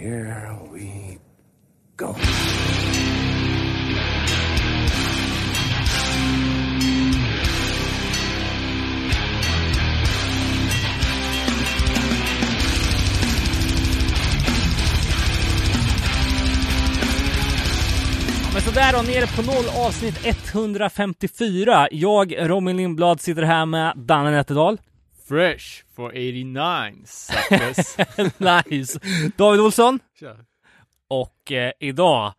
here we go. Men sådär då, nere på noll avsnitt 154. Jag, Robin Lindblad, sitter här med Danne Nätterdal. Fresh for 89 suckers. nice. David Olsson. Tja. Och eh, idag,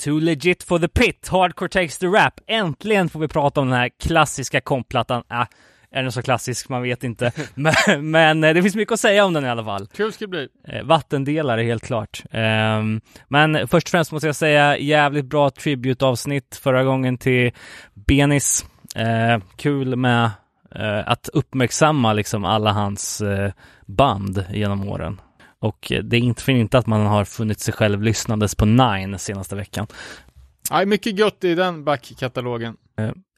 Too legit for the pit, Hardcore takes the rap. Äntligen får vi prata om den här klassiska komplattan. Äh, är den så klassisk? Man vet inte. men, men eh, det finns mycket att säga om den i alla fall. Kul ska det bli. Eh, vattendelare helt klart. Ehm, men först och främst måste jag säga jävligt bra tribute-avsnitt förra gången till Benis. Eh, kul med att uppmärksamma liksom alla hans eh, band genom åren. Och eh, det är inte för inte att man har funnit sig själv lyssnandes på Nine senaste veckan. Ja, mycket gött i den backkatalogen.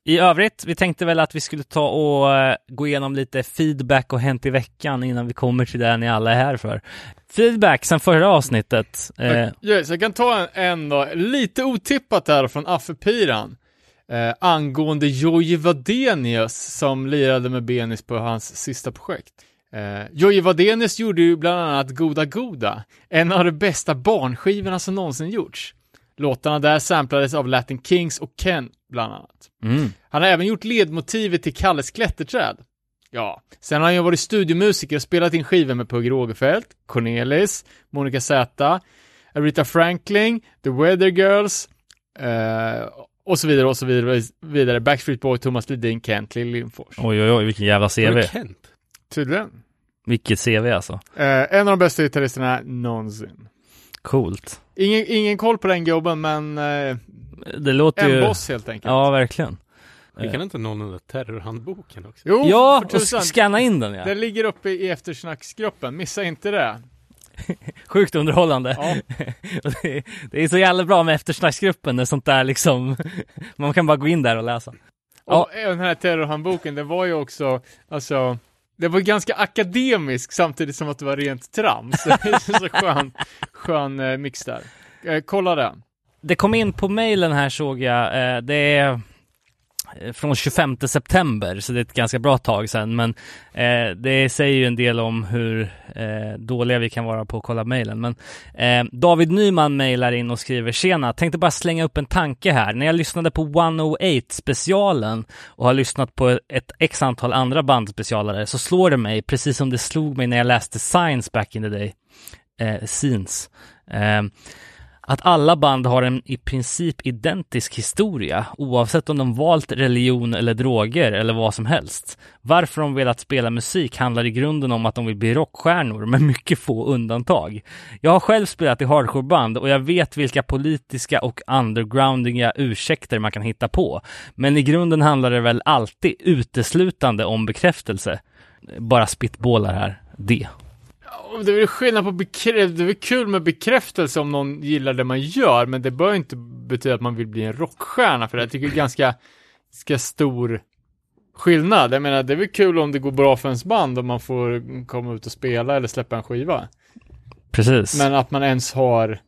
I övrigt, vi tänkte väl att vi skulle ta och eh, gå igenom lite feedback och hänt i veckan innan vi kommer till det ni alla är här för. Feedback sen förra avsnittet. Eh, Yes, jag kan ta en, en då, lite otippat här från Affe Piran. Eh, angående Jojje Wadenius som lirade med Benis på hans sista projekt. Eh, Jojje Wadenius gjorde ju bland annat Goda Goda, en av de bästa barnskivorna som någonsin gjorts. Låtarna där samplades av Latin Kings och Ken, bland annat. mm. Han har även gjort ledmotivet till Kalles klätterträd. Ja, sen har han ju varit studiomusiker och spelat in skivor med Pugh Rogefeldt, Cornelis, Monica Z, Aretha Franklin, The Weather Girls, eh, och så vidare och så vidare, vidare. Backstreet Boy, Thomas Ledin, Kent Lindfors. Oj, oj, oj, vilken jävla CV. Kent? Tydligen. Vilket CV alltså. Eh, en av de bästa gitarristerna någonsin. Coolt. Ingen, ingen koll på den gubben, men eh, Det låter en ju... boss helt enkelt. Ja, verkligen. Skickade inte någon den där terrorhandboken också? Jo, ja, och scanna in den ja. Den ligger uppe i eftersnacksgruppen, missa inte det. Sjukt underhållande. Ja. Det, är, det är så jävla bra med eftersnacksgruppen när sånt där liksom, man kan bara gå in där och läsa. Ja. Och den här terrorhandboken, den var ju också, alltså, det var ganska akademisk samtidigt som att det var rent trams. Det så skön, skön eh, mix där. Eh, kolla den. Det kom in på mejlen här såg jag, eh, det är Eh, från 25 september, så det är ett ganska bra tag sedan, men eh, det säger ju en del om hur eh, dåliga vi kan vara på att kolla mejlen. Men eh, David Nyman mejlar in och skriver Tjena, tänkte bara slänga upp en tanke här. När jag lyssnade på 108 specialen och har lyssnat på ett x antal andra bandspecialare så slår det mig, precis som det slog mig när jag läste Science back in the day, eh, Scenes. Eh, att alla band har en i princip identisk historia, oavsett om de valt religion eller droger eller vad som helst. Varför de velat spela musik handlar i grunden om att de vill bli rockstjärnor, med mycket få undantag. Jag har själv spelat i hardcoreband och jag vet vilka politiska och undergroundiga ursäkter man kan hitta på. Men i grunden handlar det väl alltid uteslutande om bekräftelse. Bara spitbålar här. Det. Det är väl skillnad på bekräftelse, det är väl kul med bekräftelse om någon gillar det man gör, men det bör inte betyda att man vill bli en rockstjärna, för jag tycker det är ganska, ganska stor skillnad. Jag menar, det är väl kul om det går bra för ens band och man får komma ut och spela eller släppa en skiva. Precis. Men att man ens har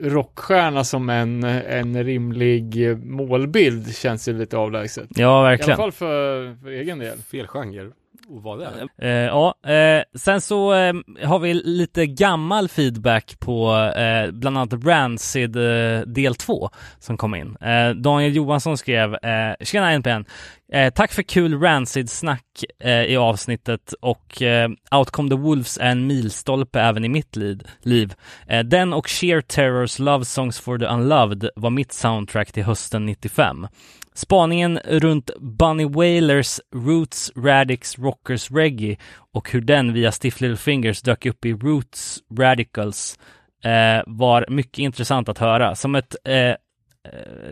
rockstjärna som en, en rimlig målbild känns ju lite avlägset. Ja, I alla verkligen. fall för, för egen del. Fel genre. Och vara där. Eh, ja, eh, sen så eh, har vi lite gammal feedback på eh, bland annat Rancid eh, del 2 som kom in. Eh, Daniel Johansson skrev eh, Tjena NPN! Eh, tack för kul Rancid-snack eh, i avsnittet och eh, Outcome the Wolves är en milstolpe även i mitt liv. liv. Eh, den och Sheer Terrors Love Songs for the Unloved var mitt soundtrack till hösten 95. Spaningen runt Bunny Wailers Roots Radix Rockers Reggae och hur den via Stiff Little Fingers dök upp i Roots Radicals eh, var mycket intressant att höra. Som ett eh, eh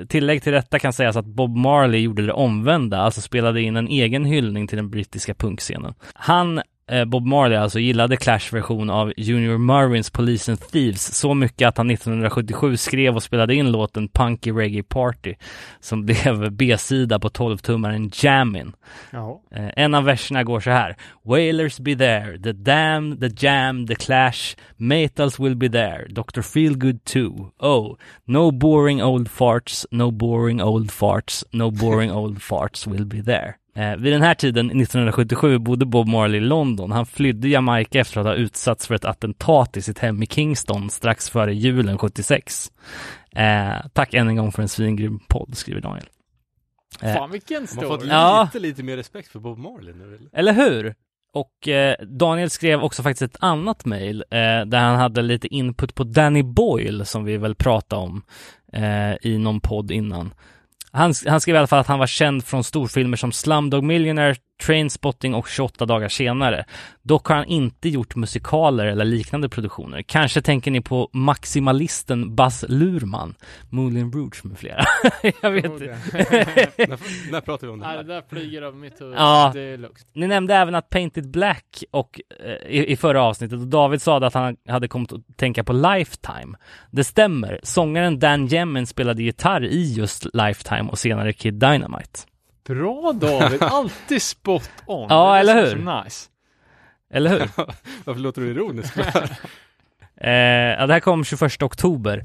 tillägg till detta kan sägas att Bob Marley gjorde det omvända, alltså spelade in en egen hyllning till den brittiska punkscenen. Han Bob Marley alltså gillade Clash version av Junior Marvins Police and Thieves så mycket att han 1977 skrev och spelade in låten Punky Reggae Party som blev B-sida på 12-tummaren Jammin. Jaha. Eh, en av verserna går så här. Wailers be there, the dam, the jam, the clash, metals will be there, Dr. Feelgood too. Oh, no boring old farts, no boring old farts, no boring old farts will be there. Eh, vid den här tiden, 1977, bodde Bob Marley i London. Han flydde Jamaica efter att ha utsatts för ett attentat i sitt hem i Kingston strax före julen 76. Eh, tack än en gång för en svingrym podd, skriver Daniel. Eh, Fan vilken Man har fått story. Ja. lite, lite mer respekt för Bob Marley nu eller? Eller hur? Och eh, Daniel skrev också faktiskt ett annat mejl eh, där han hade lite input på Danny Boyle som vi väl pratade om eh, i någon podd innan. Han, han skrev i alla fall att han var känd från storfilmer som Slumdog Millionaire, Trainspotting och 28 dagar senare. Dock har han inte gjort musikaler eller liknande produktioner. Kanske tänker ni på maximalisten Buzz Lurman, Moulin Rouge med flera. Jag vet inte. när, när pratar vi om det Nej, här? det där flyger över mitt huvud. Ja. Det är lugnt. Ni nämnde även att Painted Black och, eh, i, i förra avsnittet och David sa att han hade kommit att tänka på Lifetime. Det stämmer. Sångaren Dan Yemin spelade gitarr i just Lifetime och senare Kid Dynamite. Bra David, alltid spot on. Ja, eller hur? nice. Eller hur? Varför låter du ironisk? eh, ja, det här kom 21 oktober.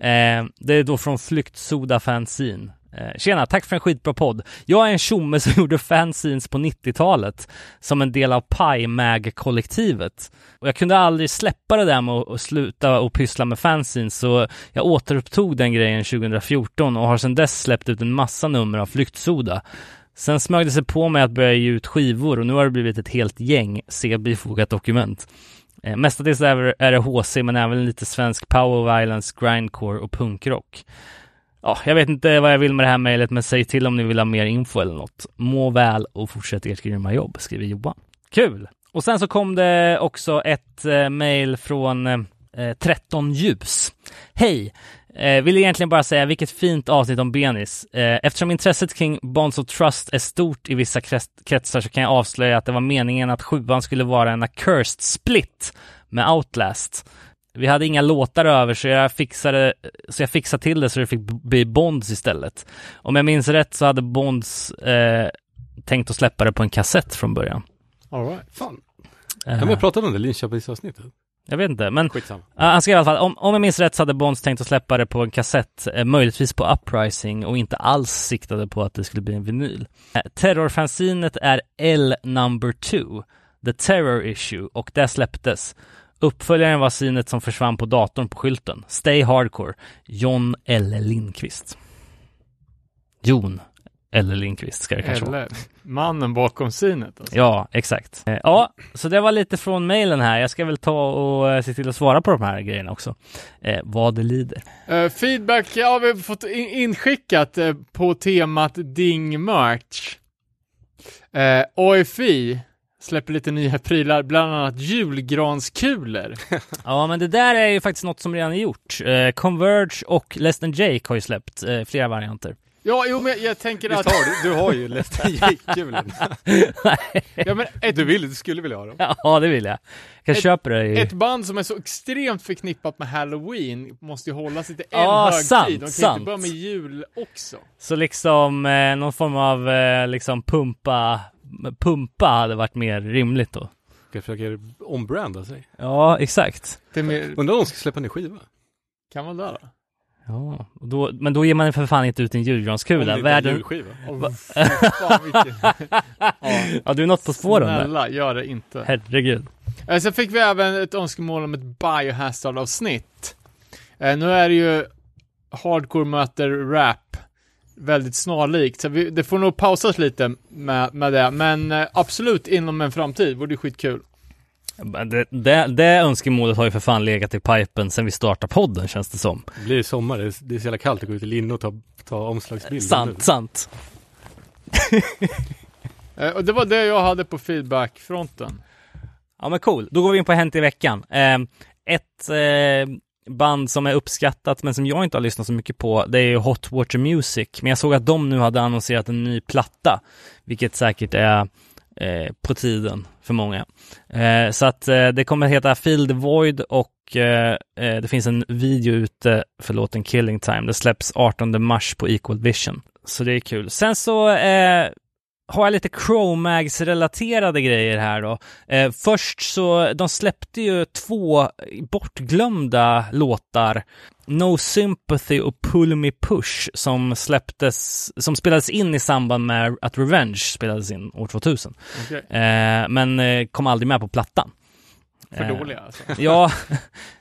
Eh, det är då från Flyktsoda Fanzine. Eh, tjena, tack för en skitbra podd. Jag är en tjomme som gjorde fanzines på 90-talet som en del av PyMag-kollektivet. Och jag kunde aldrig släppa det där med att sluta och pyssla med fanzines så jag återupptog den grejen 2014 och har sedan dess släppt ut en massa nummer av Flyktsoda. Sen smög det sig på mig att börja ge ut skivor och nu har det blivit ett helt gäng, se bifogat dokument. Eh, mestadels är är det HC men även lite svensk power violence, grindcore och punkrock. Ja, jag vet inte vad jag vill med det här mejlet men säg till om ni vill ha mer info eller något. Må väl och fortsätt ert grymma jobb, skriver Johan. Kul! Och sen så kom det också ett eh, mejl från eh, eh 13 ljus. Hej! Eh, vill egentligen bara säga vilket fint avsnitt om Benis. Eh, eftersom intresset kring Bonds of Trust är stort i vissa kretsar så kan jag avslöja att det var meningen att sjuan skulle vara en accursed split med Outlast. Vi hade inga låtar över så jag fixade, så jag fixade till det så det fick bli Bonds istället. Om jag minns rätt så hade Bonds eh, tänkt att släppa det på en kassett från början. All right. Fan, Eh, kan vi ha pratat om det Linköpingsavsnittet? jag vet inte, men Skitsamma. Han skrev i alla fall, om, om jag minns rätt så hade Bonds tänkt att släppa det på en kassett, eh, möjligtvis på Uprising och inte alls siktade på att det skulle bli en vinyl. Eh, terrorfanzinet är L number 2, The Terror Issue, och det släpptes. Uppföljaren var sinet som försvann på datorn på skylten. Stay Hardcore, John L. Lindqvist. Jon L. Lindqvist ska det kanske vara. Eller mannen bakom synet alltså. Ja, exakt. Eh, Ja, så det var lite från mejlen här. Jag ska väl ta och eh, se till att svara på de här grejerna också. Eh, vad det lider. Eh, feedback ja, vi har fått in inskickat eh, på temat Ding Merch. Uh, AFI släpper lite nya prylar, bland annat julgranskulor. Ja, men det där är ju faktiskt något som redan är gjort. Eh, Converge och Less than Jake har ju släppt eh, flera varianter. ja, jo, men jag tänker Visst att... har du, du har ju Lefty Jake-kulan. Ja, men ett, Du vill, du skulle vilja ha dem. ja, det vill jag. Jag Ett- köper det i... ett band som är så extremt förknippat med Halloween måste ju hålla sig till en Ja, högtid. sant, De kan sant. inte börja med jul också. Så liksom eh, någon form av eh, liksom pumpa, pumpa hade varit mer rimligt då. Ska försöka ombranda sig. Ja, exakt. Det är mer, Undrar om de ska släppa en ny skiva? kan man det då? Ja, och då, men då ger man för fan inte ut en Om det julgranskula. en Världen... julskiva. Oh, fan, vilken... ja, Ja, du är något på spåren där. snälla, gör det inte. Herregud. Eh, Sen fick vi även ett önskemål om ett Biohazard-avsnitt. Eh, nu är det ju hardcore möter rap väldigt snarlikt, så vi, det får nog pausas lite med, med det, men eh, absolut inom en framtid vore det skitkul. Det, det, det önskemålet har ju för fan legat i pipen sen vi startade podden känns det som. Det blir sommar, det är, det är så jävla kallt att gå ut i linne och ta, ta omslagsbilder. Sant, sant. Eh, och det var det jag hade på feedback-fronten. Ja men cool, då går vi in på Hänt i veckan. Eh, ett eh, band som är uppskattat men som jag inte har lyssnat så mycket på det är ju Hot Water Music. Men jag såg att de nu hade annonserat en ny platta. Vilket säkert är eh, på tiden för många. Eh, så att eh, det kommer heta Feel the Void och eh, eh det finns en video ute för låten Killing Time. Det släpps 18 mars på Equal Vision. Så det är kul. Sen så eh, har jag lite Chromags-relaterade grejer här då. Eh, först så, de släppte ju två bortglömda låtar, No Sympathy och Pull Me Push, som släpptes, som spelades in i samband med att Revenge spelades in år 2000. Okej. Eh, men eh, kom aldrig med på plattan. För Eh, dåliga alltså. Ja,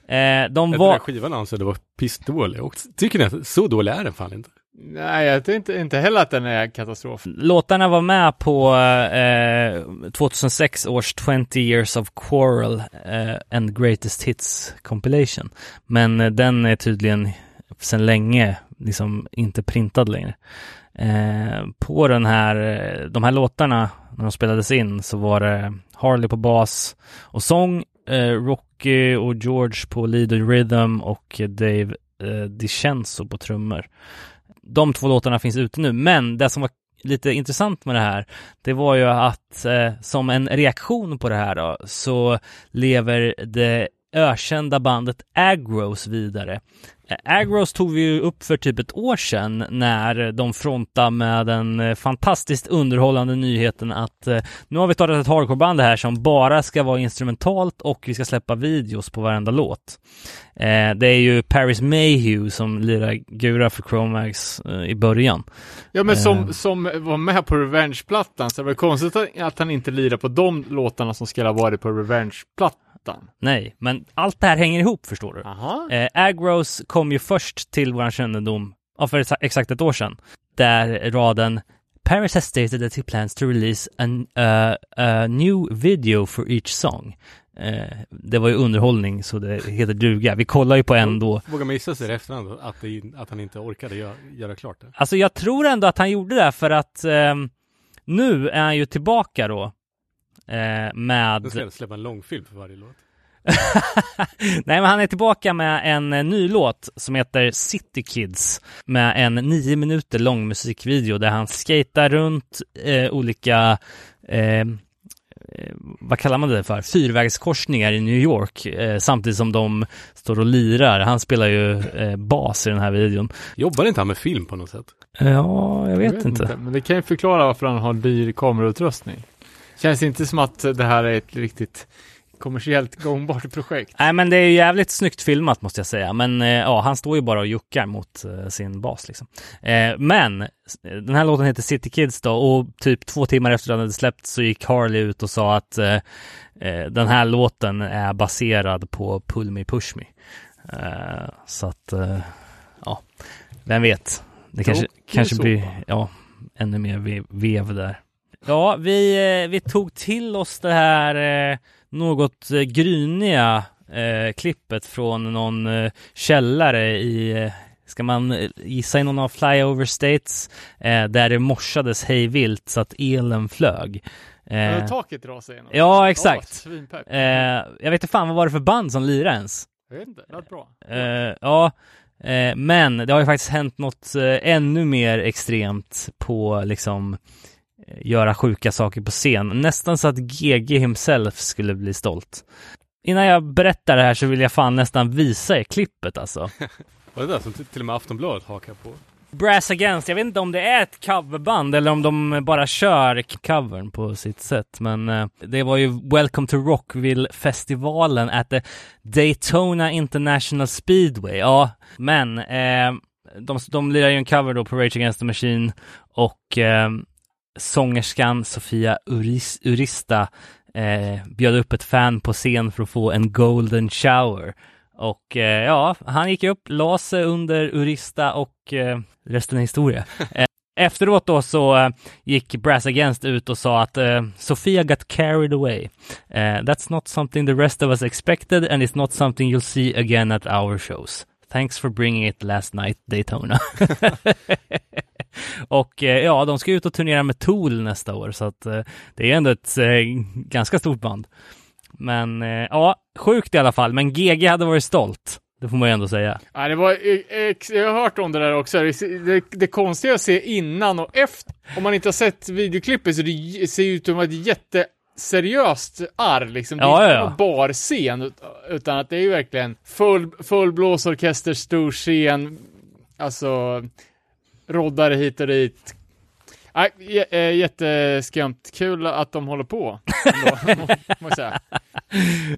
eh, de Den var... där skivan ansåg det var pissdålig och tycker ni att så dålig är den fan inte? Nej, jag tror inte, inte heller att den är katastrof. Låtarna var med på eh, 2006 års 20 years of quarrel eh, and greatest hits compilation. Men eh, den är tydligen sedan länge liksom inte printad längre. Eh, på den här, eh, de här låtarna när de spelades in så var det Harley på bas och sång, eh, Rocky och George på lead och rhythm och Dave eh, DiCenzo på trummor de två låtarna finns ute nu, men det som var lite intressant med det här, det var ju att eh, som en reaktion på det här då, så lever det ökända bandet Agros vidare. Agros tog vi ju upp för typ ett år sedan när de frontade med den eh, fantastiskt underhållande nyheten att eh, nu har vi startat ett hardcoreband här som bara ska vara instrumentalt och vi ska släppa videos på varenda låt. Eh, det är ju Paris Mayhew som lirar gura för Chromax i början. Ja, men som, som var med på Revenge-plattan, så det var konstigt att, att han inte lirar på de låtarna som skulle ha varit på Revenge-plattan. Nej, men allt det här hänger ihop förstår du. Aha. Eh, Agros kom ju först till vår kännedom, ja, för exa- exakt ett år sedan, där raden Paris has stated that he plans to release an, uh, a new video for each song. Eh, det var ju underhållning så det heter duga. Vi kollar ju på en då. Vågar man gissa sig i efterhand att, det, att han inte orkade göra, göra klart det? Alltså jag tror ändå att han gjorde det för att ehm, nu är han ju tillbaka då. Eh, med... Den ska släppa en långfilm för varje låt. Nej men han är tillbaka med en eh, ny låt som heter City Kids med en nio minuter lång musikvideo där han skatar runt eh, olika eh, eh, vad kallar man det för? Fyrvägskorsningar i New York eh, samtidigt som de står och lirar. Han spelar ju eh, bas i den här videon. Jobbar inte han med film på något sätt? Ja, jag vet, inte. Men det kan ju förklara varför han har dyr kamerautrustning. Känns inte som att det här är ett riktigt kommersiellt gångbart projekt. Nej men det är ju jävligt snyggt filmat måste jag säga. Men eh, ja, han står ju bara och juckar mot eh, sin bas liksom. Eh, men den här låten heter City Kids då och typ två timmar efter att den hade släppts så gick Harley ut och sa att eh, eh, den här låten är baserad på Pull Me Push Me. Eh, så att, ja, vem vet. Det kanske, kanske blir, ja, ännu mer ve- vev där. Ja, vi, eh, vi tog till oss det här eh, något eh, gryniga klippet från någon källare i, ska man gissa i någon av flyover states, eh, där det morsades hejvilt så att elen flög. Eh, taket rasade igenom. ja, exakt. Svinpepp. eh, jag vet inte fan, vad var det för band som lirade ens? Jag vet inte, det lät bra. Eh, ja, men det har ju faktiskt hänt något ännu mer extremt på liksom göra sjuka saker på scen. Nästan så att GG himself skulle bli stolt. Innan jag berättar det här så vill jag fan nästan visa er klippet alltså. Var det där som till och med Aftonbladet hakar på? Brass Against, jag vet inte om det är ett coverband eller om de bara kör covern på sitt sätt, men eh, det var ju Welcome to Rockville-festivalen at the Daytona International Speedway. Ja, men eh, de, de lirar ju en cover då på Rage Against the Machine och eh, sångerskan Sofia Uris, Urista eh, bjöd upp ett fan på scen för att få en golden shower. Och eh, ja, han gick upp, la sig under Urista och eh, resten är historia. Eh, efteråt då så eh, gick Brass Against ut och sa att eh, Sofia got carried away. That's not something the rest of us expected and it's not something you'll see again at our shows. Thanks for bringing it last night Daytona. och eh, ja, de ska ut och turnera med Tool nästa år så att eh, det är ändå ett eh, ganska stort band. Men ja, sjukt i alla fall. Men GG hade varit stolt. Det får man ju ändå säga. Ja, det var, jag har hört om det där också. Det, det, det konstiga att se innan och efter. Om man inte har sett videoklippet så det ser ut som ett jätteseriöst arr liksom. Det är Ja, inte ja, ja. bara bar scen, ut- utan att det är ju verkligen full, full blåsorkester, stor scen, alltså roddare hit och dit. J- äh, jätteskumt. Kul att de håller på.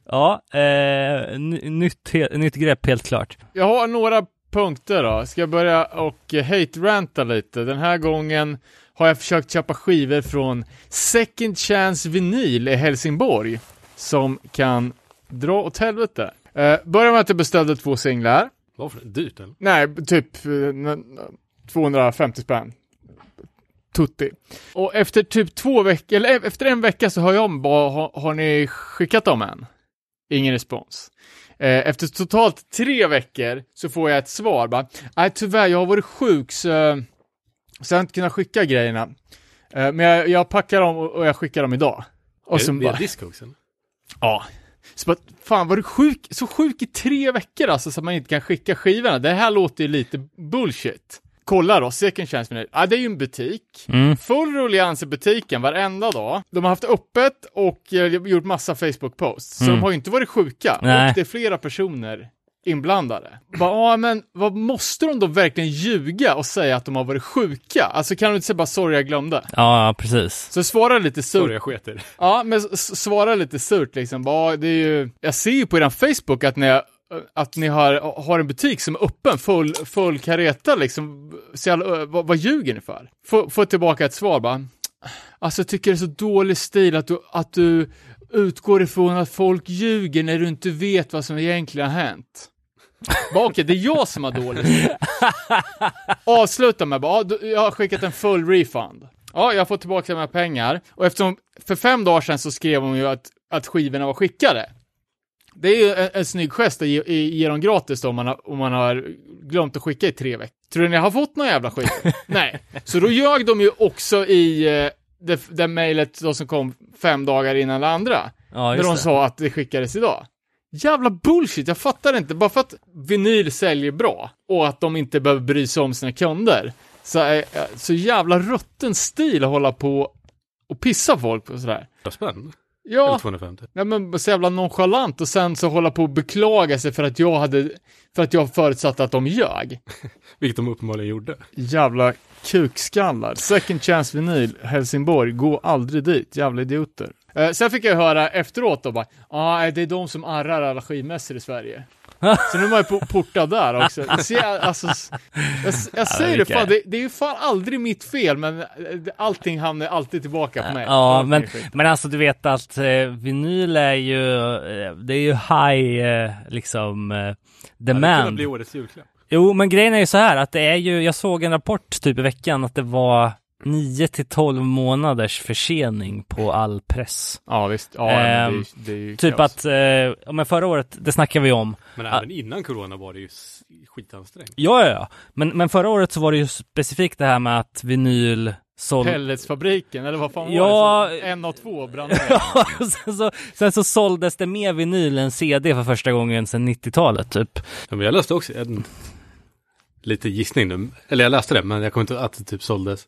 Ja, eh, ny- nytt, he- nytt grepp helt klart. Jag har några punkter då. Ska jag börja och hate-ranta lite? Den här gången har jag försökt köpa skivor från Second Chance Vinyl i Helsingborg som kan dra åt helvete. Uh, börjar med att jag beställde två singlar. Varför? Dyrt eller? Nej, typ eh, 250 spänn. Tutti. Och efter typ två veckor, eller e- efter en vecka så hör jag om bara, har, har ni skickat dem än? Ingen respons. Eh, Efter totalt tre veckor så får jag ett svar bara, nej tyvärr, jag har varit sjuk så, så jag har inte kunnat skicka grejerna. Eh, Men jag, jag packar dem och jag skickar dem idag. Och sen bara, Discogsen? Ja. Så bara, fan var du sjuk, så sjuk i tre veckor alltså så att man inte kan skicka skivorna? Det här låter ju lite bullshit. Kolla då, Second Chance Vinyl. Ja, det är ju en butik. Mm. Full ruljans i butiken varenda dag. De har haft öppet och eh, gjort massa Facebook-posts. Så Mm. de har ju inte varit sjuka. Nej. Och det är flera personer inblandade. Bara, ja men vad måste de då verkligen ljuga och säga att de har varit sjuka? Alltså kan de inte säga bara sorry jag glömde? Ja, precis. Så svara lite surt Sorry, jag sket i det. Ja, men svara lite surt liksom. Bara, det är ju, jag ser ju på er Facebook att ni, att ni har, har en butik som är öppen, full, full kareta liksom. Så jävla, vad, vad ljuger ni för? Få, få tillbaka ett svar bara. Alltså jag tycker det är så dålig stil att du, att du utgår ifrån att folk ljuger när du inte vet vad som egentligen har hänt. Bara, Okej, det är jag som har dålig stil. Avsluta med bara, ja, jag har skickat en full refund. Ja, jag har fått tillbaka mina pengar. Och eftersom, för fem dagar sedan så skrev hon ju att, att skivorna var skickade. Det är ju en, en snygg gest att ge, ge, dem gratis då om man, har, om man har glömt att skicka i tre veckor. Tror ni jag har fått några jävla skivor? Nej. Så då ljög de ju också i eh, det, det mejlet då som kom fem dagar innan det andra. Ja, när just de det. sa att det skickades idag. Jävla bullshit, jag fattar inte. Bara för att vinyl säljer bra och att de inte behöver bry sig om sina kunder. Så, är, så jävla rutten stil att hålla på och pissa folk på sådär. Vad spänn? Ja, Eller 250? nej men så jävla nonchalant och sen så hålla på och beklaga sig för att jag hade, för att jag förutsatte att de ljög. Vilket de uppenbarligen gjorde. Jävla kukskallar. Second chance vinyl, Helsingborg, gå aldrig dit, jävla idioter. Eh, sen fick jag höra efteråt då bara, ja ah, det är de som arrar alla skivmässor i Sverige. Så nu är man ju po- portad där också. Jag, ser, alltså, jag, jag säger det, fan, det, det är ju fan aldrig mitt fel, men eh, det- allting hamnar alltid tillbaka på mig. Ja, men, men alltså du vet att eh, vinyl är ju, eh, det är ju high, eh, liksom, eh, Det hade demand. kunnat bli årets julklapp. Jo, men grejen är ju så här att det är ju, jag såg en rapport typ i veckan att det var 9 till 12 månaders försening på all press. Ja, visst. Ja, men det, Ehm, det är ju Typ kaos. att, eh, men förra året, det snackade vi om. Men även innan corona var det ju skitansträngt. Ja, ja, ja. Men, men förra året så var det ju specifikt det här med att vinyl såld... Pelletsfabriken, eller vad fan Ja, var det? som- En av två brann. Ja, sen så, sen så såldes det mer vinyl än CD för första gången sedan 90-talet typ. Ja, men jag läste också en lite gissning nu. Eller jag läste det, men jag kommer inte att det typ såldes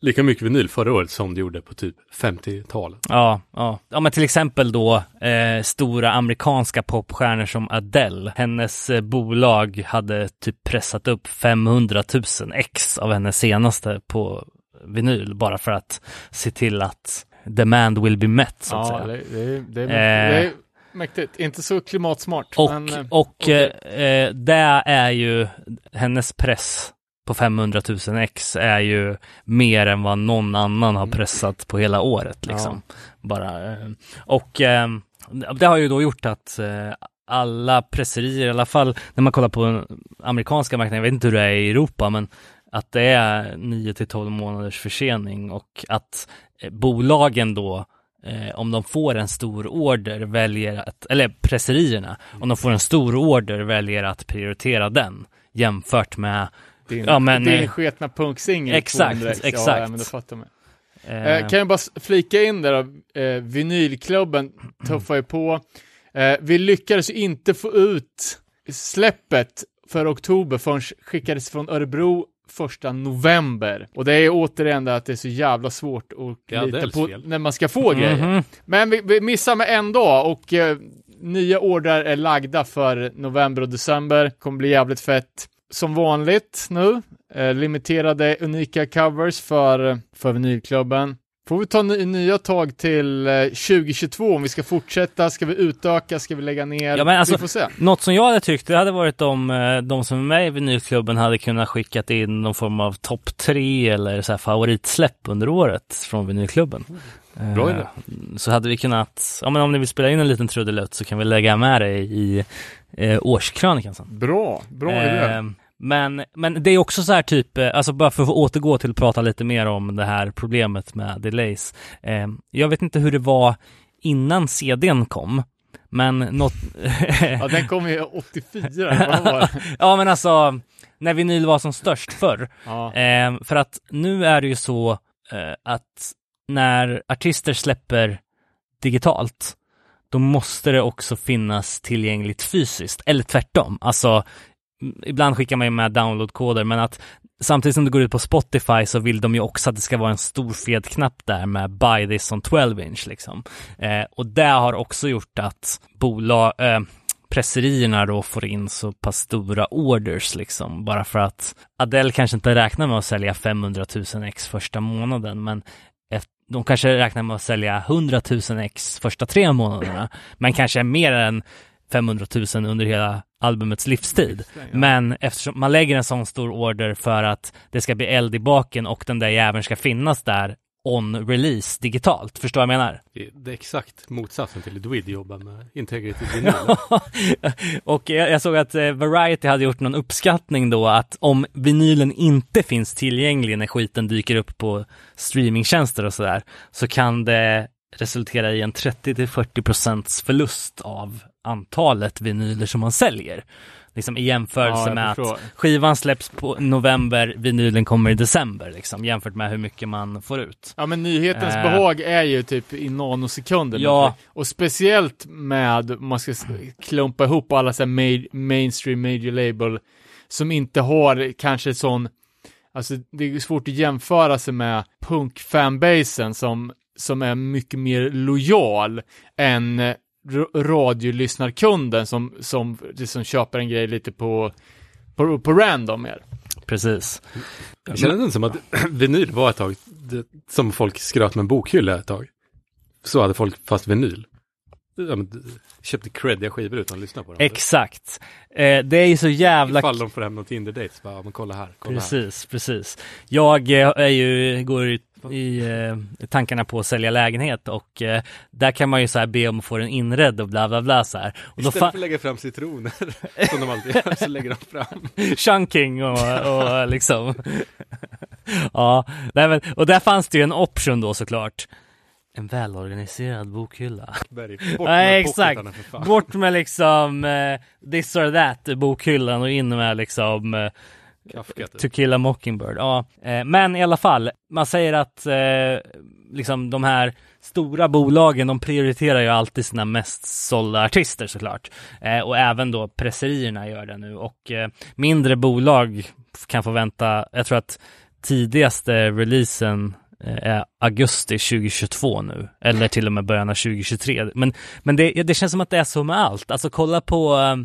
lika mycket vinyl förra året som det gjorde på typ 50-talet. Ja, ja. Ja, men till exempel då eh, stora amerikanska popstjärnor som Adele. Hennes eh, bolag hade typ pressat upp 500 000 ex av hennes senaste på vinyl bara för att se till att demand will be met så att Ja, säga. det, det, är- det, Eh. det är mäktigt. Inte så klimatsmart. Och, men, eh, och okej. eh, eh, det är ju hennes press på 500 000 ex är ju mer än vad någon annan har pressat på hela året liksom. Bara, eh, och eh, det har ju då gjort att eh, alla presserier, i alla fall när man kollar på den amerikanska marknaden, jag vet inte hur det är i Europa, men att det är 9 till 12 månaders försening och att bolagen då eh, om de får en stor order väljer att, eller presserierna, om de får en stor order väljer att prioritera den jämfört med din, ja, men, din eh, sketna punksingel. exakt, 200 ex. exakt. Ja, men det fattar man. eh, Eh, kan jag bara flika in där då, eh, vinylklubben tuffar ju på. Eh, vi lyckades inte få ut släppet för oktober förrän skickades från Örebro första november. Och det är återigen det att det är så jävla svårt att Ja, lita på fel. när man ska få grejer. Mhm. Men vi, vi missar med en dag och eh, nya order är lagda för november och december. Kommer bli jävligt fett. Som vanligt nu, eh, limiterade unika covers för, för vinylklubben. Får vi ta ny, nya tag till eh, 2022 om vi ska fortsätta, ska vi utöka, ska vi lägga ner? Ja, men alltså- vi får se. Något som jag hade tyckt, det hade varit om eh, de som är med i vinylklubben hade kunnat skickat in någon form av topp tre eller så här favoritsläpp under året från vinylklubben. Bra Eh, idé. Så hade vi kunnat, ja men om ni vill spela in en liten trudelutt så kan vi lägga med det i eh, årskrönikan sen. Bra, bra idé. Eh, men, men det är också så här typ, eh, alltså bara för att återgå till att prata lite mer om det här problemet med delays. Eh, jag vet inte hur det var innan CDn kom, men något... Ja, den kom ju 84, eller vad var det? ja men alltså, när vinyl var som störst förr. Ja. Eh, för att nu är det ju så eh, att när artister släpper digitalt, då måste det också finnas tillgängligt fysiskt, eller tvärtom. Alltså, ibland skickar man ju med downloadkoder, men att samtidigt som det går ut på Spotify så vill de ju också att det ska vara en stor fet knapp där med buy this on 12 inch liksom. Eh, och det har också gjort att bolag, eh, presserierna då får in så pass stora orders liksom, bara för att Adele kanske inte räknar med att sälja 500 000 ex första månaden, men de kanske räknar med att sälja 100 000 ex första tre månaderna, men kanske mer än 500 000 under hela albumets livstid. Men eftersom man lägger en sån stor order för att det ska bli eld i baken och den där jäveln ska finnas där on release digitalt. Förstår vad jag menar? Det är exakt motsatsen till Dweed jobbar med Integrity Vinyl. och jag, jag såg att eh, Variety hade gjort någon uppskattning då att om vinylen inte finns tillgänglig när skiten dyker upp på streamingtjänster och sådär så kan det resultera i en 30-40 procents förlust av antalet vinyler som man säljer. Liksom i jämförelse Ja, med förstår. att skivan släpps på november, vinylen kommer i december liksom jämfört med hur mycket man får ut. Ja men nyhetens Eh. behag är ju typ i nanosekunder. Ja. Och speciellt med, om man ska klumpa ihop alla så här ma- mainstream major label som inte har kanske sån, alltså det är svårt att jämföra sig med punk-fanbasen som, som är mycket mer lojal än radiolyssnarkunden som, som, som köper en grej lite på, på, på random mer. Precis. Det kändes inte som att vinyl var ett tag, det, som folk skröt med en bokhylla ett tag. Så hade folk fast vinyl. Ja, men, köpte creddiga skivor utan att lyssna på dem. Exakt. Eh, det är ju så jävla Ifall de får hem något Tinder-date, så bara, ja, men kolla här, kolla här. Precis, precis. Jag eh, är ju, går i, i eh, tankarna på att sälja lägenhet och eh, där kan man ju så här be om att få den inredd och bla bla bla så här. Och då Istället för att lägga fram citroner, som de alltid gör, så lägger de fram. chunking och, och liksom. ja, nej men, och där fanns det ju en option då såklart. En välorganiserad bokhylla. Berg, bort Nej, med exakt. för fan. Bort med liksom eh, this or that bokhyllan och in med liksom eh, Kafka, typ. To kill a mockingbird, ja. Eh, men i alla fall, man säger att eh, liksom de här stora bolagen, de prioriterar ju alltid sina mest sålda artister såklart. Eh, och även då presserierna gör det nu och eh, mindre bolag kan få vänta, jag tror att tidigaste releasen eh, är augusti 2022 nu, eller till och med början av 2023. Men, men det, det känns som att det är så med allt. Alltså kolla på eh,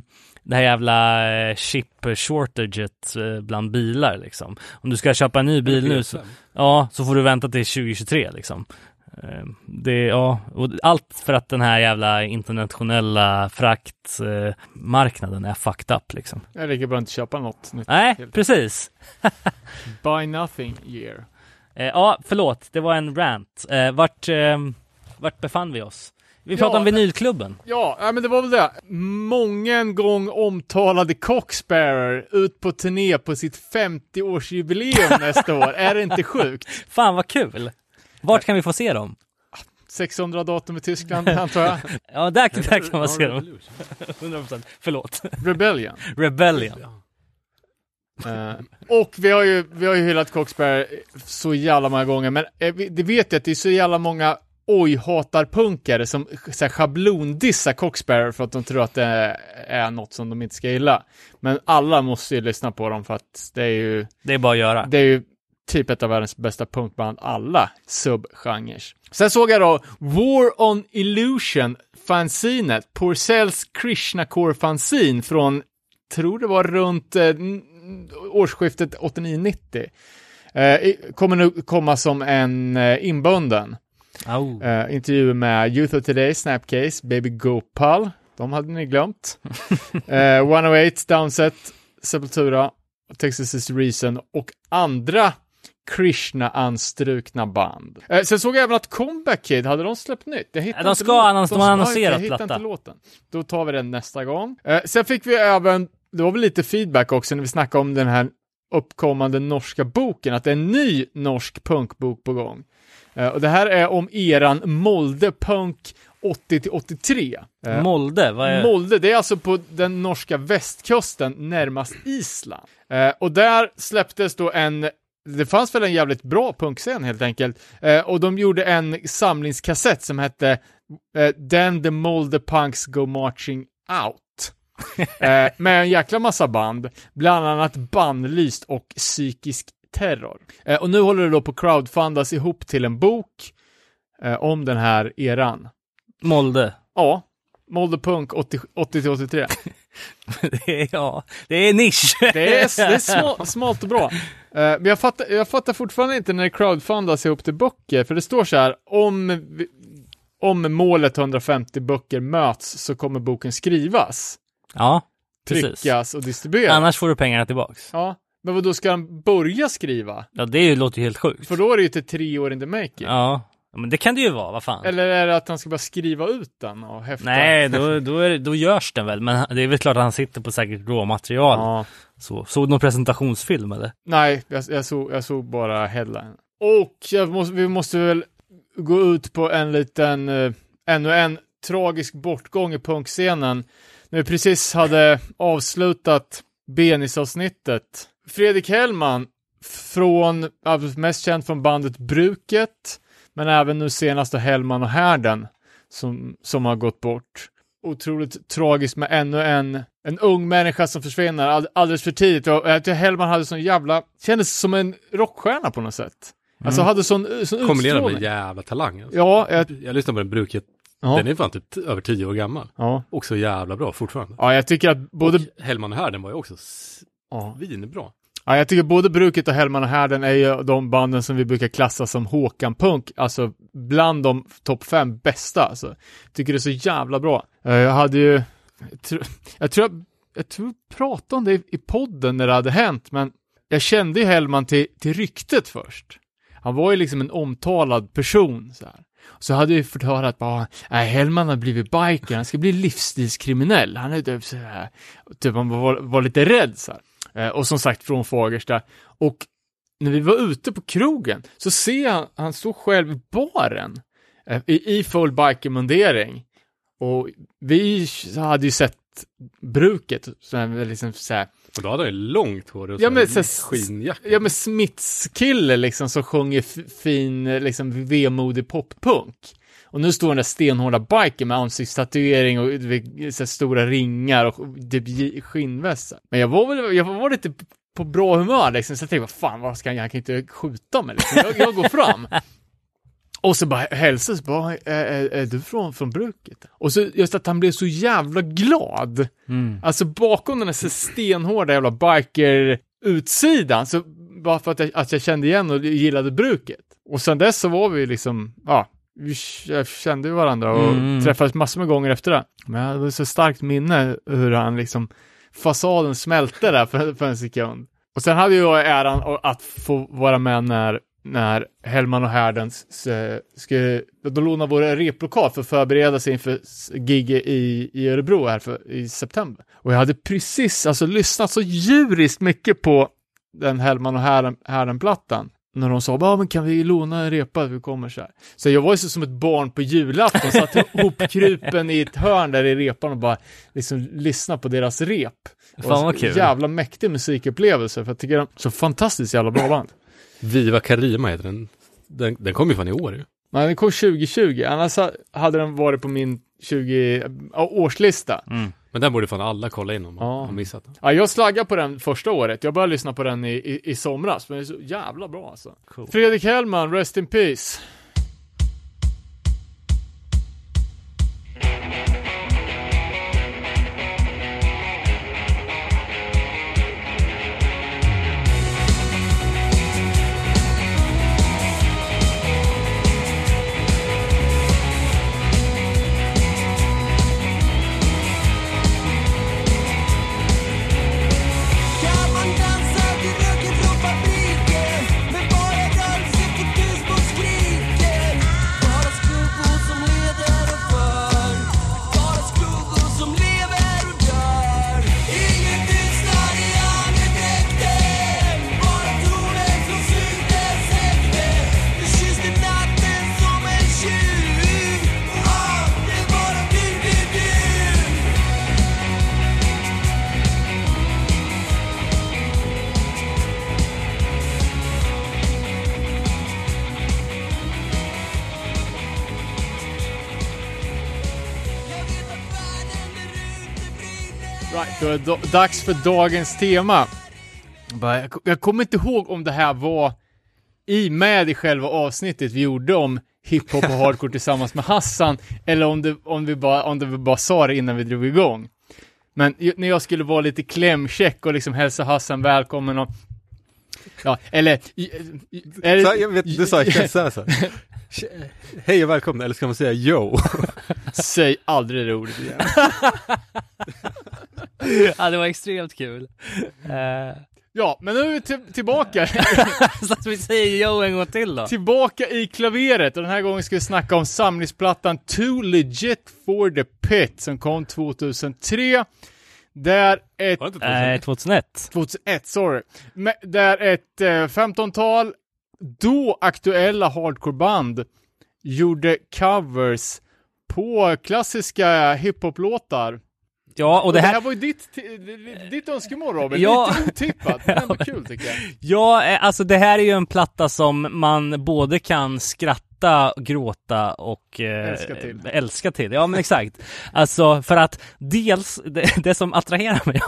det här jävla eh, chip shortaget eh, bland bilar liksom. Om du ska köpa en ny bil nu så, ja, så får du vänta till 2023 liksom. Eh, Det, ja, och allt för att den här jävla internationella fraktmarknaden är fucked up liksom. Det är lika bra att inte köpa något nytt. Nej, precis. Buy nothing year. Ja, förlåt, det var en rant. Vart, vart befann vi oss? Vi pratade Ja, om vinylklubben. Ja, ja, men det var väl det. Många gång omtalade Coxbearer ut på turné på sitt 50-årsjubileum nästa år. Är det inte sjukt? Fan vad kul! Vart kan vi få se dem? 600 datum i Tyskland, antar jag. Ja, där, där kan man se dem. Revolution. 100%. Förlåt. Rebellion. Rebellion. Eh, och vi har ju, vi har ju hyllat Coxbearer så jävla många gånger, men eh, vi, det vet jag att det är så jävla många oj-hatar-punkare som så här, schablondissar Coxbearer för att de tror att det är något som de inte ska gilla. Men alla måste ju lyssna på dem för att det är ju, Det är bara att göra. det är ju typ ett av världens bästa punkband, alla subgenrer. Sen såg jag då War on Illusion, fanzinet, Porcells Krishna Core fanzine från, tror det var runt eh, årsskiftet 89-90. Eh, kommer nu komma som en eh, inbunden. Au. Eh, intervjuer med Youth of Today, Snapcase, Baby Gopal, de hade ni glömt. eh, 108, Downset, Sepultura, Texas is the Reason och andra Krishna-anstrukna band. Eh, sen såg jag även att Comeback Kid, hade de släppt nytt? Jag hittade de inte ska låt- annons- de har annonserat platta. inte låten. Då tar vi den nästa gång. Eh, sen fick vi även, det var väl lite feedback också när vi snackade om den här uppkommande norska boken, att det är en ny norsk punkbok på gång. Eh, och det här är om eran Molde Punk 80-83. Eh, Molde, vad är... Molde, det är alltså på den norska västkusten närmast Island. Eh, och där släpptes då en, det fanns väl en jävligt bra punkscen helt enkelt, eh, och de gjorde en samlingskassett som hette eh, Then the Molde Punks Go Marching Out. eh, med en jäkla massa band, bland annat Bannlyst och Psykisk Terror. Eh, och nu håller det då på crowdfundas ihop till en bok eh, om den här eran. Molde. Ja, Molde Punk 80 80-83. Det är, ja, det är nisch. Det är, det är smal, smalt och bra. Eh, men jag fattar, jag fattar fortfarande inte när det crowdfundas ihop till böcker, för det står så här, om, om målet 150 böcker möts så kommer boken skrivas, Ja, precis. tryckas och distribueras. Annars får du pengarna tillbaks. Ja, men vad då ska han börja skriva? Ja, det låter ju helt sjukt. För då är det ju till tre år in the making. Ja, men det kan det ju vara, vad fan. Eller är det att han ska bara skriva ut den och häfta? Nej, då, då, är, det- då görs den väl, men det är väl klart att han sitter på säkert råmaterial. Ja. Så, såg du någon presentationsfilm eller? Nej, jag, jag, såg, jag såg bara headline. Och måste, vi måste väl gå ut på en liten, eh, ännu en tragisk bortgång i punkscenen. När vi precis hade avslutat Benis-avsnittet. Fredrik Hellman, från, mest känd från bandet Bruket, men även nu senast Hellman och Härden, som, som har gått bort. Otroligt tragiskt med ännu en, en ung människa som försvinner all, alldeles för tidigt. Och jag tycker Hellman hade sån jävla, kändes som en rockstjärna på något sätt. Alltså hade sån, sån Kombinerat med jävla talang. Alltså. Ja, jag, Jag lyssnade på den bruket, ja, den är fan typ över tio år gammal. ja. Och så jävla bra fortfarande. ja, jag tycker att både, Och Hellman och här, den var ju också svinbra. Ja, jag tycker både Bruket och Hellman och Härden är ju de banden som vi brukar klassa som Håkan-punk, alltså bland de topp fem bästa. Alltså. Tycker det är så jävla bra. Eh, jag hade ju, jag tror, jag tror jag, tror jag pratade om det i, podden när det hade hänt, men jag kände ju Hellman till, till ryktet först. Han var ju liksom en omtalad person så här. Så hade jag fått höra att bara, nej, Hellman har blivit biker, han ska bli livsstilskriminell. Han är typ så här, typ han var, var lite rädd så här. Eh, och som sagt från Fagersta. Och när vi var ute på krogen så ser jag han, han står själv i baren eh, i, i full bikermundering. Och vi hade ju sett bruket, så liksom så här, Och då hade han ju långt hår och Ja, men så- skinnjacka. ja men Smiths kille liksom som sjunger fin, liksom vemodig poppunk. Och nu står den där stenhårda biken med ansiktstatuering och så stora ringar och typ. Men jag var väl, jag var lite på bra humör liksom, så jag tänkte, vad fan, vad ska han, han kan inte skjuta mig liksom. jag, jag går fram. Och så bara hälsar så bara, är, är, är du från, från bruket? Och så just att han blev så jävla glad. Mm. Alltså bakom den här stenhårda jävla biker-utsidan, så bara för att jag, att jag kände igen och gillade bruket. Och sen dess så var vi liksom, ja, vi kände varandra och Mm. träffades massor med gånger efter det. Men jag hade så starkt minne hur han liksom, fasaden smälte där för, för en sekund. Och sen hade jag äran att få vara med när, när Hellman och Härdens eh, skulle, de lånade vår replokal för att förbereda sig inför gig i, i Örebro här för, i september. Och jag hade precis alltså lyssnat så djuriskt mycket på den Hellman och Härden- Härden-plattan. När de sa, ja men kan vi låna en repa, vi kommer så här. Så jag var ju så som ett barn på julafton, satt ihopkrupen i ett hörn där i repan och bara liksom lyssna på deras rep. Fan vad kul. Jävla mäktig musikupplevelse, för jag tycker de är så fantastiskt jävla bra band. Viva Karima heter den. Den, den kom ju fan i år ju. Nej, den kom 2020, annars ha- hade den varit på min 20 ja, årslista. Mm. Men den borde fan alla kolla in om man Ja. har missat den. Ja, jag slaggade på den första året. Jag började lyssna på den i, i, i somras, men det är så jävla bra alltså. Cool. Fredrik Hellman, Rest in Peace. Är det dags för dagens tema. Jag, jag kommer inte ihåg om det här var i med i själva avsnittet vi gjorde om hiphop och hardcore tillsammans med Hassan, eller om, det, om, vi bara, om det vi bara sa det innan vi drog igång. Men när jag skulle vara lite klämkäck och liksom hälsa Hassan välkommen och Ja, eller... det, Så, jag vet, du sa så här, så här. Hej och välkomna, eller ska man säga yo? Säg aldrig det ordet igen. Ja, det var extremt kul. Eh, Ja, men nu är vi till, tillbaka. så att vi säger yo en gång till då. Tillbaka i klaveret och den här gången ska vi snacka om samlingsplattan Too Legit for the Pit som kom 2003. Där ett, Var det inte Nej, 2001. 2001, sorry. Men Där ett eh, 15-tal då aktuella hardcoreband gjorde covers på klassiska hiphop-låtar. Ja, och Och det det här här... var ju ditt, ditt önskemål Robin, Ja. lite otippat, men ändå kul tycker jag. Ja, eh, alltså det här är ju en platta som man både kan skratta, gråta och eh, Älska till. älska till. Ja, men exakt. Alltså för att dels, det, det som attraherar mig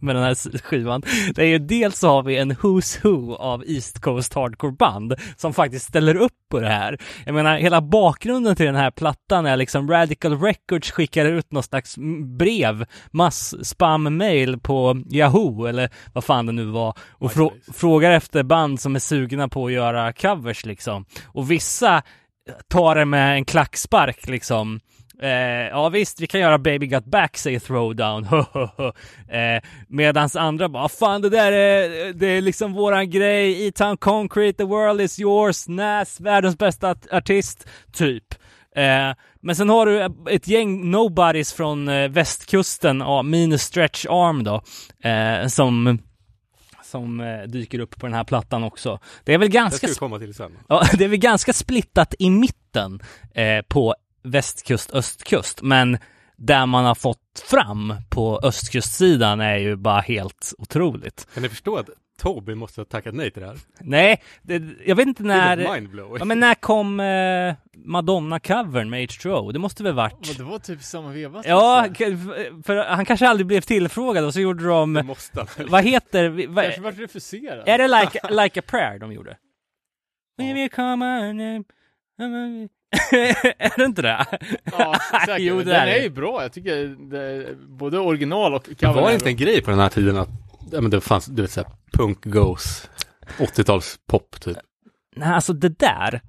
med den här skivan, det är ju dels så har vi en Who's Who av East Coast Hardcore band som faktiskt ställer upp på det här. Jag menar, hela bakgrunden till den här plattan är liksom Radical Records skickar ut något slags brev, mass-spam-mail på Yahoo eller vad fan det nu var och frå- frågar efter band som är sugna på att göra covers liksom. Och vissa tar det med en klackspark liksom. Eh, ja visst, vi kan göra Baby Got Back, säger Throwdown. eh, medans andra bara, ah, fan det där är, det är liksom våran grej, E-Town Concrete, the world is yours, Nas, världens bästa art- artist, typ. Eh, men sen har du ett gäng nobodies från eh, västkusten, ja, minus Stretch Arm då, eh, som som eh, dyker upp på den här plattan också. Det är väl Det ganska ska vi komma till sen. Ja, det är väl ganska splittat i mitten eh, på västkust, östkust, men där man har fått fram på östkustsidan är ju bara helt otroligt. Kan ni förstå att Toby måste ha tackat nej till det här? Nej, det, jag vet inte Det är när... Ja, men när kom eh, Madonna-covern med H2O? Det måste väl varit... Men det var typ samma veva. Ja, för han kanske aldrig blev tillfrågad och så gjorde Det de... måste han. Vad heter... Vad, Kanske vart refuserad. är det like, like a prayer de gjorde? Will you come on, Är det inte det? Ja, säkert. Jo, det den är är, det. ju bra. Jag tycker det, både original och Det cover var är inte en grej på den här tiden att ja, men det fanns, du vet såhär, punk goes, 80-tals pop typ. Nej, alltså det där,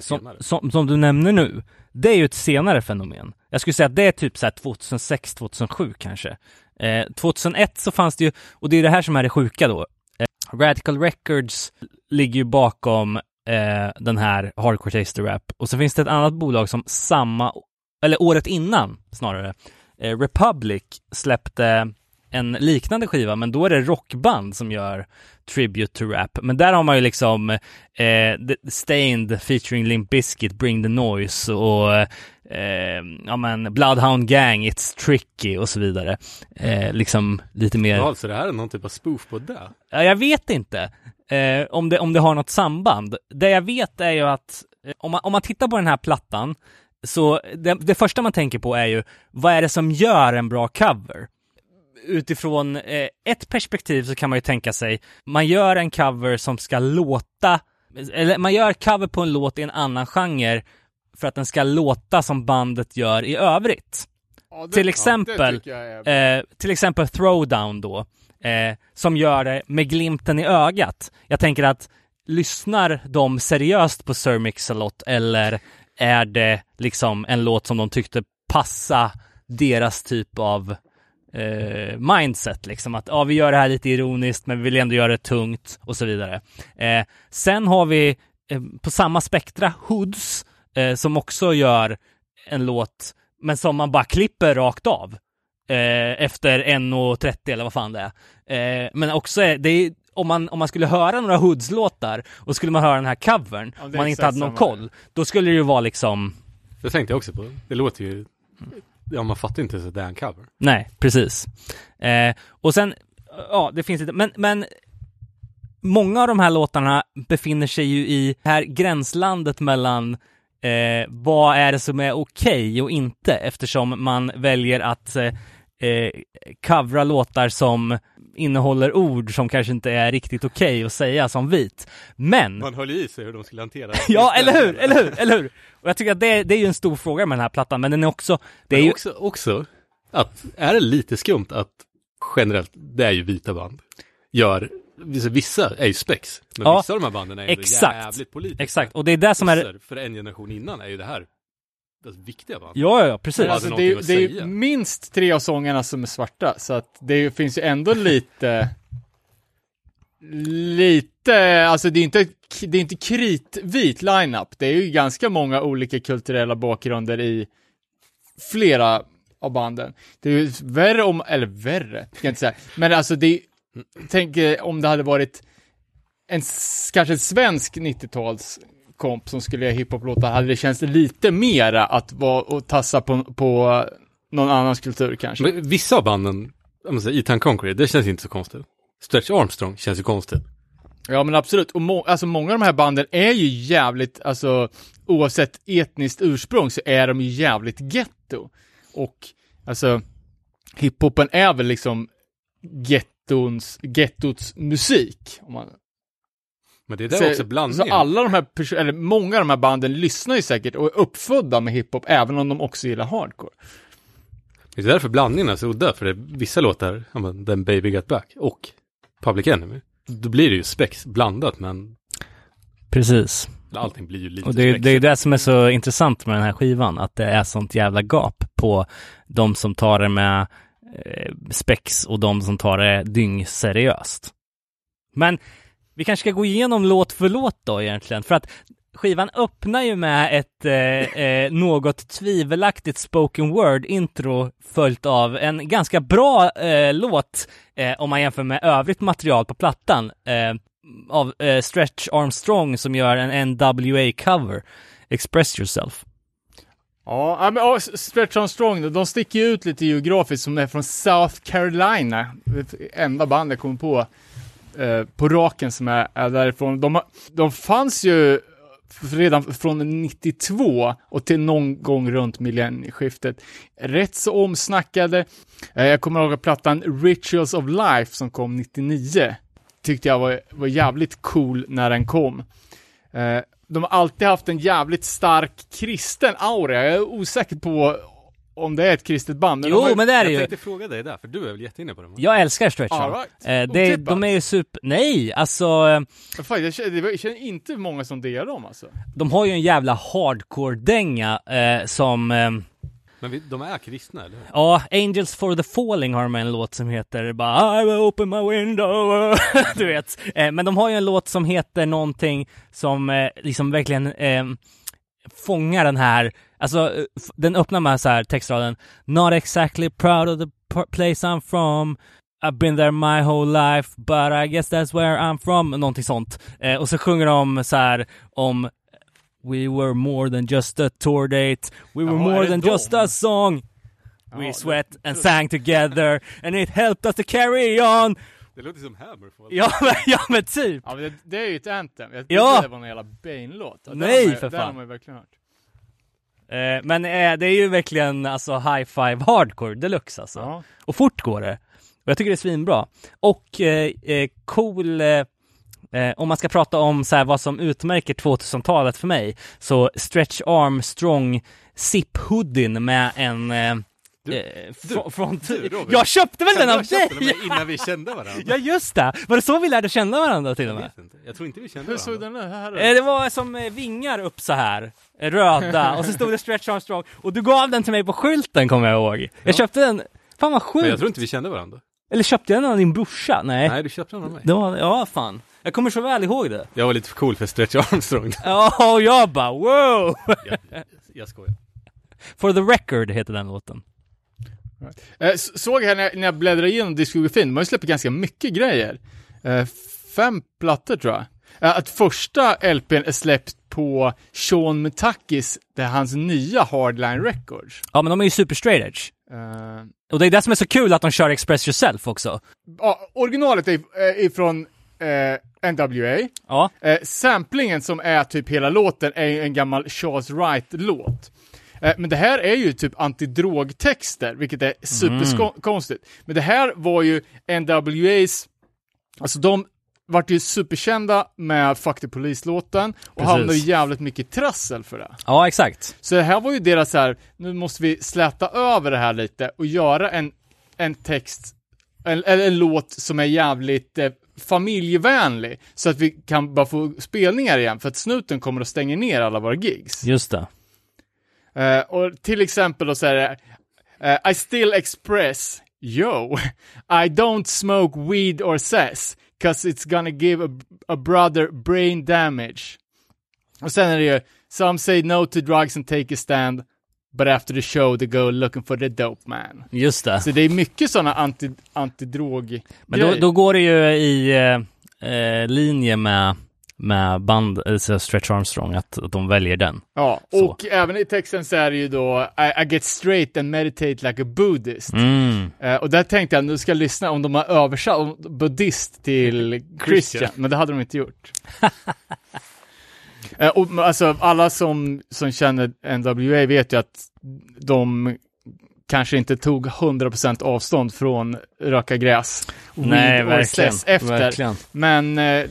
som, som, som du nämner nu, det är ju ett senare fenomen. Jag skulle säga att det är typ så här 2006, 2007 kanske. Eh, 2001 så fanns det ju, och det är det här som är det sjuka då. Eh, Radical Records ligger ju bakom eh, den här Hardcore Taster Rap. Och så finns det ett annat bolag som samma, eller året innan snarare, eh, Republic släppte en liknande skiva, men då är det rockband som gör Tribute to Rap. Men där har man ju liksom eh, Stained featuring Limp Bizkit, Bring the Noise och eh, ja men Bloodhound Gang, It's Tricky och så vidare. Eh, liksom lite mer Ja, alltså det här är någon typ av spoof på det. Ja, jag vet inte eh, om, det, om det har något samband. Det jag vet är ju att Eh, Om man, om man tittar på den här plattan, så det, det första man tänker på är ju, vad är det som gör en bra cover? Utifrån eh, ett perspektiv så kan man ju tänka sig, man gör en cover som ska låta, eller man gör cover på en låt i en annan genre för att den ska låta som bandet gör i övrigt. Ja, det- Till exempel, ja, är. Eh, till exempel Throwdown då, eh, som gör det med glimten i ögat. Jag tänker att lyssnar de seriöst på Sir Mix-a-Lot eller är det liksom en låt som de tyckte passa deras typ av eh, mindset liksom att ja, vi gör det här lite ironiskt men vi vill ändå göra det tungt och så vidare. Eh, sen har vi eh, på samma spektra Hoods eh, som också gör en låt men som man bara klipper rakt av eh, efter 1.30 eller vad fan det är. Eh, men också, det är, om, man, om man skulle höra några Hoods-låtar och skulle man höra den här covern, om man inte hade någon samma. koll, då skulle det ju vara liksom, Det tänkte jag också på. Det låter ju... Ja, man fattar inte så att det är en cover. nej, precis. Eh, och sen, ja, det finns lite, men, men många av de här låtarna befinner sig ju i det här gränslandet mellan eh, vad är det som är okej och inte eftersom man väljer att eh, eh covra låtar som innehåller ord som kanske inte är riktigt okej att säga som vit. Men Man höll i sig hur de skulle hantera Ja, eller hur, eller hur, eller hur? Och jag tycker att det, det är ju en stor fråga med den här plattan, men den är också, det är Men ju, också, också att är det lite skumt att generellt, det är ju vita band, gör, vissa, är ju spex, men Ja, vissa av de här banden är ju exakt. jävligt politiska. exakt, och det är det som är, För en generation innan är ju det här alltså, viktiga band. ja, ja, precis. Alltså, det, är, det är ju minst tre av sångarna som är svarta, så att det finns ju ändå lite... Lite, alltså det är inte, det är inte kritvit line-up. Det är ju ganska många olika kulturella bakgrunder i flera av banden. Det är ju värre om, eller värre, ska jag inte säga. Men alltså det är, tänk eh, om det hade varit en, kanske en svensk 90-tals komp som skulle göra hiphop-låtar, hade det känts lite mera att vara och tassa på, på någon annans kultur kanske. Men vissa av banden, säga, Etan Concrete, det känns inte så konstigt. Stretch Armstrong känns ju konstigt. Ja men absolut, och må, alltså många av de här banden är ju jävligt, alltså oavsett etniskt ursprung så är de ju jävligt getto. Och alltså hiphopen är väl liksom gettons, gettots musik. Om man, Men det är där så, också blandningen. så alla de här eller många av de här banden lyssnar ju säkert och är uppfödda med hiphop även om de också gillar hardcore. Det är därför blandningen är så udda, för det är vissa låtar, Den Baby Got Back och Public Enemy. Då blir det ju spex blandat, men Precis. allting blir ju lite Och det, är- spex. det är det som är så intressant med den här skivan, att det är sånt jävla gap på de som tar det med eh, spex och de som tar det dyngseriöst. Men vi kanske ska gå igenom låt för låt då egentligen, för att skivan öppnar ju med ett eh, eh, något tvivelaktigt spoken word intro följt av en ganska bra eh, låt eh, om man jämför med övrigt material på plattan eh, av eh, Stretch Armstrong som gör en NWA-cover, Express Yourself. Ja, men oh, Stretch Armstrong då, de sticker ju ut lite geografiskt som är från South Carolina. Det enda bandet jag kommer på eh, på raken som är, är därifrån. De, de fanns ju redan från 92 och till någon gång runt millennieskiftet. Rätt så omsnackade. Eh, jag kommer ihåg plattan Rituals of Life som kom 99 tyckte jag var, var jävligt cool när den kom. Eh, de har alltid haft en jävligt stark kristen aura. Jag är osäker på om det är ett kristet band. de Jo, har ju- men det är det Jag ju. tänkte fråga dig där, för du är väl jätteinne på det? va? Jag älskar Stretch All right. Eh, det, Otippat. de är ju super... Nej, alltså Fan, jag, känner, det jag känner inte många som delar dem alltså. de har ju en jävla hardcore-dänga eh, som eh, Men vi, de är kristna, eller hur? Ja, Angels for the Falling har de en låt som heter bara I will open my window, du vet. Eh, men de har ju en låt som heter någonting som eh, liksom verkligen eh, fångar den här, alltså eh, den öppnar med så här textraden Not exactly proud of the place I'm from. I've been there my whole life but I guess that's where I'm from, någonting sånt. Eh, och så sjunger de så här om We were more than just a tour date. We were är more det than dem? just a song. We Ja, sweat and sang together and it helped us to carry on Det låter som Hammerfall. Ja, men, ja men typ. Ja, men det, det är ju ett anthem. Jag Ja. det var någon jävla Bane-låt. Nej, man, ju- för Den har fan. man ju verkligen hört. Eh, men eh, det är ju verkligen alltså high five hardcore deluxe alltså. Ja. Och fort går det. Och jag tycker det är svinbra. Och eh, eh, cool, eh, eh, om man ska prata om så här, vad som utmärker 2000-talet för mig, så Stretch Armstrong zip hoodien med en eh, Du- eh, fr- från... du, Robin. jag köpte väl den av Jag köpte dig! den innan vi kände varandra. Ja just det! Var det så vi lärde känna varandra till och Jag med? inte. Jag tror inte vi kände Hur såg varandra. den ut? Här Eh, det var som eh, vingar upp så här eh, röda, och så stod det Stretch Armstrong, och du gav den till mig på skylten kommer jag ihåg. Jag köpte den, fan vad sjukt! Men jag tror inte vi kände varandra. Eller köpte jag den av din brorsa? Nej. Nej, du köpte den av mig. Det var, ja fan. Jag kommer så väl ihåg det. Jag var lite för cool för Stretch Armstrong. Ja, och jag bara wow! jag, jag skojar. For the record heter den låten. Eh, såg här när jag, när jag bläddrade igenom diskografin, de har ju släppt ganska mycket grejer. Eh, fem plattor tror jag. Eh, att första LPn är släppt på Sean Mutakis, det är hans nya Hardline Records. Ja, men de är ju super straight edge. Eh, Och det är det som är så kul att de kör Express Yourself också. ja, originalet är ifrån eh, NWA. Ja, Eh, samplingen som är typ hela låten är en gammal Charles Wright-låt. Eh, men det här är ju typ antidrogtexter, vilket är superkonstigt. Men det här var ju NWA's, alltså de vart ju superkända med Fuck the Police-låten och Precis. hamnade ju jävligt mycket trassel för det. ja exakt. Så det här var ju deras så här, nu måste vi släta över det här lite och göra en, en text, en, en, en låt som är jävligt eh, familjevänlig, så att vi kan bara få spelningar igen, för att snuten kommer att stänga ner alla våra gigs. Just det. Eh, och till exempel då så är det, eh, I still express, yo, I don't smoke weed or cess, cause it's gonna give a, a brother brain damage. Och sen är det ju, some say no to drugs and take a stand, but after the show they go looking for the dope man. Just det. Så det är mycket sådana anti, antidrog Men då, då går det ju i eh, eh, linje med, med band, alltså Stretch Armstrong, att, att de väljer den. Ja, Så. och även i texten så är det ju då I, I get straight and meditate like a buddhist. Mm. Eh, och där tänkte jag, nu ska jag lyssna om de har översatt buddhist till Christian, men det hade de inte gjort. Eh, och alltså alla som, som känner NWA vet ju att de kanske inte tog 100% avstånd från röka gräs, Nej, verkligen. efter. verkligen. Men eh,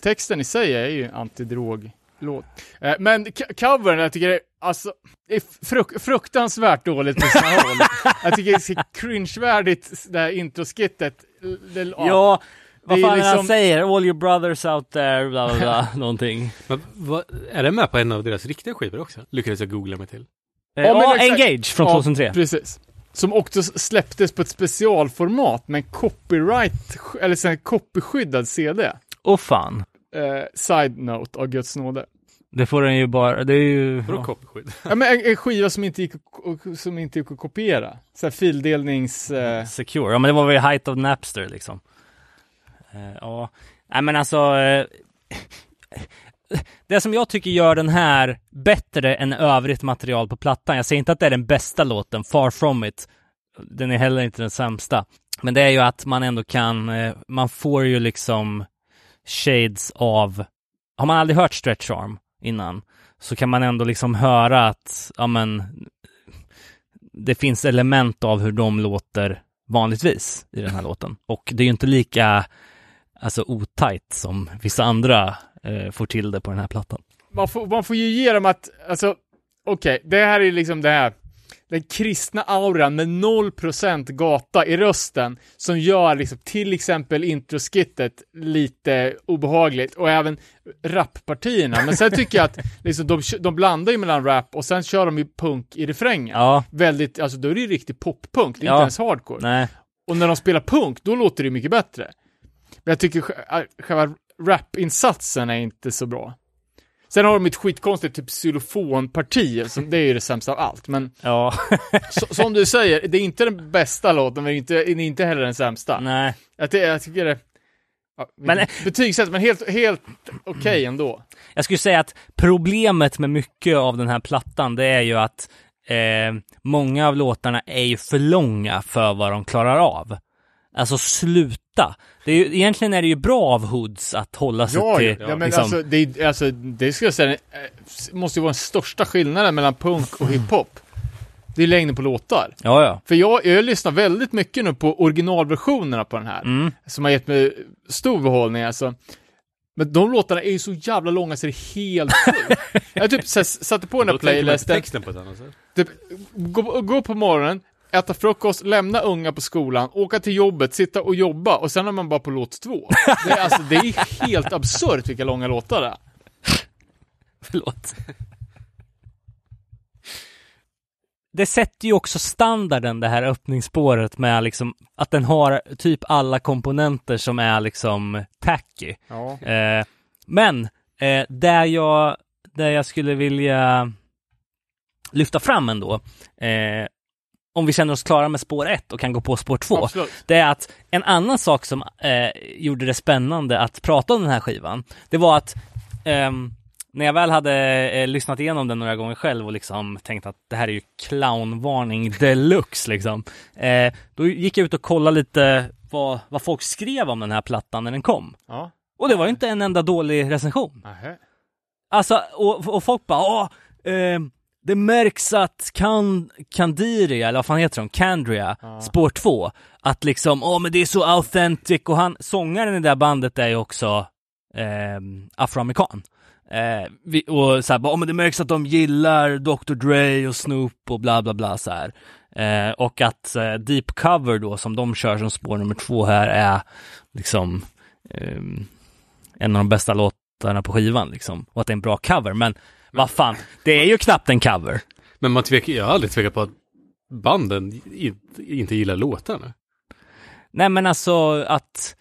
texten i sig är ju en antidroglåt. Eh, men covern, jag tycker det är, alltså, det är fruk- fruktansvärt dåligt på sina håll. Jag tycker det är cringe-värdigt, det här introskittet. Det, Ja, vad fan är det han liksom- säger? All your brothers out there, bla bla bla, någonting. Men, vad, är det med på en av deras riktiga skivor också? Lyckades jag googla mig till. Eh, Ja, exakt. Engage från 2003. precis. Som också släpptes på ett specialformat med en copyright, eller så här copyskyddad CD. Åh fan. Eh, side note av Guds nåde. Det får den ju bara, det är ju... Vadå Ja. copyskydd? Ja, men en, en skiva som inte gick, som inte gick att kopiera. Så här fildelnings... Eh, Secure, ja men det var väl height of Napster liksom. Eh, ja, nej men alltså. eh, det som jag tycker gör den här bättre än övrigt material på plattan, jag säger inte att det är den bästa låten, far from it. Den är heller inte den sämsta. Men det är ju att man ändå kan, eh, man får ju liksom shades av, har man aldrig hört Stretch Arm innan, så kan man ändå liksom höra att, ja men, det finns element av hur de låter vanligtvis i den här låten. Och det är ju inte lika alltså otajt som vissa andra eh, får till det på den här plattan. man, får, man får ju ge dem att, alltså, okej, det här är liksom det här, den kristna auran med 0% gata i rösten som gör liksom till exempel introskittet lite obehagligt och även rappartierna. Men sen tycker jag att liksom, de, de blandar ju mellan rap och sen kör de ju punk i refrängen. Ja, Väldigt, alltså då är det ju riktigt poppunk, det är Ja. inte ens hardcore. nej, Och när de spelar punk, då låter det mycket bättre. Men jag tycker äh, själva rapinsatsen är inte så bra. Sen har de ett skitkonstigt typ xylofonparti, som det är ju det sämsta av allt. Men ja, så, som du säger, det är inte den bästa låten, men det inte, det inte heller den sämsta. nej. Jag, ty- jag tycker det... Ja, Men- men, betygsätt, men helt, helt okej ändå. Jag skulle säga att problemet med mycket av den här plattan, det är ju att eh, många av låtarna är ju för långa för vad de klarar av. Alltså sluta. Det är ju, egentligen är det ju bra av Hoods att hålla sig Ja, till... ja, men liksom, alltså, det, alltså, det ska jag säga, eh, måste ju vara den största skillnaden mellan punk och hiphop. Det är längden på låtar. ja, ja. För jag, jag lyssnar väldigt mycket nu på originalversionerna på den här. Mm. Som har gett mig stor behållning alltså. Men de låtarna är ju så jävla långa så det är helt. Jag typ så här, satte på den Då inte playlisten, texten på ett annat sätt. typ, gå, gå på morgonen, äta frukost, lämna unga på skolan, åka till jobbet, sitta och jobba och sen är man bara på låt två. Det är, alltså, det är helt absurt vilka långa låtar det är. Förlåt. Det sätter ju också standarden det här öppningsspåret med liksom att den har typ alla komponenter som är liksom tacky. Ja. Eh, men eh, där, jag, där jag skulle vilja lyfta fram ändå, eh, om vi känner oss klara med spår ett och kan gå på spår två, Absolut. det är att en annan sak som eh, gjorde det spännande att prata om den här skivan, det var att ehm, när jag väl hade eh, lyssnat igenom den några gånger själv och liksom tänkt att det här är ju clownvarning deluxe liksom, eh, då gick jag ut och kollade lite vad, vad folk skrev om den här plattan när den kom. Ja. Och det var ju inte en enda dålig recension. Nähä. Alltså, och, och folk bara, åh, eh, det märks att kan, Candiria, eller vad fan heter de, Candria, spår 2, att liksom, åh men det är så authentic och han, sångaren i det där bandet är ju också eh, afroamerikan. Eh, vi, och så här, bara, åh men det märks att de gillar Dr Dre och Snoop och bla bla bla så här. Eh, och att eh, Deep Cover då, som de kör som spår nummer två här, är liksom ehm, en av de bästa låtarna på skivan liksom. Och att det är en bra cover, men vad fan, det är ju knappt en cover. Men man tvekar, jag har aldrig tvekat på att banden inte gillar låtarna. Nej men alltså att,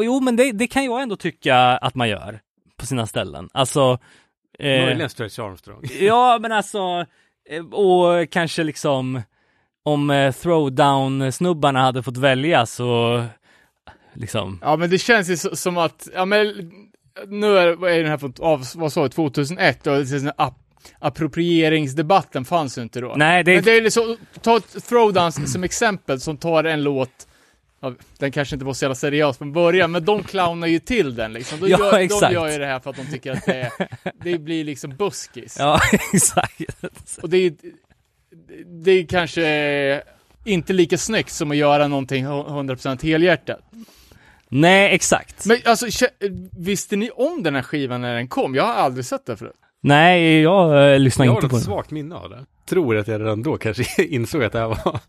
jo men det, det kan jag ändå tycka att man gör på sina ställen. Alltså, eh, Möjligen Stretch Armstrong. ja men alltså, eh, och kanske liksom om eh, throwdown-snubbarna hade fått välja så, liksom, Ja, men det känns ju som att, ja men, nu är, är den här från, av, vad sa jag, 2001 och det är sån här ap- approprieringsdebatten fanns ju inte då. nej det, Men det är liksom, ta Throwdowns som exempel som tar en låt, den kanske inte var så jävla seriös från början, men de clownar ju till den liksom. De, Ja, gör, de exakt. gör ju det här för att de tycker att det, är, det blir liksom buskis. ja exakt. Och det är, det är kanske inte lika snyggt som att göra någonting 100% helhjärtat. Nej exakt. Men alltså, visste ni om den här skivan när den kom? Jag har aldrig sett den förut. Nej, jag eh, lyssnar Jag har inte på ett den. svagt minne av det. Tror att jag redan då kanske insåg att det här var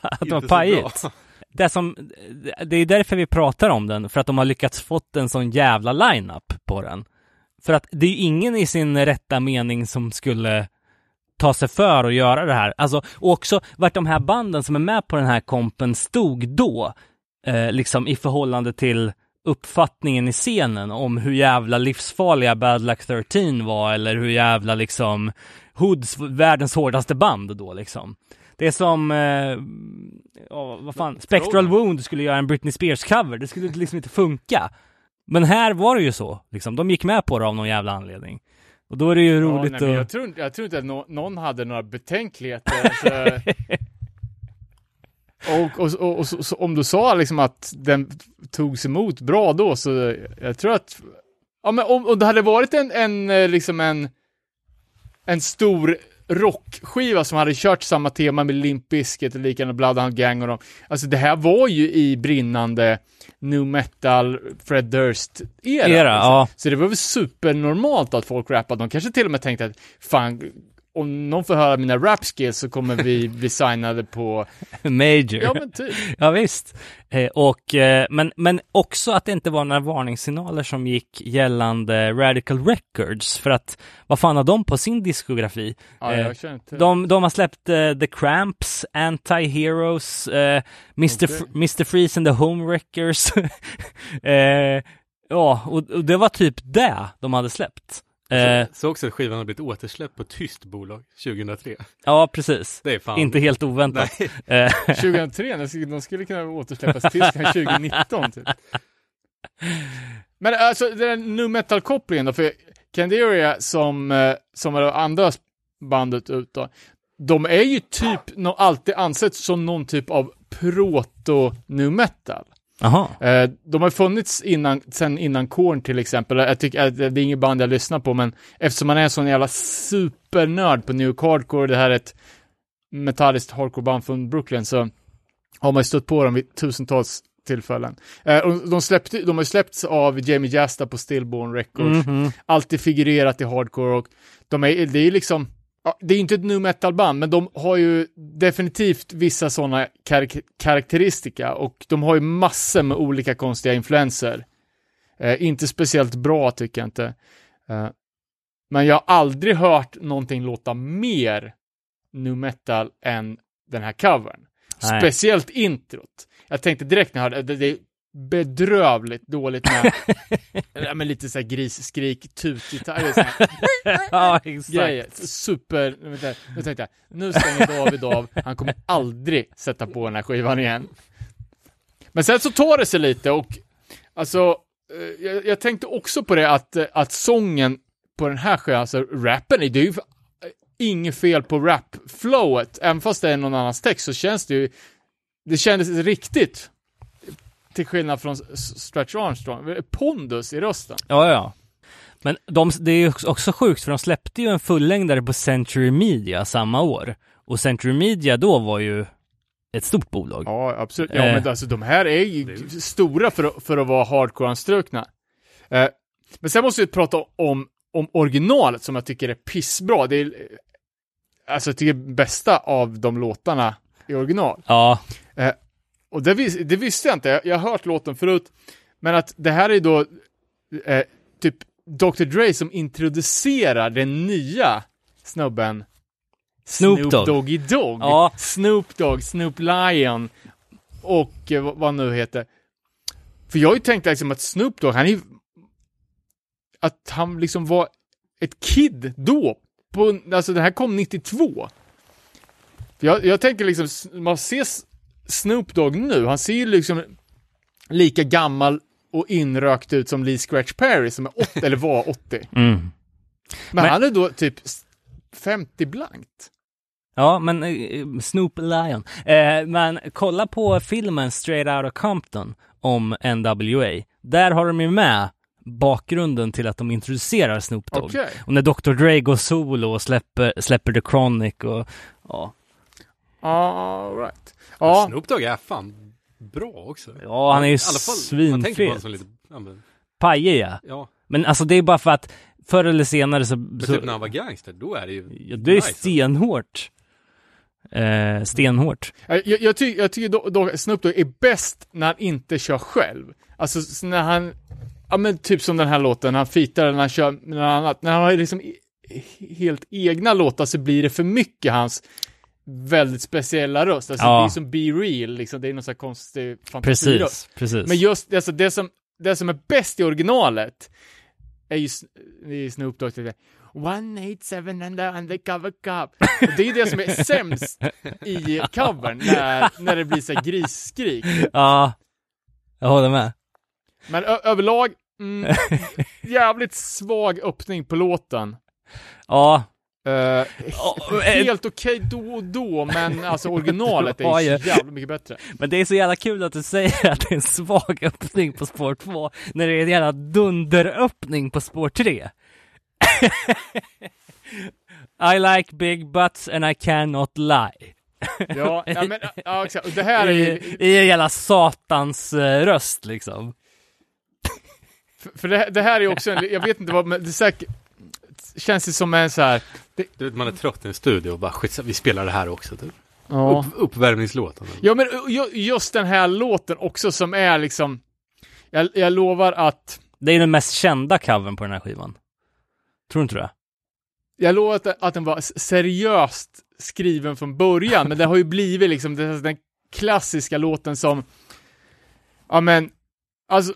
Att det var pajigt. det som, det är därför vi pratar om den, för att de har lyckats fått en sån jävla line-up på den. För att det är ju ingen i sin rätta mening som skulle ta sig för att göra det här. Alltså, och också vart de här banden som är med på den här kompen stod då, eh, liksom i förhållande till uppfattningen i scenen om hur jävla livsfarliga Bad Luck 13 var eller hur jävla liksom Hoods världens hårdaste band då liksom. Det är som, eh, ja, vad fan, Spectral Wound skulle göra en Britney Spears-cover, det skulle liksom inte funka. Men här var det ju så, liksom. De gick med på det av någon jävla anledning. Och då är det ju Ja, roligt nej, men jag, att... tror, jag tror inte att nå- någon hade några betänkligheter. Och, och, och, och så, så, om du sa liksom att den togs emot bra då, så jag tror att... Ja, men om, om det hade varit en, en eh, liksom en, en stor rockskiva som hade kört samma tema med Limp Bizkit och likadant Bloodhound Gang och dem. Alltså det här var ju i brinnande nu metal, Fred Durst-era. Era, liksom. ja. Så det var väl supernormalt att folk rappade. De kanske till och med tänkte att fan, om någon får höra mina rap skills så kommer vi bli signade på... Major. Ja men typ. Ja visst. Eh, och, eh, men, men också att det inte var några varningssignaler som gick gällande Radical Records. För att vad fan har de på sin diskografi? Ja, Eh, jag känner inte... De, de har släppt eh, The Cramps, Anti-Heroes, eh, Mr. F- Mr. Freeze and the Homewreckers. eh, ja, och, och det var typ det de hade släppt. Eh, Så också att skivan har blivit återsläppt på tyst bolag 2003. ja, precis. Det är fan... Inte helt oväntat. Nej. Eh, 2003, de skulle- de skulle kunna återsläppas till Tyskland 2019 typ. Men alltså den här nu metal-kopplingen då, för Candiria som, eh, som är det andra bandet ut då, de är ju typ no, alltid ansett som någon typ av proto-nu metal. Jaha. Eh, de har funnits innan, sen innan Korn till exempel. Jag tycker att det är inget band jag lyssnar på, men eftersom man är en sån jävla supernörd på New Hardcore, det här är ett metalliskt hardcore-band från Brooklyn, så har man ju stött på dem vid tusentals tillfällen. Eh, de, släppte, de har ju släppts av Jamie Jasta på Stillborn Records, Mhm. alltid figurerat i hardcore och de är, det är liksom, ja, det är inte ett nu metal-band, men de har ju definitivt vissa sådana karak- karaktäristika och de har ju massor med olika konstiga influenser. Eh, inte speciellt bra tycker jag inte. Eh, men jag har aldrig hört någonting låta mer nu metal än den här covern. Nej. Speciellt introt. Jag tänkte direkt när jag hörde det, det är bedrövligt dåligt med, ja, men lite såhär grisskrik, tutgitarr, så här ja, exakt. grejer. Super, vänta, nu tänkte jag, nu stänger David av, han kommer aldrig sätta på den här skivan igen. Men sen så tar det sig lite och, alltså, eh, jag, jag tänkte också på det att, eh, att sången på den här skivan, alltså rappen, det är ju eh, inget fel på rap-flowet, även fast det är någon annans text så känns det ju, det kändes riktigt. Till skillnad från Stretch Armstrong, pondus i rösten. Ja, ja. Men de, det är ju också sjukt för de släppte ju en fullängdare på Century Media samma år. Och Century Media då var ju ett stort bolag. Ja, absolut. Ja, Eh. men alltså de här är ju stora för, att- för att vara hardcore-anstrukna. Eh, men sen måste vi prata om, om originalet som jag tycker är pissbra. Det är, eh, alltså jag tycker bästa av de låtarna i original. Ja, Och det, vis, det visste jag inte, jag, har hört låten förut. Men att det här är då eh, typ Dr. Dre som introducerar den nya snubben Snoop Dogg. Doggy Dogg. Ja. Snoop Dogg, Snoop Lion och eh, vad han nu heter. För jag har ju tänkt liksom att Snoop Dogg, han är. Att han liksom var ett kid då. På, alltså det här kom 92. För Jag, jag tänker liksom, man ser Snoop Dogg nu, han ser ju liksom lika gammal och inrökt ut som Lee Scratch Perry som är 80, eller var 80. mm. Men, Men- han är då typ s- 50 blankt. Ja, men eh, Snoop Lion. Eh, men kolla på filmen Straight Outta Compton om NWA. Där har de ju med bakgrunden till att de introducerar Snoop Dogg. Okej. Och när Dr. Dre går solo och släpper, släpper The Chronic och ja. All right. Ja, Snoop Dogg är fan bra också. Ja, han är ju svinfet. som lite, ja, men, Pajig ja. ja. Men alltså det är bara för att förr eller senare så... Men så typ när han var gangster, då är det ju ja, det är nice. stenhårt. Eh, stenhårt. jag, jag, ty, jag tycker då, då Snoop Dogg är bäst när han inte kör själv. Alltså när han, ja men typ som den här låten, han fitar när han kör med något annat. När han har liksom helt egna låtar så blir det för mycket hans väldigt speciella röst. Alltså Ja. det är som Be Real, liksom, det är någon sån här konstig fantasiröst. Precis, precis. Men just alltså, det, som, det som är bäst i originalet är ju S- i Snoop Dogg. det är 187 and the undercover cop. Och det är det som är sämst i covern, när, när det blir så grisskrik. Ja, jag håller med. Men överlag, mm, jävligt svag öppning på låten. Ja, Uh, helt okej då och då, men alltså originalet är ju så jävla mycket bättre. men det är så jävla kul att du säger att det är en svag öppning på spår 2 när det är en jävla dunderöppning på spår 3. I like big butts and I cannot lie. Ja, ja men ja, exakt. Det här är I, ju, I en jävla satans eh, röst liksom. För, för det, det här är ju också en, jag vet inte vad, men det är säkert, känns det som en så här, Du vet, man är trött i en studio och bara skit, vi spelar det här också. Typ. ja. Upp, uppvärmningslåten. ja men ju- just den här låten också som är liksom, jag, jag lovar att, Det är den mest kända covern på den här skivan. Tror du inte det? jag lovar att, att den var seriöst skriven från början, men det har ju blivit liksom den, den klassiska låten som, ja men, alltså,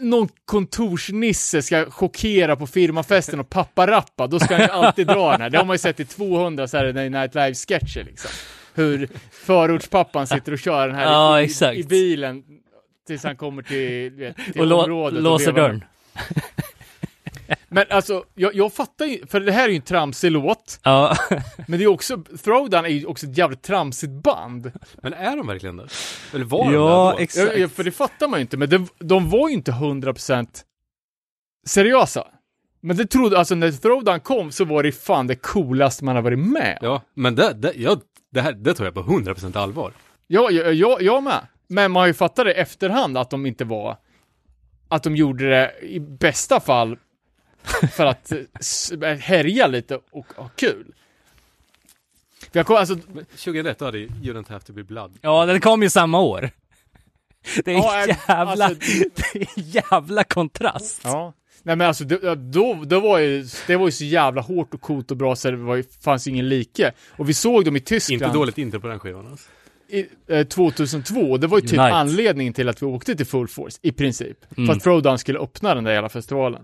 någon kontorsnisse ska chockera på firmafesten och papparappa, då ska han ju alltid dra den här. Det har man ju sett i 200 Saturday Night Live-sketcher liksom. Hur förortspappan sitter och kör den här Ja, i, i bilen tills han kommer till, vet, till Och området. låser vevar. dörren. Men alltså, jag, jag fattar ju, för det här är ju en tramsig låt, Ja, men det är också, Throwdown är ju också ett jävligt tramsigt band. Men är de verkligen det? Eller var de ja det exakt. Ja, för det fattar man ju inte, men det, de var ju inte 100% seriösa. Men det trodde, alltså när Throwdown kom så var det fan det coolaste man har varit med. Ja, men det, det, jag, det här, det tar jag på 100% allvar. Ja, ja, ja, jag med. Men man har ju fattat det efterhand att de inte var, att de gjorde det i bästa fall för att härja lite och ha kul. För jag kom, alltså, 2001 då hade You Don't Have To Be Blood. Ja, den kom ju samma år. Det är Ja, jävla, alltså- det är jävla kontrast. ja. Nej men alltså, det, då, då var ju, det var ju så jävla hårt och coolt och bra så det var ju, fanns ingen like. Och vi såg dem i Tyskland. Inte dåligt intro på den skivan alltså. i, eh, 2002, det var ju typ Unite. anledningen till att vi åkte till Full Force, i princip. Mm. För att Throwdown skulle öppna den där jävla festivalen.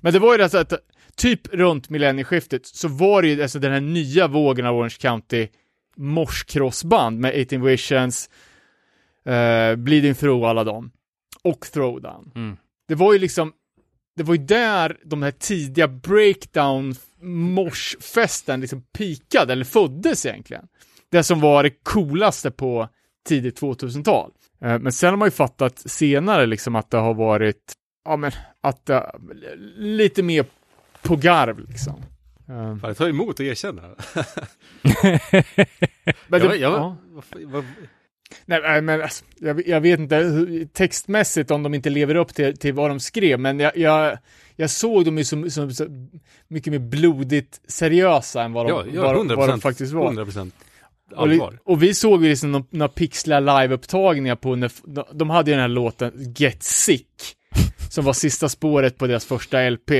Men det var ju det så att, typ runt millennieskiftet, så var det ju alltså den här nya vågen av Orange County morscrossband med 18 Visions, eh, Bleeding Through alla dem, och Throwdown. Mm. Det var ju liksom, det var ju där de här tidiga breakdown morsfesten liksom pikade, eller föddes egentligen. Det som var det coolaste på tidigt 2000-tal. Eh, Men sen har man ju fattat senare liksom att det har varit, ja men, att det, lite mer på garv liksom. Eh, Fan, jag tar emot och erkänner. Men jag, det, ja. Nej, men alltså, jag, jag vet inte hur, textmässigt om de inte lever upp till, till vad de skrev, men jag, jag, jag såg dem ju som, som, så mycket mer blodigt seriösa än vad de, ja, ja, vad, 100%, vad de faktiskt var. 100% Och, li, allvar. och vi såg ju liksom några, pixliga liveupptagningar på när, de- de hade ju den här låten Get Sick, som var sista spåret på deras första LP.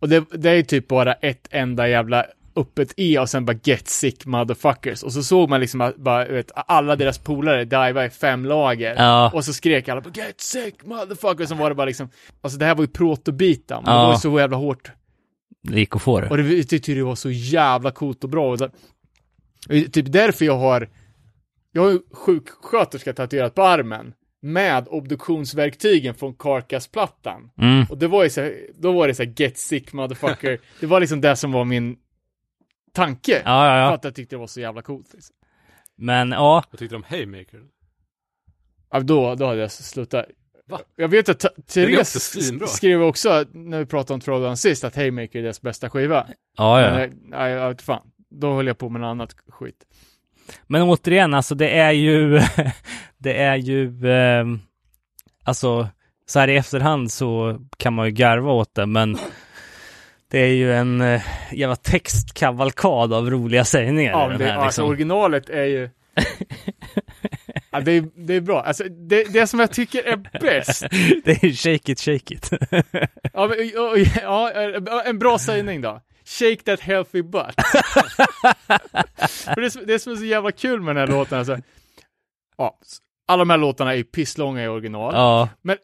Och det, det är ju typ bara ett enda jävla öppet E och sen bara Get Sick Motherfuckers. Och så såg man liksom att bara, vet, alla deras polare diva i fem lager. Ja. Och så skrek alla på Get Sick Motherfuckers, som var det bara liksom, alltså det här var ju proto-beat, men det Ja. var ju så jävla hårt Det gick att få det. och det, tyckte det var så jävla coolt och bra. Och det, det är typ därför jag har, jag har ju sjuksköterska tatuerat på armen med obduktionsverktygen från Carcass-plattan. Mm. Och det var ju så här, då var det så här, get sick motherfucker. det var liksom det som var min tanke. Ja, ja, För ja. att jag tyckte det var så jävla coolt. Liksom. Men ja, Vad tyckte du om Haymaker? Ja, då, då hade jag slutat. Va? Jag vet att Therese också skrev också, när vi pratade om Throwdown sist, att Haymaker är deras bästa skiva. ja, ja. Men, eh, nej, jag vet fan. Då höll jag på med något annat skit. Men återigen, alltså det är ju, det är ju, ehm, alltså så här i efterhand så kan man ju garva åt det, men det är ju en eh, jävla textkavalkad av roliga sägningar Ja, det, här alltså liksom. originalet är ju... ja, det, är, det är bra. Alltså, det, det som jag tycker är bäst. det är shake it, shake it. Ja, men, ja, en bra sägning då. Shake that healthy butt. Det, som- det som är så jävla kul med den här låten, alltså. Ja, alla de här låtarna är pisslånga i original. ja, Men,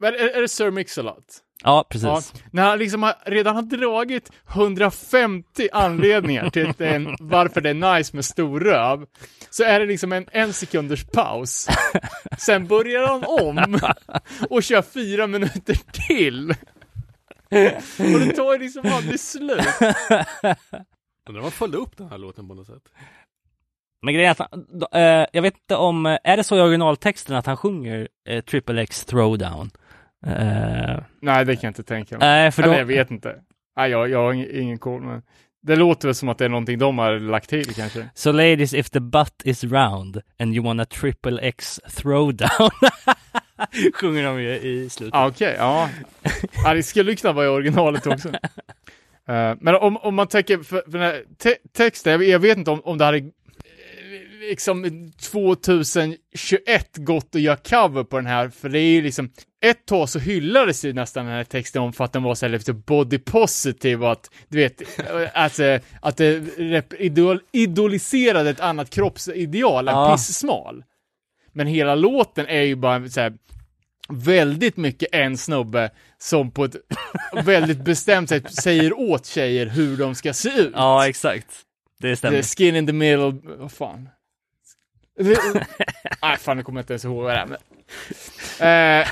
men är, är det Sir Mix-a-Lot? ja precis. Ja, när han liksom har, redan har dragit 150 anledningar till att det är en, varför det är nice med stor röv, så är det liksom en en sekunders paus. Sen börjar han om och kör fyra minuter till. Och det tar ju liksom aldrig slut. Undrar om man följde upp den här låten på något sätt. Men grejen är att, han- då, eh, jag vet inte om, eh, är det så i originaltexten att han sjunger eh, Triple X Throwdown? Eh, Nej, det kan jag inte tänka mig. nej, för då, Eller jag vet inte. Nej, jag, jag har ingen, ingen koll, men det låter väl som att det är någonting de har lagt till kanske. So ladies, if the butt is round and you want a triple X throwdown. Sjunger de ju i slutet. Ah, Okej, ja. ja. Det skulle kunna vara i originalet också. Eh, men om, om man tänker, för, för den här te texten, jag, jag vet inte om, om det hade eh, liksom 2021 gått att göra cover på den här, för det är ju liksom, ett tag så hyllades ju nästan den här texten om för att den var så här lite body positive och att, du vet, eh, att, det idol, idoliserade ett annat kroppsideal än Ja. pissmal. Men hela låten är ju bara så här, väldigt mycket en snubbe som på ett väldigt bestämt sätt säger åt tjejer hur de ska se ut. Ja, exakt. Det The stämmer. skin in the middle, vad fan. Nej, fan, jag kommer inte ens ihåg vad det är. Men... Eh,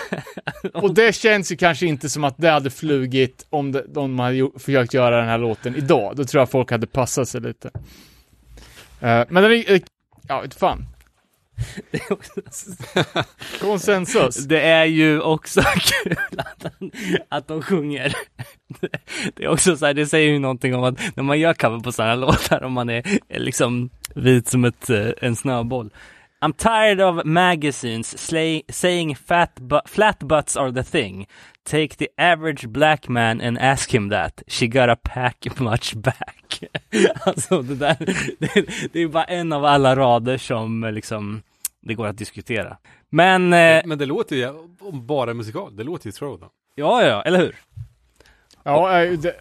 och det känns ju kanske inte som att det hade flugit om, det, om man hade försökt göra den här låten idag. Då tror jag folk hade passat sig lite. Eh, men den är, ja, vet fan. Konsensus. Det är ju också kul att, han- att de sjunger. Det är också så här, det säger ju någonting om att när man gör cover på sådana låtar, om man är, är liksom vit som ett, eh, en snöboll. I'm tired of magazines slay, saying fat bu- flat butts are the thing. Take the average black man and ask him that. She got a pack much back. alltså det där, det, det är bara en av alla rader som eh, liksom det går att diskutera. Men, eh, Men det låter ju, bara musikal, det låter ju Throwdown. ja, ja, eller hur? Ja, eh, det,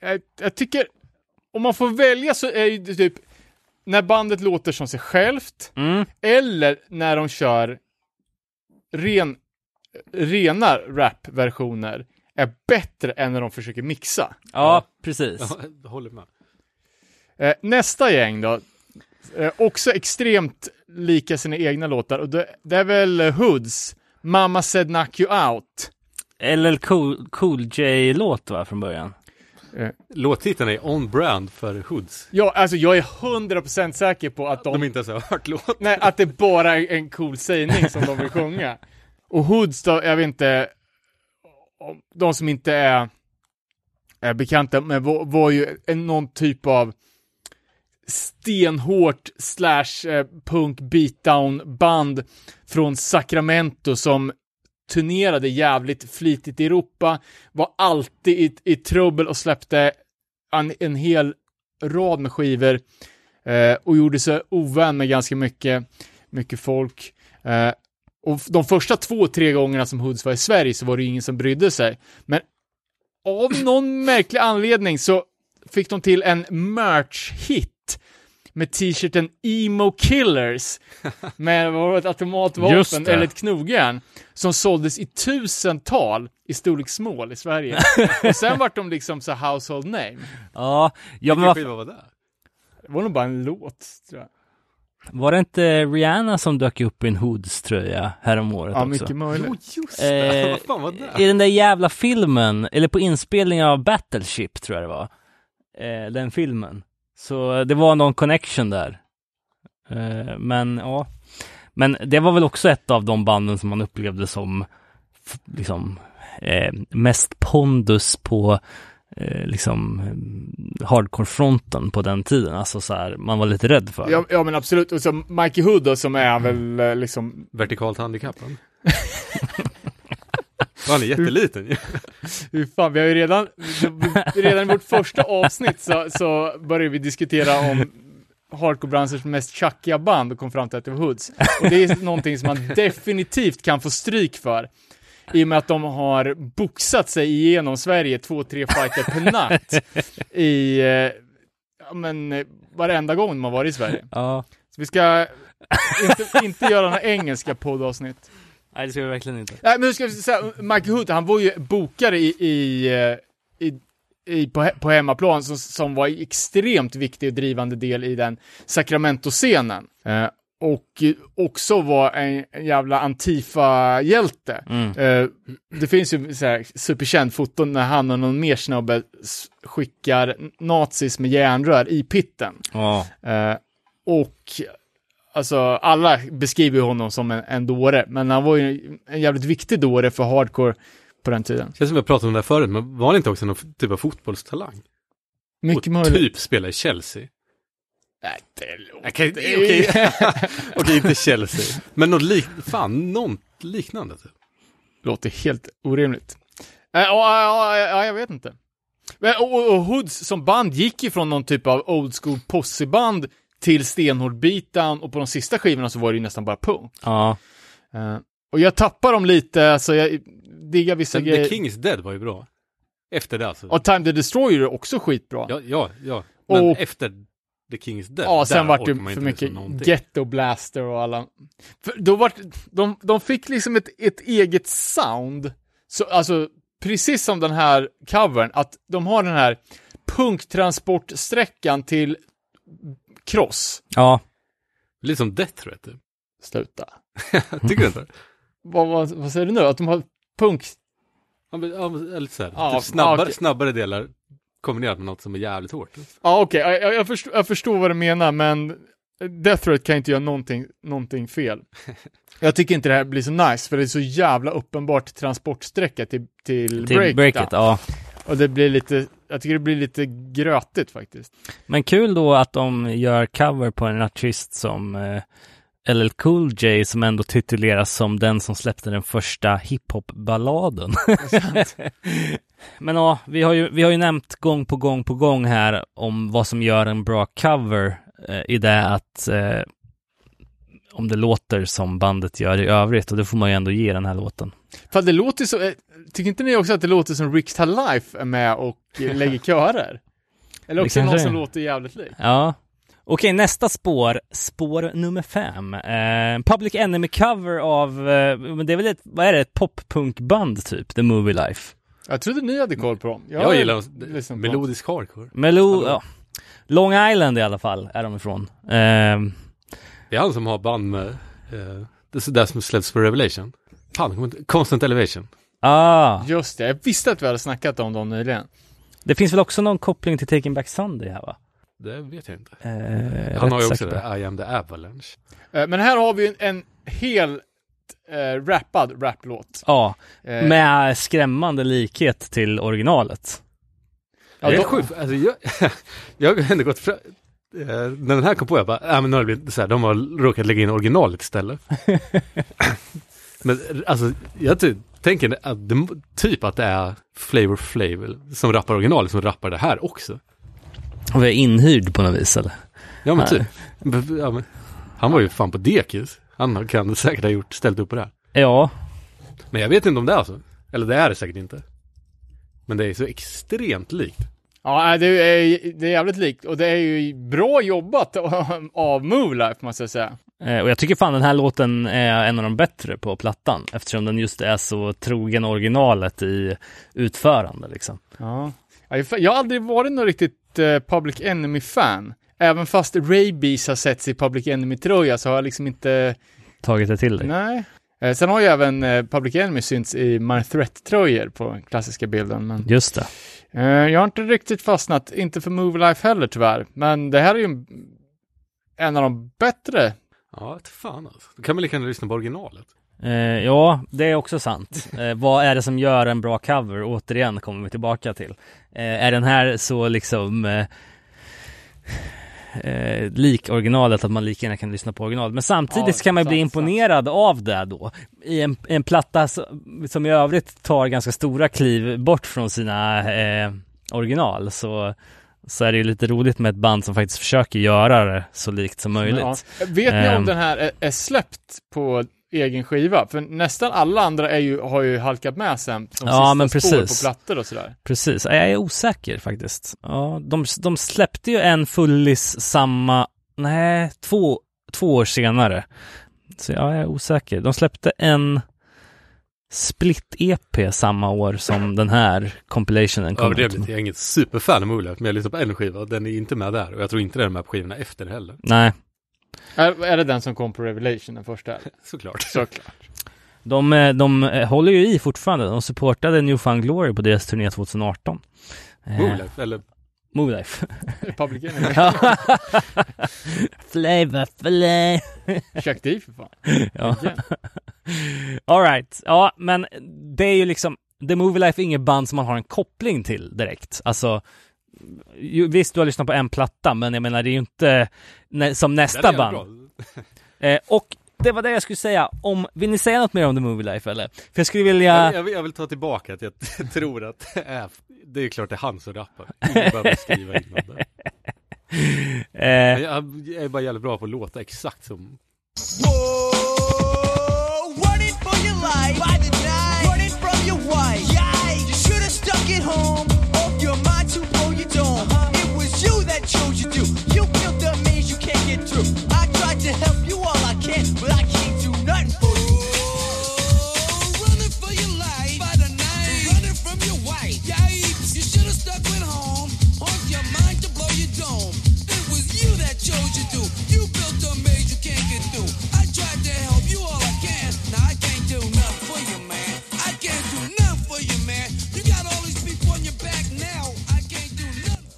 jag, jag tycker, om man får välja så är det typ när bandet låter som sig självt, Mm. eller när de kör ren, rena rap-versioner, är bättre än när de försöker mixa. Ja, precis. Ja, jag håller med. Eh, nästa gäng då, eh, också extremt lika sina egna låtar, och det, det är väl eh, Hoods, Mama said knock you out. LL Cool, cool J-låt va, från början? Låttiteln är on brand för Hoods. Ja, alltså jag är 100% säker på att de De inte ens har hört låten. Nej, att det bara är en cool sägning som de vill sjunga. Och Hoods då, jag vet inte, om de som inte är, är bekanta med var, var ju en, någon typ av stenhårt slash eh, punk beatdown band från Sacramento som turnerade jävligt flitigt i Europa, var alltid i, i trubbel och släppte en, en hel rad med skivor eh, och gjorde sig ovän med ganska mycket, mycket folk. Eh, och de första två, tre gångerna som Hoods var i Sverige så var det ingen som brydde sig. Men av någon märklig anledning så fick de till en merch-hit med t-shirten Emo Killers med ett automatvapen eller ett knogjärn som såldes i tusental i storlek small i Sverige. och sen vart de liksom så household name. Ja, ja men vad, var det? Det var nog bara en låt, tror jag. var det inte Rihanna som dök upp i en Hoods-tröja häromåret Ja, också? mycket möjligt. Jo, just det. Eh, Vad fan var det? I den där jävla filmen, eller på inspelningen av Battleship tror jag det var, eh, den filmen. Så det var någon connection där. Eh, men ja, men det var väl också ett av de banden som man upplevde som liksom eh, mest pondus på eh, liksom eh, hardcore-fronten på den tiden. Alltså så här, man var lite rädd för. Ja, ja men absolut. Och så Mikey Hood då, som är väl eh, liksom, Vertikalt handikappad. Han är jätteliten ju. hur fan, vi har ju redan, redan i vårt första avsnitt så, så började vi diskutera om hardcore-branschens mest tjackiga band och kom fram till att det var Hoods. Och det är någonting som man definitivt kan få stryk för. I och med att de har boxat sig igenom Sverige två, tre fighter per natt i, eh, ja men, varenda gång har varit i Sverige. Ja, Så vi ska inte, inte göra några engelska poddavsnitt. Nej det ska vi verkligen inte. Nej, men nu ska jag säga, Michael Hood, han var ju bokare i, i, eh, i, i på, he- på hemmaplan som, som var extremt viktig och drivande del i den Sacramento-scenen. Eh, och också var en, en jävla Antifa-hjälte. Mm. Eh, det finns ju så här superkänd foton när han och någon mer snubbe skickar nazis med järnrör i pitten. Eh, och alltså alla beskriver honom som en, en dåre, men han var ju en jävligt viktig dåre för hardcore på den tiden. Känns som jag pratade om det här förut, men var han inte också någon typ av fotbollstalang? Mycket och möjligt. typ spela i Chelsea. Nej, det låter... Okej, okej. Okej, inte Chelsea. Men något lik, fan, något liknande typ. låter helt orimligt. Eh, ja, ja, ja, jag vet inte. Men, och, och Hoods som band gick ju från någon typ av old school posse-band till stenhård beatdown och på de sista skivorna så var det ju nästan bara punk. ja. Eh, och jag tappar dem lite, alltså jag diggar vissa grejer. The King is Dead var ju bra. Efter det alltså. Och Time the Destroyer är också skitbra. Ja, ja, ja. Men Och- efter The King is Dead. Ja, sen vart det för mycket. Ghetto Blaster och alla. För då vart, de, de fick liksom ett, ett eget sound. Så, alltså, precis som den här covern, att de har den här punktransportsträckan till Cross. ja. Lite som Death Threat typ. Sluta. Tycker du inte? vad, vad, vad säger du nu? Att de har punk... Ja, men, ja, eller så här, Ja, typ snabbare, okej. snabbare delar kombinerat med något som är jävligt hårt. Ja okej, jag, jag, jag, förstår, jag förstår vad du menar men Death Threat kan inte göra någonting, någonting fel. Jag tycker inte det här blir så nice för det är så jävla uppenbart transportsträcka till, till, Till break, breaket, ja. Och det blir lite, jag tycker det blir lite grötigt faktiskt. Men kul då att de gör cover på en artist som eh, LL Cool J som ändå tituleras som den som släppte den första hiphop-balladen. Men ja, vi har, ju, vi har ju nämnt gång på gång på gång här om vad som gör en bra cover eh, i det att eh, om det låter som bandet gör i övrigt och det får man ju ändå ge den här låten. För det låter så, eh, tycker inte ni också att det låter som Rick's Life är med och lägger körer? Eller också någon som låter jävligt lik. Ja. Okej, nästa spår, spår nummer fem. Eh, Public Enemy cover av, eh, men det är väl ett, vad är det, ett poppunkband typ, The Movie Life. Jag trodde ni hade koll på dem. Jag, gillar lyssnat på dem. melodisk hardcore. Melo, ja. Long Island i alla fall är de ifrån. Eh, Det är han som har band med, eh, det är där som släpps på Revelation. Fan, Constant Elevation. ah, Just det, jag visste att vi hade snackat om dem nyligen. det finns väl också någon koppling till Taking Back Sunday här va? Det vet jag inte. Eh, Han har ju också det, I am the avalanche. Eh, Men här har vi en, en helt eh, rappad raplåt. Ja, Eh, med skrämmande likhet till originalet. ja, det är sjukt, alltså jag, jag har ändå gått fram, eh, när den här kom på, jag bara, äh, men nu har det blivit så här, de har råkat lägga in originalet istället. men alltså, jag ty- tänker att det, typ att det är Flavor Flav som rappar originalet som rappar det här också. Och vi är inhyrd på något vis eller? Ja men typ. Ja, men, han var ju fan på dekis. Han kan säkert ha gjort, ställt upp på det här. Ja, Men jag vet inte om det är så. Eller det är det säkert inte. Men det är så extremt likt. Ja, det är, det är jävligt likt och det är ju bra jobbat av Move Life måste jag säga. Eh, och jag tycker fan den här låten är en av de bättre på plattan eftersom den just är så trogen originalet i utförande liksom. Ja. Ja, Jag har aldrig varit någon riktigt eh, Public Enemy-fan. Även fast Rabies har setts i Public Enemy-tröja så har jag liksom inte, Tagit det till dig. nej. Eh, sen har ju även Public Enemy synts i My Threat-tröjor på den klassiska bilden, men Just det. jag har inte riktigt fastnat, inte för Move Life heller tyvärr. Men det här är ju en av de bättre. Ja, vet fan alltså. Då kan man lika gärna lyssna på originalet. Eh, ja, det är också sant. Eh, vad är det som gör en bra cover? Återigen kommer vi tillbaka till. Eh, är den här så liksom eh, eh, lik originalet att man lika gärna kan lyssna på originalet. Men samtidigt Ja, kan man bli sant, sant. imponerad av det då. I en, en platta som, som i övrigt tar ganska stora kliv bort från sina eh, original så så är det ju lite roligt med ett band som faktiskt försöker göra det så likt som möjligt. Ja. Vet ni om Ehm. den här är, är släppt på egen skiva? För nästan alla andra är ju, har ju halkat med sen. De Ja, sista men spår precis. på plattor och sådär. Precis, jag är osäker faktiskt. Ja, de, de släppte ju en fullis samma, nej, två, två år senare. Så ja, jag är osäker. De släppte en split-EP samma år som den här compilationen kom ut. Överdrivet. Jag är inget superfan av Moonlight, men jag lyssnar på en skiva och den är inte med där. Och jag tror inte den är med på skivorna efter heller. Nej, Är, är det den som kom på Revelation, den första? Såklart. Såklart. de, eh, de eh, håller ju i fortfarande. De supportade New Found Glory på deras turné 2018. Eh, Moonlight, eller Move Life. Public Enemy. flavor, flavor. Chuck D för fan. Ja. Igen. All right. Ja, men det är ju liksom, The Movie Life är inget band som man har en koppling till direkt. Alltså, ju, visst du har lyssnat på en platta, men jag menar det är ju inte nä, som nästa band. Eh, och det var det jag skulle säga. Om, vill ni säga något mer om The Movie Life eller? För jag skulle vilja... Jag, jag, vill, jag vill ta tillbaka att jag tror att det är, det är klart det är han som rappar. Ingen behöver skriva in något där. Eh, Jag, jag är bara jävligt bra på att låta exakt som by the night, running from your wife. Yikes, you should have stuck at home.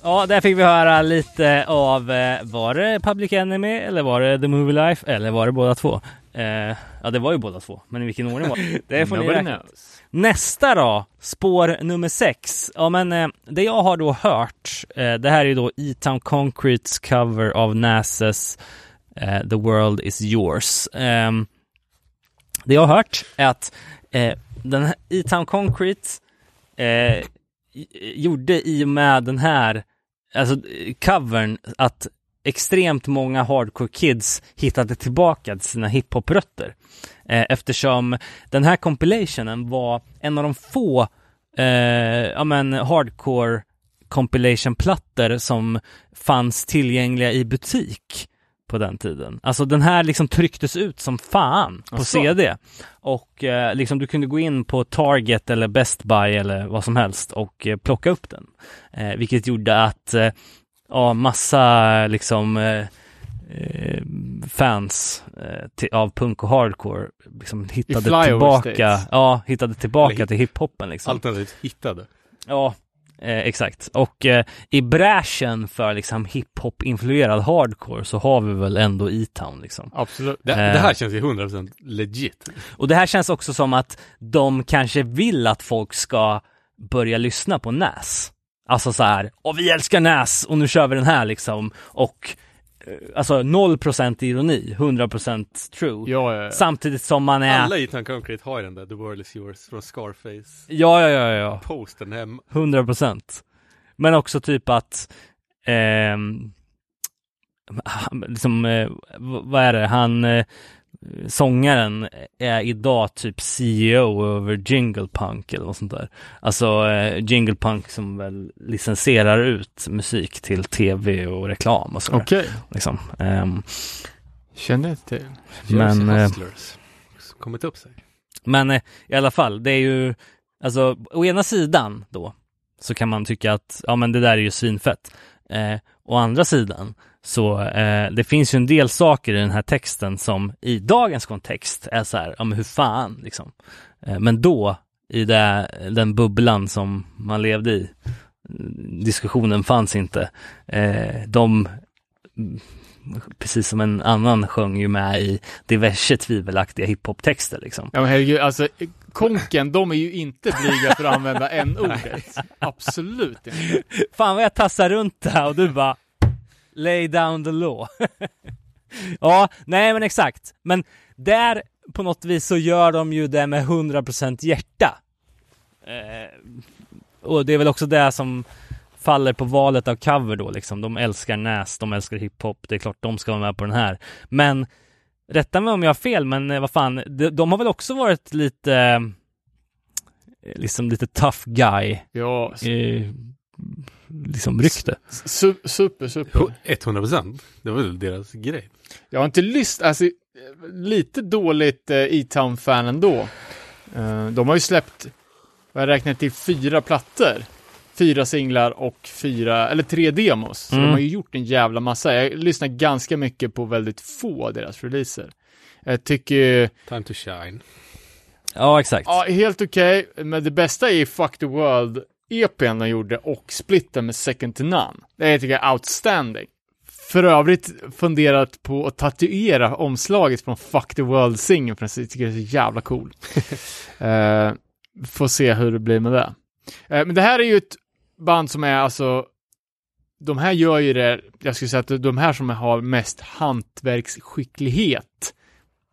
Ja, där fick vi höra lite av, eh, var det Public Enemy eller var det The Movie Life eller var det båda två? Eh, ja, det var ju båda två, men i vilken ordning var det? Det får ni Nobody räkna. knows. Nästa då, spår nummer sex. Ja men eh, det jag har då hört, eh, det här är ju då E-Town Concretes cover av Nases eh, The World Is Yours. Ehm, det jag har hört är att eh, den här E-Town Concrete gjorde i och med den här, alltså covern, att extremt många hardcore kids hittade tillbaka till sina hiphop-rötter. Eh, eftersom den här compilationen var en av de få eh, ja, men hardcore compilation-plattor som fanns tillgängliga i butik på den tiden. Alltså den här liksom trycktes ut som fan på Asså? CD. Och eh, liksom du kunde gå in på Target eller Best Buy eller vad som helst och eh, plocka upp den. Eh, vilket gjorde att eh, ja, massa liksom eh, eh, fans till, av punk och hardcore liksom hittade tillbaka, states. ja, hittade tillbaka Eller till hiphopen liksom. Alternativt hittade. Ja, eh, exakt. Och eh, i bräschen för liksom hiphop-influerad hardcore så har vi väl ändå E-Town liksom. Absolut. Det, Eh. det här känns ju 100% legit. Och det här känns också som att de kanske vill att folk ska börja lyssna på Nas. Alltså så här, och vi älskar Nas och nu kör vi den här liksom. Och eh, alltså 0% ironi, 100% true. Ja, ja, ja. Samtidigt som man är... Alla i Town Concrete har den där The World Is Yours från Scarface. Ja, ja, ja, ja. Posten hem. 100 procent. Men också typ att han- liksom, eh, vad är det, han eh, sångaren är idag typ CEO över Jingle Punk eller något sånt där. Alltså eh, Jingle Punk som väl licensierar ut musik till tv och reklam och sådär. Okej. Liksom. Ehm, Kände inte till. Men, eh. Kommit upp sig. Men eh, i alla fall, det är ju, alltså å ena sidan då, så kan man tycka att, ja men det där är ju svinfett. Eh, å andra sidan, så eh, det finns ju en del saker i den här texten som i dagens kontext är så här, ja men hur fan liksom. Eh, men då, i det, den bubblan som man levde i, diskussionen fanns inte. Eh, de precis som en annan sjöng ju med i diverse tvivelaktiga hiphop-texter liksom. Ja men herregud, alltså Konken, de är ju inte blyga för att använda n-ordet. Absolut inte. Fan vad jag tassar runt där och du bara lay down the law. ja, nej men exakt. Men där på något vis så gör de ju det med 100% hjärta. Eh, och det är väl också det som faller på valet av cover då liksom. De älskar Nas, de älskar hiphop. Det är klart de ska vara med på den här. Men rätta mig om jag har fel, men eh, vad fan, de, de har väl också varit lite eh, liksom lite tough guy Ja, eh, liksom rykte. su super, super. 100%. Det var väl deras grej. Jag har inte lyssnat, alltså lite dåligt eh, E-Town-fan ändå. Eh, de har ju släppt, vad jag räknar till, fyra plattor. Fyra singlar och fyra, eller tre demos. Så Mm. de har ju gjort en jävla massa. Jag lyssnar ganska mycket på väldigt få av deras releaser. Jag tycker, Time to shine. Ja, exakt. ja, helt okej, men det bästa är Fuck the World EPn de gjorde och splitten med Second to None. Det tycker jag är outstanding. För övrigt funderat på att tatuera omslaget från Fuck the World-singeln för jag tycker det är så jävla cool. uh, får se hur det blir med det. Eh, men det här är ju ett band som är alltså, de här gör ju det, jag skulle säga att de här som har mest hantverksskicklighet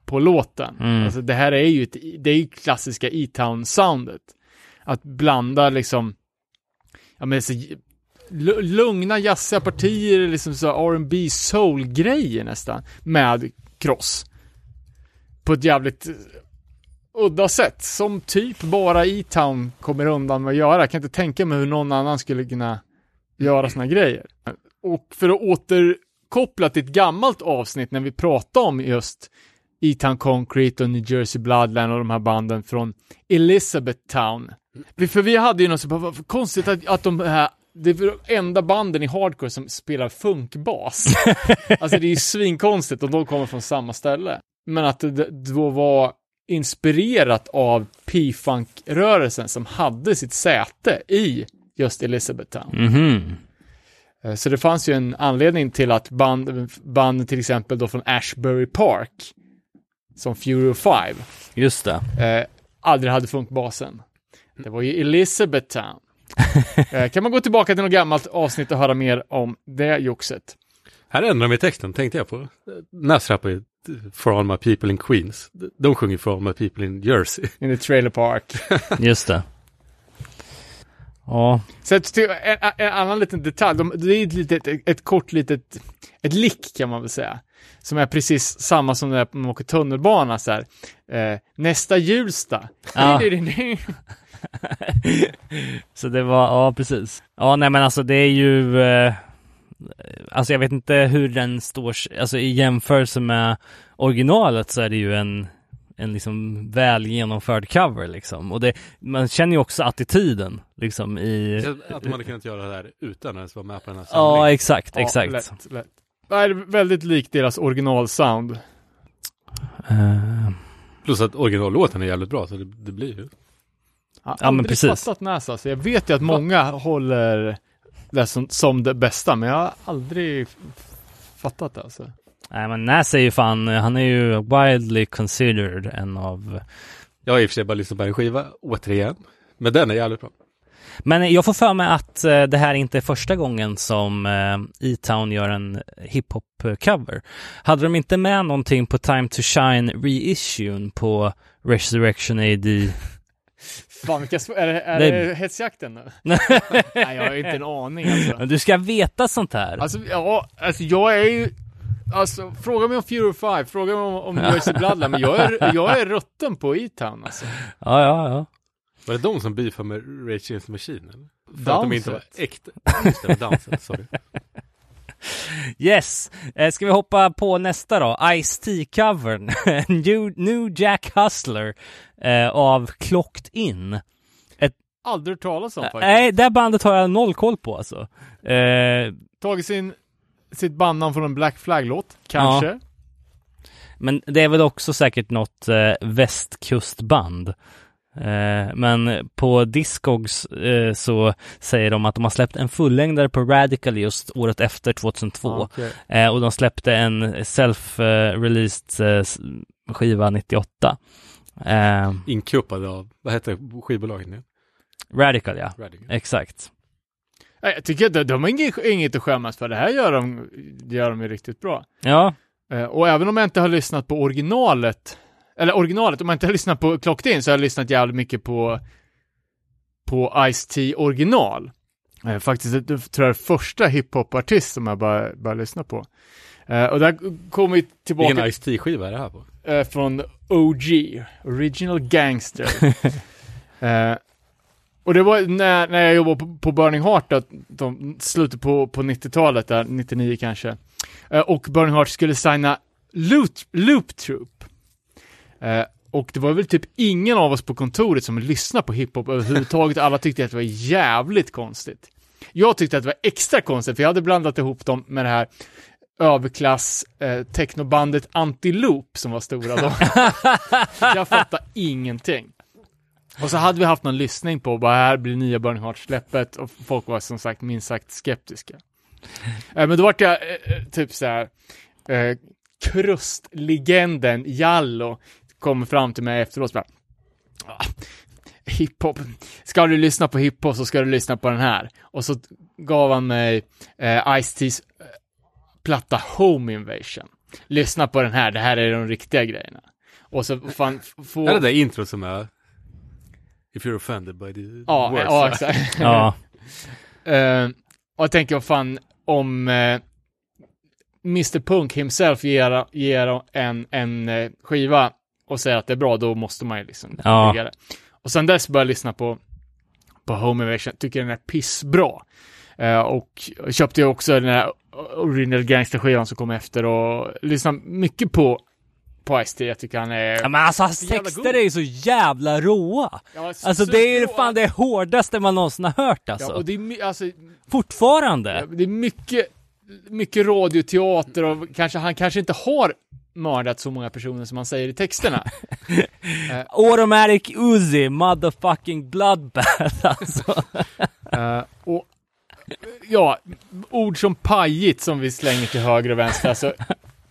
på låten. Mm. Alltså det här är ju ett, det är ju klassiska E-Town-soundet. Att blanda liksom, ja men så, lugna jazziga partier, liksom så R&B soul-grejer nästan, med cross. På ett jävligt eh, udda sätt, som typ bara E-Town kommer undan med att göra. Jag kan inte tänka mig hur någon annan skulle kunna göra såna grejer. Och för att återkoppla till ett gammalt avsnitt när vi pratade om just E-Town Concrete och New Jersey Bloodline och de här banden från Elizabeth Town för vi hade ju något så bara, konstigt att, att de här det är de enda banden i hardcore som spelar funkbas. alltså det är ju svinkonstigt och de kommer från samma ställe. Men att det då var inspirerat av P-Funk-rörelsen som hade sitt säte i just Elizabethtown. Mhm. Eh, Så det fanns ju en anledning till att band, band till exempel då från Ashbury Park, som Fury 5, Just det. eh, aldrig hade funkbasen. Det var ju Elizabethtown. eh, kan man gå tillbaka till något gammalt avsnitt och höra mer om det joxet. Här ändrar de texten, tänkte jag på. Nas rappar ju For all my people in Queens. De sjunger For all my people in Jersey. In the trailer park. Just det. Ja, Så till- en, en annan liten detalj, de, det är ett, litet, ett, ett kort litet, ett lick kan man väl säga. Som är precis samma som när man åker tunnelbana så här. Eh, nästa Hjulsta. Ja. så det var, ja precis. Ja, nej men alltså det är ju, eh, alltså jag vet inte hur den står, alltså i jämförelse med originalet så är det ju en, en liksom väl genomförd cover liksom. Och det, man känner ju också attityden liksom i, Att de hade kunnat göra det här utan att ens vara med på den här ja samlingen. exakt, Ja, exakt. lätt, lätt. Det är väldigt likt deras originalsound. Eh, Plus att originallåten är jävligt bra, så det, det blir ju. Jag har Ja, men aldrig precis. fattat Nas alltså. Jag vet ju att många håller det som, som det bästa, men jag har aldrig fattat det alltså. nej men Nas är ju fan, han är ju wildly considered en av Jag har i och för sig bara lyssnat på en skiva, återigen. Men den är jävligt bra. Men jag får för mig att eh, det här inte är första gången som eh, E-Town gör en hiphop-cover. Hade de inte med någonting på Time to Shine reissuen på Resurrection AD? Fan vilka sv- är det, är Det- det hetsjakten nu? Nej, jag har inte en aning alltså. Men du ska veta sånt här. Alltså, ja, alltså jag är ju, alltså fråga mig om Fury 5, fråga mig om, om Jersey Bloodline, men jag är, jag är rutten på E-Town alltså. Ja, ja, ja. Var det de som beefade med Rage Against the Machine? Eller? För att de inte var Downset. äkta. Just det, sorry. Yes! Eh, ska vi hoppa på nästa då? Ice-T-covern. New, New Jack Hustler eh, av Clocked In. Aldrig hört talas om faktiskt. Nej, det bandet har jag noll koll på alltså. Eh, Tagit sin, sitt bandnamn från en Black Flag-låt, kanske. Men det är väl också säkert något eh, västkustband. Eh, men på Discogs eh, så säger de att de har släppt en fullängdare på Radical just året efter 2002. Ja, okej. Eh, och de släppte en self-released eh, skiva 98. Eh, Inkuppade av, vad hette skivbolaget nu? Radical ja, Radical. exakt. Jag tycker att de, har inget, att skämmas för. Det här gör de, gör de ju riktigt bra. Ja, Eh, och även om jag inte har lyssnat på originalet, eller originalet, om jag inte har lyssnat på Clocked In så har jag lyssnat jävligt mycket på, på Ice-T original. Eh, faktiskt, det tror jag är första hiphop-artist som jag bara, bara lyssnar på. Eh, och där kommer vi tillbaka Vilken Ice-T-skiva är det här på? eh, från OG, Original Gangster. eh, och det var när, när jag jobbade på, på Burning Heart, att de, slutet på, på 90-talet, där, 99 kanske. Och Burning Heart skulle signa Loop, Loop Troop. Och det var väl typ ingen av oss på kontoret som lyssnade på hiphop överhuvudtaget. Alla tyckte att det var jävligt konstigt. Jag tyckte att det var extra konstigt, för jag hade blandat ihop dem med det här överklass eh, technobandet Antiloop som var stora då. jag fattar ingenting. Och så hade vi haft någon lyssning på vad här blir nya Burning Heart-släppet och folk var som sagt minst sagt skeptiska. Eh, men då vart jag eh, eh, typ så här eh, krustlegenden Jallo kommer fram till mig efteråt och bara "Ah, Hiphop, ska du lyssna på hiphop så ska du lyssna på den här. Och så gav han mig eh, Ice-T's eh, platta Home Invasion. Lyssna på den här, det här är de riktiga grejerna. Och så fan, få... Är det där intro som är If you're offended by the Ja, words? ja exakt. ja, Eh, och jag tänker, vad fan, om eh, Mr Punk himself ger, ger en, en eh, skiva och säger att det är bra, då måste man ju liksom Ja. digga det. Och sen dess började jag lyssna på, på Home Invasion, tycker den är pissbra. Eh, och köpte ju också den här Original Gangster-skivan som kom efter och lyssnade mycket på, på Ice-T. Jag tycker han är... Ja, men alltså hans texter är ju så jävla råa. Ja, Alltså det är ju så- fan det hårdaste man någonsin har hört alltså. Ja, och det är, alltså, Fortfarande. Ja, Det är mycket, mycket radioteater och kanske, han kanske inte har mördat så många personer som han säger i texterna. Automatic Uzi, motherfucking bloodbath alltså. Eh, och ja, ord som pajigt som vi slänger till höger och vänster. Alltså,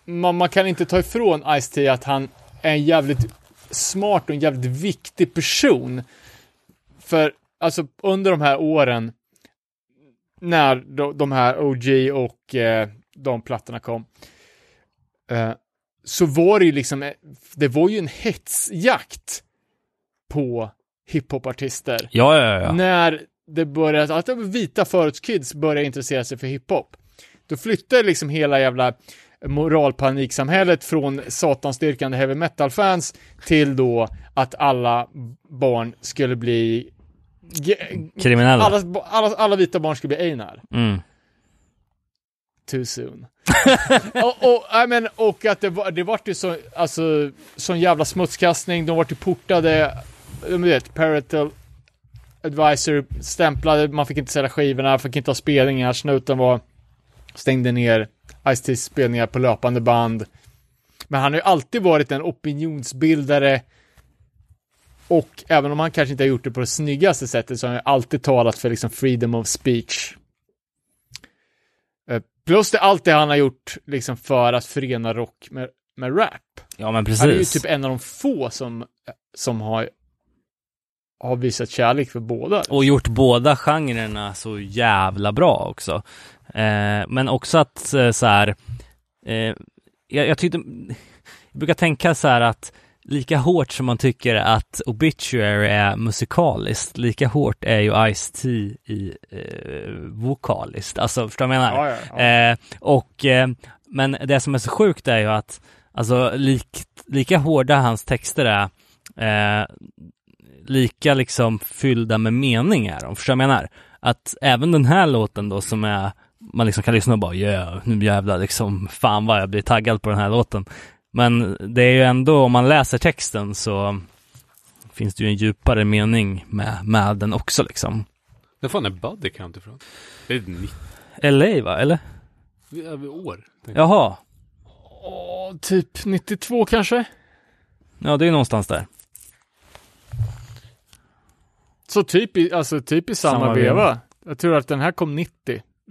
man, man kan inte ta ifrån Ice-T att han är en jävligt smart och en jävligt viktig person. För alltså under de här åren när de, de här OG och eh, de plattorna kom eh, så var det ju liksom, eh, det var ju en hetsjakt på hiphopartister Ja, ja, ja. när det började, att de vita förortskids började intressera sig för hiphop. Då flyttade liksom hela jävla moralpaniksamhället från satansdyrkande heavy metal-fans till då att alla barn skulle bli Kriminella. alla, alla, alla vita barn skulle bli Einar. Mm. Too soon. och, och, I men, och att det var, det vart ju så, alltså, sån jävla smutskastning, de vart ju portade, du vet, parental advisor stämplade, man fick inte sälja skivorna, fick inte ha spelningar, snuten var, stängde ner Ice-T's spelningar på löpande band. Men han har ju alltid varit en opinionsbildare och även om han kanske inte har gjort det på det snyggaste sättet så har han ju alltid talat för liksom freedom of speech. Eh, Plus det allt det han har gjort liksom för att förena rock med, med rap. Ja, men Han är ju precis. typ en av de få som, som har, har visat kärlek för båda. Och gjort båda genrerna så jävla bra också. Eh, men också att eh, så här, eh, jag, jag tyckte, jag brukar tänka så här att lika hårt som man tycker att Obituary är musikaliskt, lika hårt är ju Ice-T i eh, vokaliskt. Alltså, förstår du vad jag menar? Ja, ja, ja. Eh, och, eh, men det som är så sjukt är ju att, alltså likt, lika hårda hans texter är, eh, lika liksom fyllda med mening är de, förstår jag menar? Att även den här låten då som är, man liksom kan lyssna och bara yeah, nu jävlar liksom, fan vad jag blir taggad på den här låten. Men det är ju ändå, om man läser texten så finns det ju en djupare mening med, med den också liksom. När fan är Buddy Count ifrån? Det är 90 LA va, eller? över år. Jaha, Åh, typ 92 kanske? ja det är någonstans där. Så typ i, alltså typ i samma, Samma veva. veva. Jag tror att den här kom 90,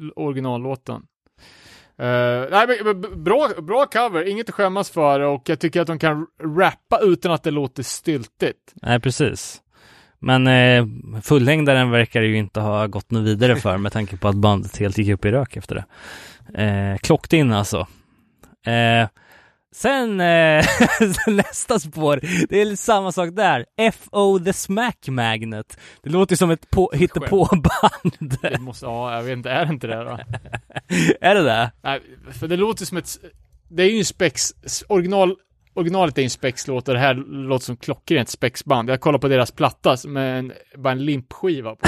l- originallåten. Uh, nej, men, bra, bra cover, inget att skämmas för och jag tycker att de kan rappa utan att det låter styltigt. Nej, precis. Men eh, fullängdaren verkar ju inte ha gått något vidare för med tanke på att bandet helt gick upp i rök efter det. Eh, klockt in alltså. Eh, sen eh, nästa spår, det är lite samma sak där. F.O. The Smack Magnet. Det låter ju som ett på, hittepåband. Det måste, ja, jag vet inte, är det inte det då? är det det? Nej, för det låter som ett, det är ju en spex, original, originalet är ju en spexlåt och det här låter som klockrent spexband. Jag kollar på deras platta med en, bara en limpskiva på.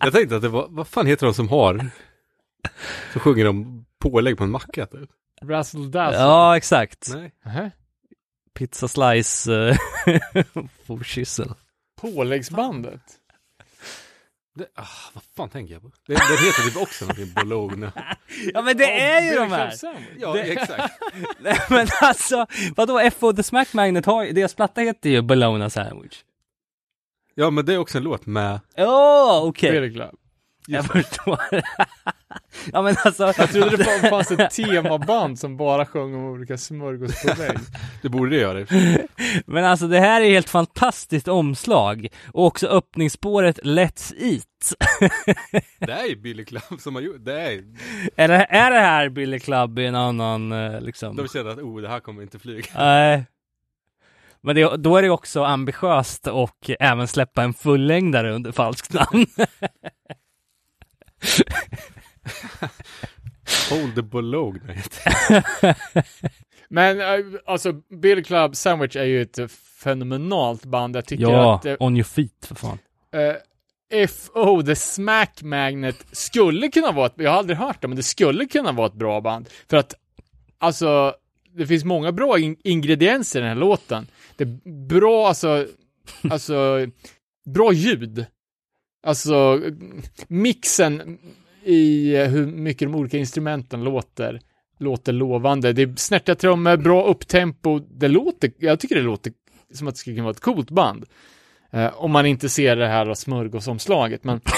Jag tänkte att det var, vad fan heter de som har? Så sjunger de pålägg på en macka typ. Razzle Dazzle. Ja, exakt. Nej. Nähä. Pizza slice eh, forkyssel. Påläggsbandet. Det, ah, vad fan tänker jag på? Det, det heter typ också någonting Bologna. Ja men det är ju de här! Ja, Det- exakt. Nej men alltså, vadå F.O. The Smack Magnet har ju, deras platta heter ju Bologna Sandwich. Ja, men det är också en låt med... Åh, okej. Really Club. Jag förstår. Ja men alltså, Jag trodde det fan- fanns ett temaband som bara sjöng om olika smörgåspålägg. Det borde det göra. men alltså det här är helt fantastiskt omslag. Och också öppningsspåret Let's Eat. Det är ju Billy Club som har gjort det. Är, är, det, är det här Billy Club i en annan eh, liksom? de känner att oh, det här kommer inte flyga. Nej. Men det, då är det också ambitiöst och även släppa en fullängdare under falskt namn. Hold the Bologna. Men äh, alltså, Bill Club Sandwich är ju ett fenomenalt band. Jag tycker ja, att äh, on your feet för fan. eh, FO, The Smack Magnet, skulle kunna vara ett, jag har aldrig hört det, men det skulle kunna vara ett bra band. För att, alltså, det finns många bra in- ingredienser i den här låten. Det är bra, alltså, alltså, bra ljud. Alltså, mixen i eh, hur mycket de olika instrumenten låter, låter lovande. Det är snärtiga trummor, bra upptempo. Det låter, jag tycker det låter som att det skulle kunna vara ett coolt band. Eh, om man inte ser det här smörgåsomslaget, men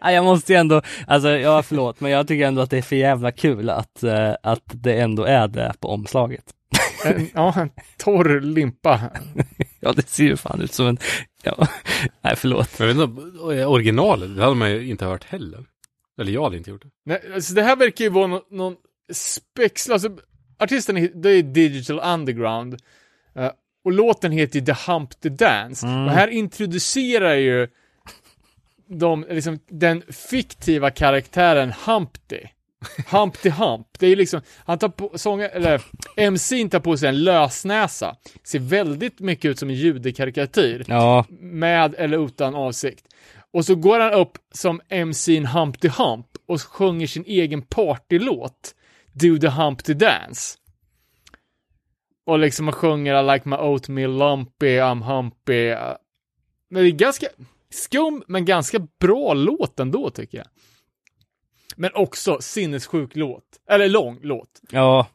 Ja, jag måste ju ändå, alltså ja förlåt, men jag tycker ändå att det är för jävla kul att, eh, att det ändå är det på omslaget. en, ja, en torr limpa. Ja, det ser ju fan ut som en, ja, nej förlåt. Men jag vet inte, originalet, det hade man ju inte hört heller. Eller jag hade inte gjort det. Nej, alltså det här verkar ju vara någon, någon spexla, alltså artisten är, det är Digital Underground. Eh, och låten heter ju The Hump The Dance. Mm. Och här introducerar ju de, liksom, den fiktiva karaktären Humpty. Humpty Hump. Det är liksom, han tar på, sången, eller MC'n tar på sig en lösnäsa. Ser väldigt mycket ut som en judekarikatyr Ja, med eller utan avsikt. Och så går han upp som MC'n Humpty Hump och sjunger sin egen partylåt, Do the Humpty Dance. Och liksom han sjunger I like my oatmeal lumpy, I'm humpy. Men det är ganska skum, men ganska bra låt ändå tycker jag. Men också sinnessjuk låt. Eller lång låt. ja,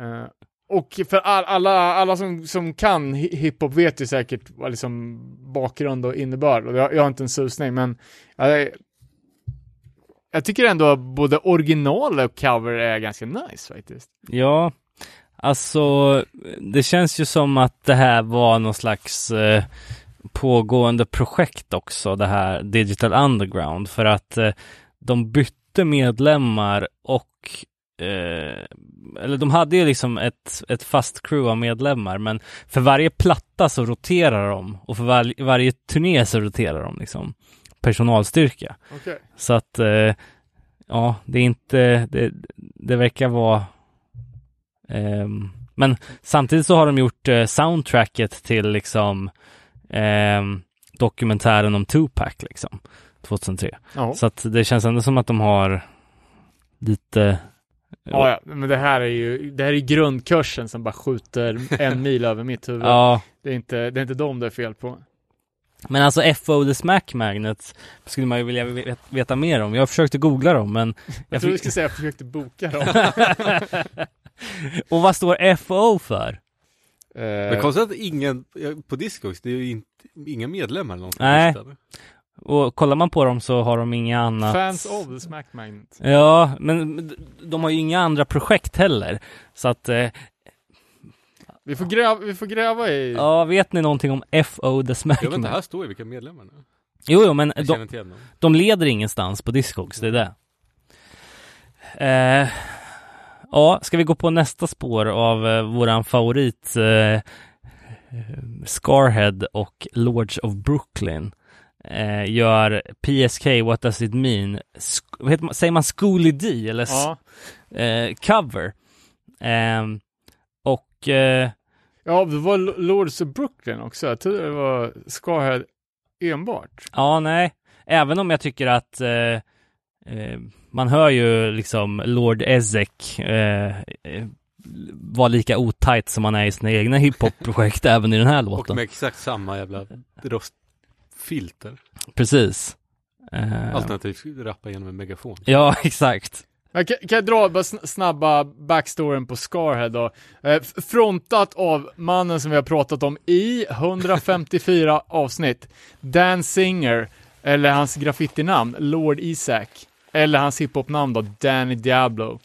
Eh, och för all, alla, alla som, som kan hi- hiphop vet ju säkert vad liksom bakgrund och innebörd. Och jag, jag har inte en susning, men jag, jag tycker ändå att både original och cover är ganska nice faktiskt. ja. Alltså, det känns ju som att det här var någon slags eh, pågående projekt också, det här Digital Underground, för att eh, de bytte medlemmar och eh, eller de hade ju liksom ett, ett fast crew av medlemmar, men för varje platta så roterar de och för var, varje turné så roterar de liksom personalstyrka. Okej. Så att, eh, ja, det är inte, det, det verkar vara ehm, men samtidigt så har de gjort eh, soundtracket till liksom ehm, dokumentären om Tupac liksom 2003. Ja. Så att det känns ändå som att de har lite Ja, ja, men det här är ju, det här är grundkursen som bara skjuter en mil över mitt huvud. Ja, Det, är inte, det är inte dem det är fel på. men alltså FO The Smack Magnets skulle man ju vilja vet- veta mer om. Jag försökte googla dem, men Jag jag tror du skulle säga att jag försökte boka dem. Och vad står FO för? Men konstigt att ingen, på Discogs, det är ju inte, inga medlemmar eller någonting. Nej. Och kollar man på dem så har de inga annat Fans of the Smack Magnet. Ja, men de har ju inga andra projekt heller. Så att, eh, Vi får gräva, vi får gräva i... ja, vet ni någonting om FO The Smack Jag vet inte, här står ju vilka medlemmar nu. Jo, jo, men de, de leder ingenstans på Discogs, det är det. Eh, ja, ska vi gå på nästa spår av eh, våran favorit eh, Scarhead och Lords of Brooklyn eh, gör PSK What Does It Mean Sk- vad heter man, säger man Schooly D eller Ja. eh, cover Ehm, och eh, Ja, det var Lords of Brooklyn också. Jag trodde det var Scarhead enbart. ja nej även om jag tycker att eh, eh, man hör ju liksom Lord Ezek eh, eh, vara lika otajt som han är i sina egna hiphop-projekt även i den här Och låten. med exakt samma jävla röstfilter. Precis. Eh, Alternativt rappa genom en megafon. ja, exakt. Jag kan, kan jag dra bara sn- snabba backstoryn på Scarhead då? Eh, frontat av mannen som vi har pratat om i 154 avsnitt. Dan Singer, eller hans graffitinamn, Lord Isaac. Eller hans hiphopnamn då, Danny Diablo.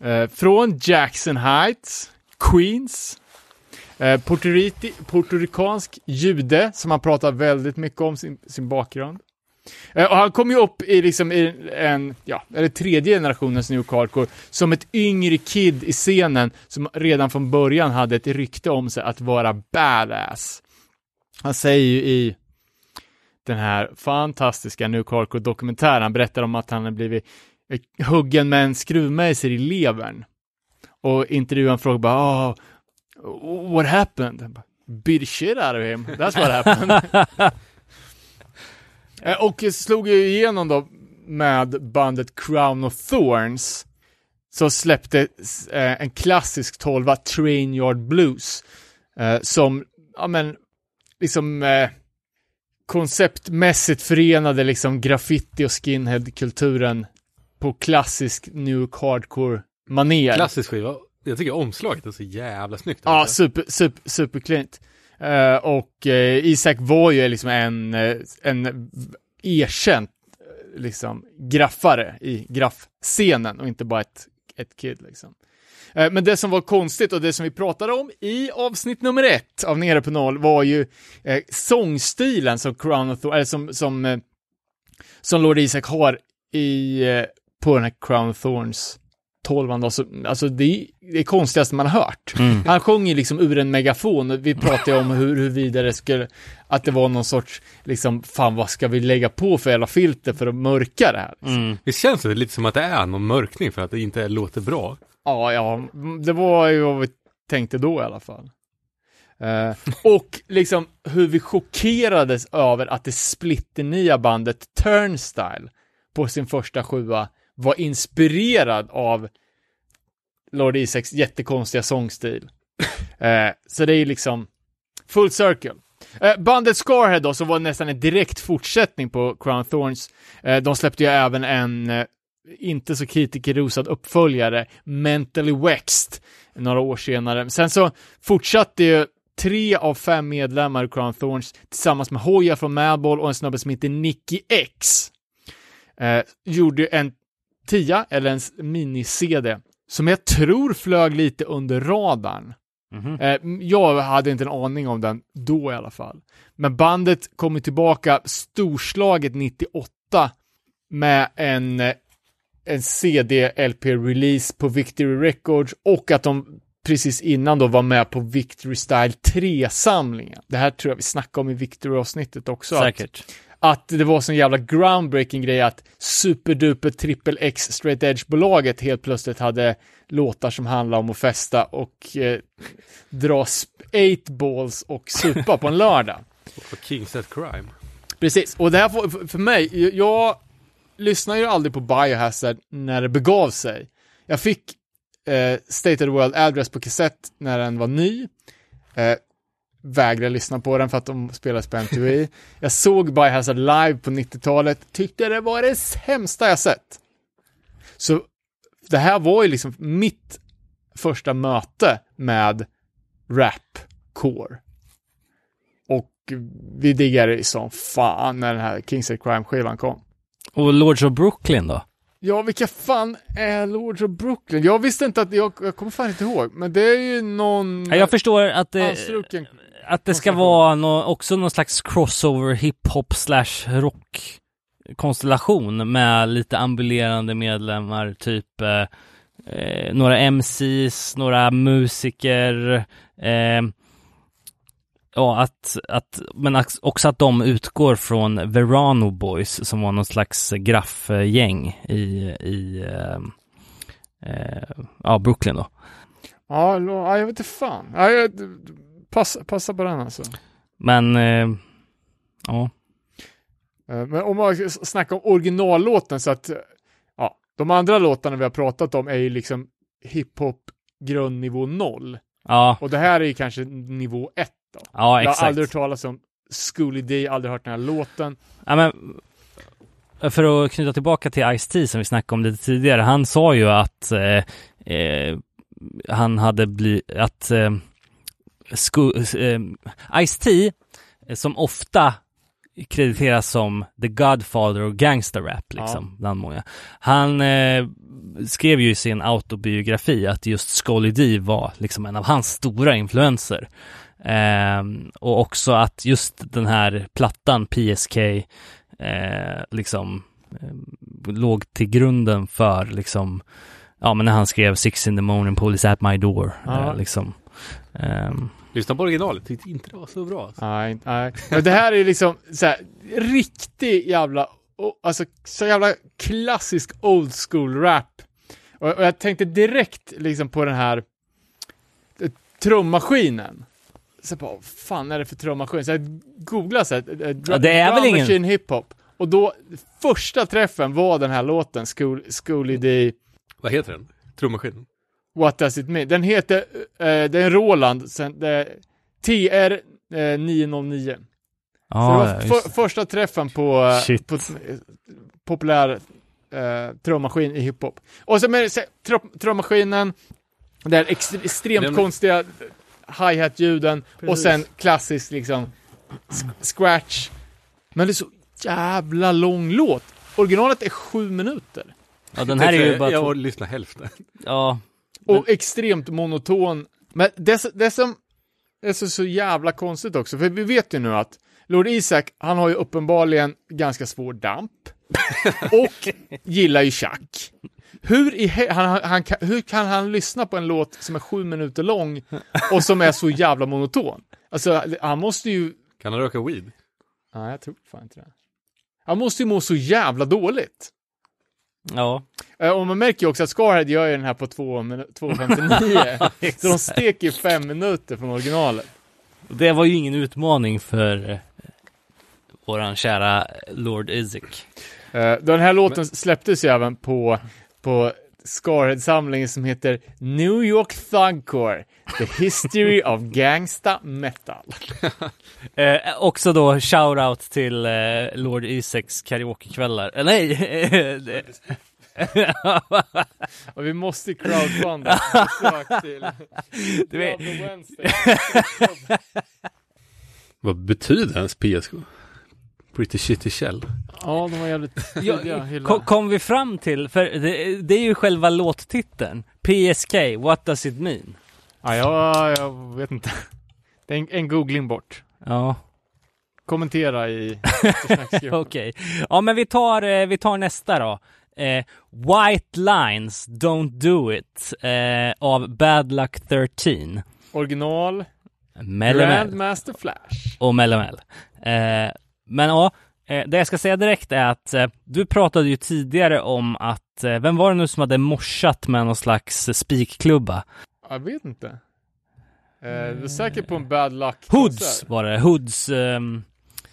Eh, från Jackson Heights, Queens. Eh, jude som han pratar väldigt mycket om sin, sin bakgrund. Eh, Och han kom ju upp i liksom i en, ja, eller tredje generationens New Hardcore som ett yngre kid i scenen som redan från början hade ett rykte om sig att vara badass. Han säger ju i den här fantastiska New Hardcore-dokumentären, han berättar om att han har blivit eh, huggen med en skruvmejsel i levern. Och intervjuaren frågar bara, ah, what happened? Beat the shit out of him, that's what happened. Eh, Och slog ju igenom då med bandet Crown of Thorns. Så släppte eh, en klassisk tolva, Train Yard Blues. Eh, som, ja men, liksom konceptmässigt förenade liksom graffiti och skinhead-kulturen på klassisk new hardcore-manér. Klassisk skiva. Jag tycker omslaget är så jävla snyggt. Ja, alltså. super, super, super cleant. Eh, och eh, Isaac var ju liksom en, eh, en erkänd eh, liksom, graffare i graffscenen och inte bara ett, ett kid liksom. Men det som var konstigt och det som vi pratade om i avsnitt nummer ett av Nere på Noll var ju eh, sångstilen som Crown of Thorns, eller som, som, som Lord Isaac har i, på den här Crown of Thorns 12 alltså, alltså det är det konstigaste man har hört. Han sjunger liksom ur en megafon, vi pratade ju om hur, hur vidare skulle, att det var någon sorts, liksom, fan vad ska vi lägga på för jävla filter för att mörka det här? Mm. Det känns det lite som att det är någon mörkning för att det inte låter bra. Ja, ja, det var ju vad vi tänkte då i alla fall. Eh, och liksom hur vi chockerades över att det splitternya bandet Turnstyle på sin första sjua var inspirerad av Lord Isaacs jättekonstiga sångstil. Eh, så det är liksom full circle. Eh, bandet Scarhead då, som var nästan en direkt fortsättning på Crown Thorns, eh, de släppte ju även en eh, inte så kritikerrosad uppföljare, Mentally Wexed, några år senare. Sen så fortsatte ju tre av fem medlemmar i Crown Thorns tillsammans med Hoja från Madball och en snubbe som heter Nicky X. Eh, gjorde en tia, eller en mini-CD, som jag tror flög lite under radarn. Mhm. Eh, jag hade inte en aning om den då i alla fall. Men bandet kom ju tillbaka storslaget 98 med en, eh, en CD-LP-release på Victory Records och att de precis innan då var med på Victory Style 3-samlingen. Det här tror jag vi snackade om i Victory-avsnittet också. Säkert. att det var sån jävla groundbreaking grej att superduper triple X straight edge-bolaget helt plötsligt hade låtar som handlar om att festa och eh, dra 8 balls och supa på en lördag. Och Kings at Crime. Precis, och det här för- för mig, jag, jag lyssnade ju aldrig på Biohazard när det begav sig. Jag fick eh, State of the World Address på kassett när den var ny. Eh, vägrade lyssna på den för att de spelades på MTV. jag såg Biohazard live på 90-talet, tyckte det var det sämsta jag sett. Så det här var ju liksom mitt första möte med rap-core. Och vi diggade det som fan när den här Kings of Crime-skivan kom. Och Lords of Brooklyn då? Ja, vilka fan är Lords of Brooklyn? Jag visste inte att, jag, jag kommer fan inte ihåg, men det är ju någon Ja, Jag förstår att det, anstruken att det ska vara nå, också någon slags crossover hiphop slash rock konstellation med lite ambulerande medlemmar, typ eh, eh, några MCs, några musiker, eh, ja, att, att, men också att de utgår från Verano Boys som var någon slags graffgäng i, i eh, eh, ja, Brooklyn då. Ja, jag vet inte fan. Ja, jag, passa, passa på den alltså. Men, eh, ja. Eh, Men om man snackar om originallåten så att, eh, ja, de andra låtarna vi har pratat om är ju liksom hiphop grundnivå noll. Ja, Och det här är ju kanske nivå ett då. ja jag exakt. har aldrig hört talas om Schooly D, aldrig hört den här låten. Ja, men, för att knyta tillbaka till Ice-T som vi snackade om lite tidigare. Han sa ju att eh, eh, han hade blivit, att eh, eh, Ice-T, eh, som ofta krediteras som the Godfather och gangster rap liksom, bland många. Han eh, skrev ju i sin autobiografi att just Scully D var liksom en av hans stora influenser. Ehm, och också att just den här plattan PSK eh, liksom eh, låg till grunden för liksom ja men när han skrev Six in the morning, police at my door Ja. eh, liksom Ehm, Lyssna på originalet, tyckte inte det var så bra. Alltså. Nej, nej. Men det här är liksom så här, riktig jävla, alltså så jävla klassisk old school rap. Och, och jag tänkte direkt liksom på den här eh, trummaskinen. Så bara, vad fan är det för trummaskin? Så jag googlade så här, eh, drum, Ja, det är väl ingen- machine hiphop. Och då, första träffen var den här låten, School, Schooly D, Vad heter den? Trummaskinen? What Does It Mean? Den heter, eh, det är en Roland, sen, det är TR eh, 909. Så det ja, var just för, första träffen på, eh, Shit. på eh, populär eh, trummaskin i hiphop. Och så med så trummaskinen, det här ex, extremt Den- konstiga hi-hat-ljuden och sen klassisk liksom scratch. Men det är så jävla lång låt. Originalet är sju minuter. Ja, den här är ju bara... Jag lyssnat hälften. Ja, Och extremt monoton. Men det, det som är så, så jävla konstigt också, för vi vet ju nu att Lord Isaac, han har ju uppenbarligen ganska svår damp. och gillar ju schack. Hur, i, han, han, hur kan han lyssna på en låt som är sju minuter lång och som är så jävla monoton? Alltså, han måste ju... Kan han röka weed? Nej, jag tror fan inte det. Han måste ju må så jävla dåligt. Ja. Eh, Och man märker ju också att Scarhead gör ju den här på två minu- 2.59. så de steker ju fem minuter från originalet. Det var ju ingen utmaning för eh, våran kära Lord Isaac. Eh, Den här låten släpptes ju även på, på Scarhead-samlingen som heter New York Thugcore, The History of Gangsta Metal. Eh, också då shout-out till eh, Lord Isaacs karaokekvällar. Eh, nej! Och vi måste crowdfunda besök till Du vet- Diablo Wednesday. Vad betyder ens PSK? Pretty shitty shell. Ja, de var jävligt tidiga att hylla. Kom, kom vi fram till, för det, det är ju själva låttiteln. PSK, what does it mean? Ja, jag, jag vet inte. Det är en, en googling bort. Ja, Kommentera i okej. Ja, men vi tar, eh, vi tar nästa då. Eh, White Lines, Don't Do It eh, av Bad Luck 13. Original, Mellemel. Grandmaster Flash. och Mellemel. Eh, men ja, eh, det jag ska säga direkt är att eh, du pratade ju tidigare om att, eh, vem var det nu som hade morsat med någon slags spikklubba? Jag vet inte. Eh, du är säker på en bad luck Hoods var det, Hoods, ehm,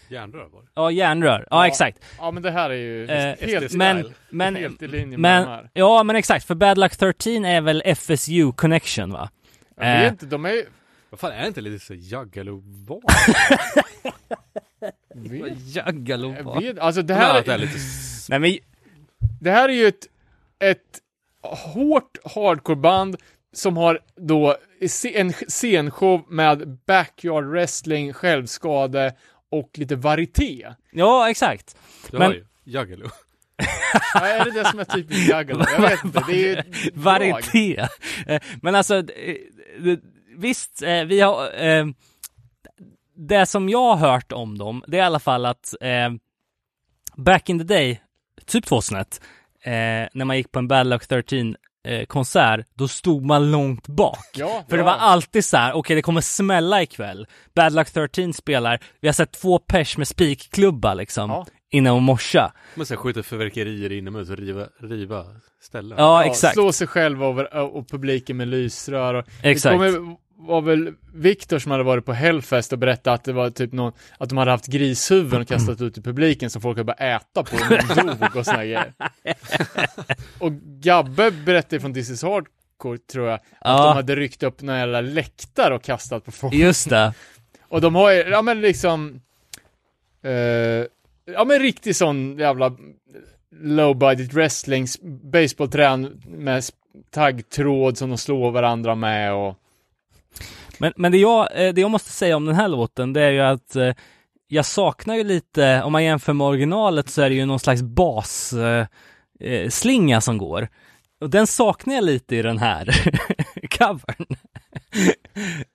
Järnrör var det. ja järnrör, ja, Ja. exakt. Ja men det här är ju Eh, helt, men, men, helt i linje med de men, här. ja men exakt, för Bad Luck 13 är väl FSU Connection va? Jag vet eh. inte, de är Vad fan, är det inte lite så Juggalo-var? vet, jag vet, alltså det här, det är lite... Nej men, det här är ju ett, ett hårt hardcore-band som har då en scenshow med backyard wrestling, självskade och lite varieté. ja exakt. Du Men- har ju Juggalo. Ja, är det det som är typiskt juggalo? Jag vet inte, det är ju ett. Varieté. Eh, Men alltså, eh, det- visst, eh, vi har... Det som jag har hört om dem, det är i alla fall att eh, back in the day, typ 2001, eh, när man gick på en Bad Luck 13 eh, konsert, då stod man långt bak. Ja, För ja. det var alltid så här, okej det kommer smälla ikväll. Bad Luck 13 spelar, vi har sett två pers med spikklubba liksom, Ja. innan och morsa. Man ska skjuta fyrverkerier inomhus och riva, riva ställen. Ja, Ja, exakt. Slå sig själv över, och publiken med lysrör. Och Exakt. Det kommer, var väl Viktor som hade varit på Hellfest och berättat att det var typ någon, att de hade haft grishuvuden och kastat ut i publiken som folk hade börjat äta på och dog och såna grejer. Och Gabbe berättade från This is Hardcore, tror jag, att Ja. de hade ryckt upp några jävla läktare och kastat på folk. Just det. Och de har ju, ja men liksom, eh, ja men riktig sån jävla low budget wrestling, baseballträn med taggtråd som de slår varandra med och men, men det, jag, eh, det jag måste säga om den här låten, det är ju att eh, jag saknar ju lite, om man jämför med originalet så är det ju någon slags basslinga eh, eh som går. Och den saknar jag lite i den här covern.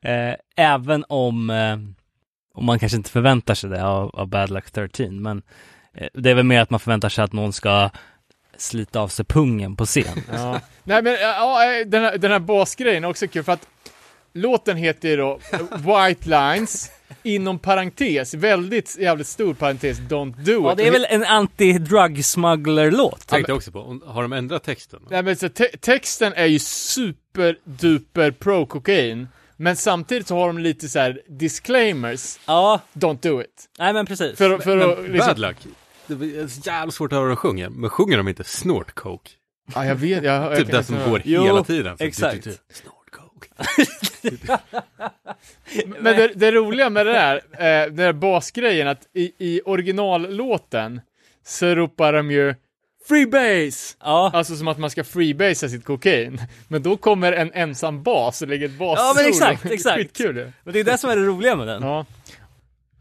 även om, om man kanske inte förväntar sig det av, av Bad Luck 13, men det är väl mer att man förväntar sig att någon ska slita av sig pungen på scen. Ja. Nej men ja, den här, den här basgrejen är också kul för att låten heter ju då White Lines inom parentes, väldigt jävligt stor parentes, Don't Do Ja, It. det är väl en anti-drug smuggler-låt. Tänkte jag också på, har de ändrat texten? Nej men så te- texten är ju super duper pro kokain men samtidigt så har de lite så här disclaimers, Ja, don't do it. nej men precis. För, för Men att liksom, Bad Luck, det är så jävla svårt att höra vad de sjunger, men sjunger de inte snort coke? ja jag vet, jag, jag Typ kan det som går Jo, hela tiden. Exakt. typ, typ, Snort Men det, det roliga med det där, eh, den där basgrejen, att i, i originallåten så ropar de ju freebase! Ja, Alltså som att man ska freebasea sitt kokain. Men då kommer en ensam bas och lägger ett bas Ja, men exakt, exakt. Skitkul ju. men det är det som är det roliga med den. Ja.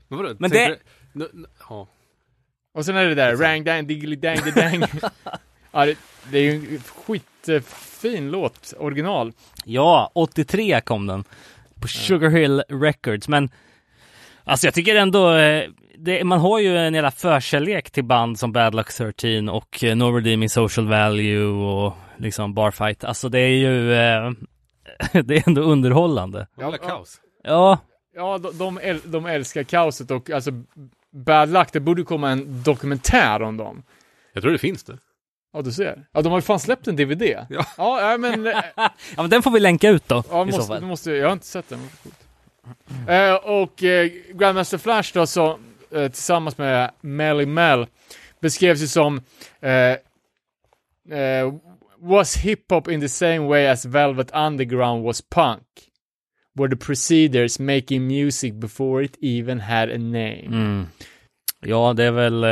Men vadå? Men det- du- Ja. Och sen är det där, rang dang diggly dang dang. ja, det, det är ju en skitfin låt, original. Ja, 83 kom den. På Sugar Hill Records, men alltså jag tycker ändå, eh, det, man har ju en jävla förkärlek till band som Bad Luck 13 och eh, No Redeeming Social Value och liksom Barfight. Alltså det är ju, eh, det är ändå underhållande. Ha kaos. Ja, Ja, de, de, äl, de älskar kaoset och alltså Bad Luck, det borde komma en dokumentär om dem. Jag tror det finns det. Ja, du ser. Ja, de har ju fan släppt en DVD. Ja. Ja, men... eh, ja men den får vi länka ut då Ja, i så måste, fall. måste, jag har inte sett den. Eh, och eh, Grandmaster Flash då, så, eh, tillsammans med Melly Mel, beskrevs ju som eh, eh, was hip-hop in the same way as Velvet Underground was punk. Were the Proceeders making music before it even had a name. Mm. Ja, det är väl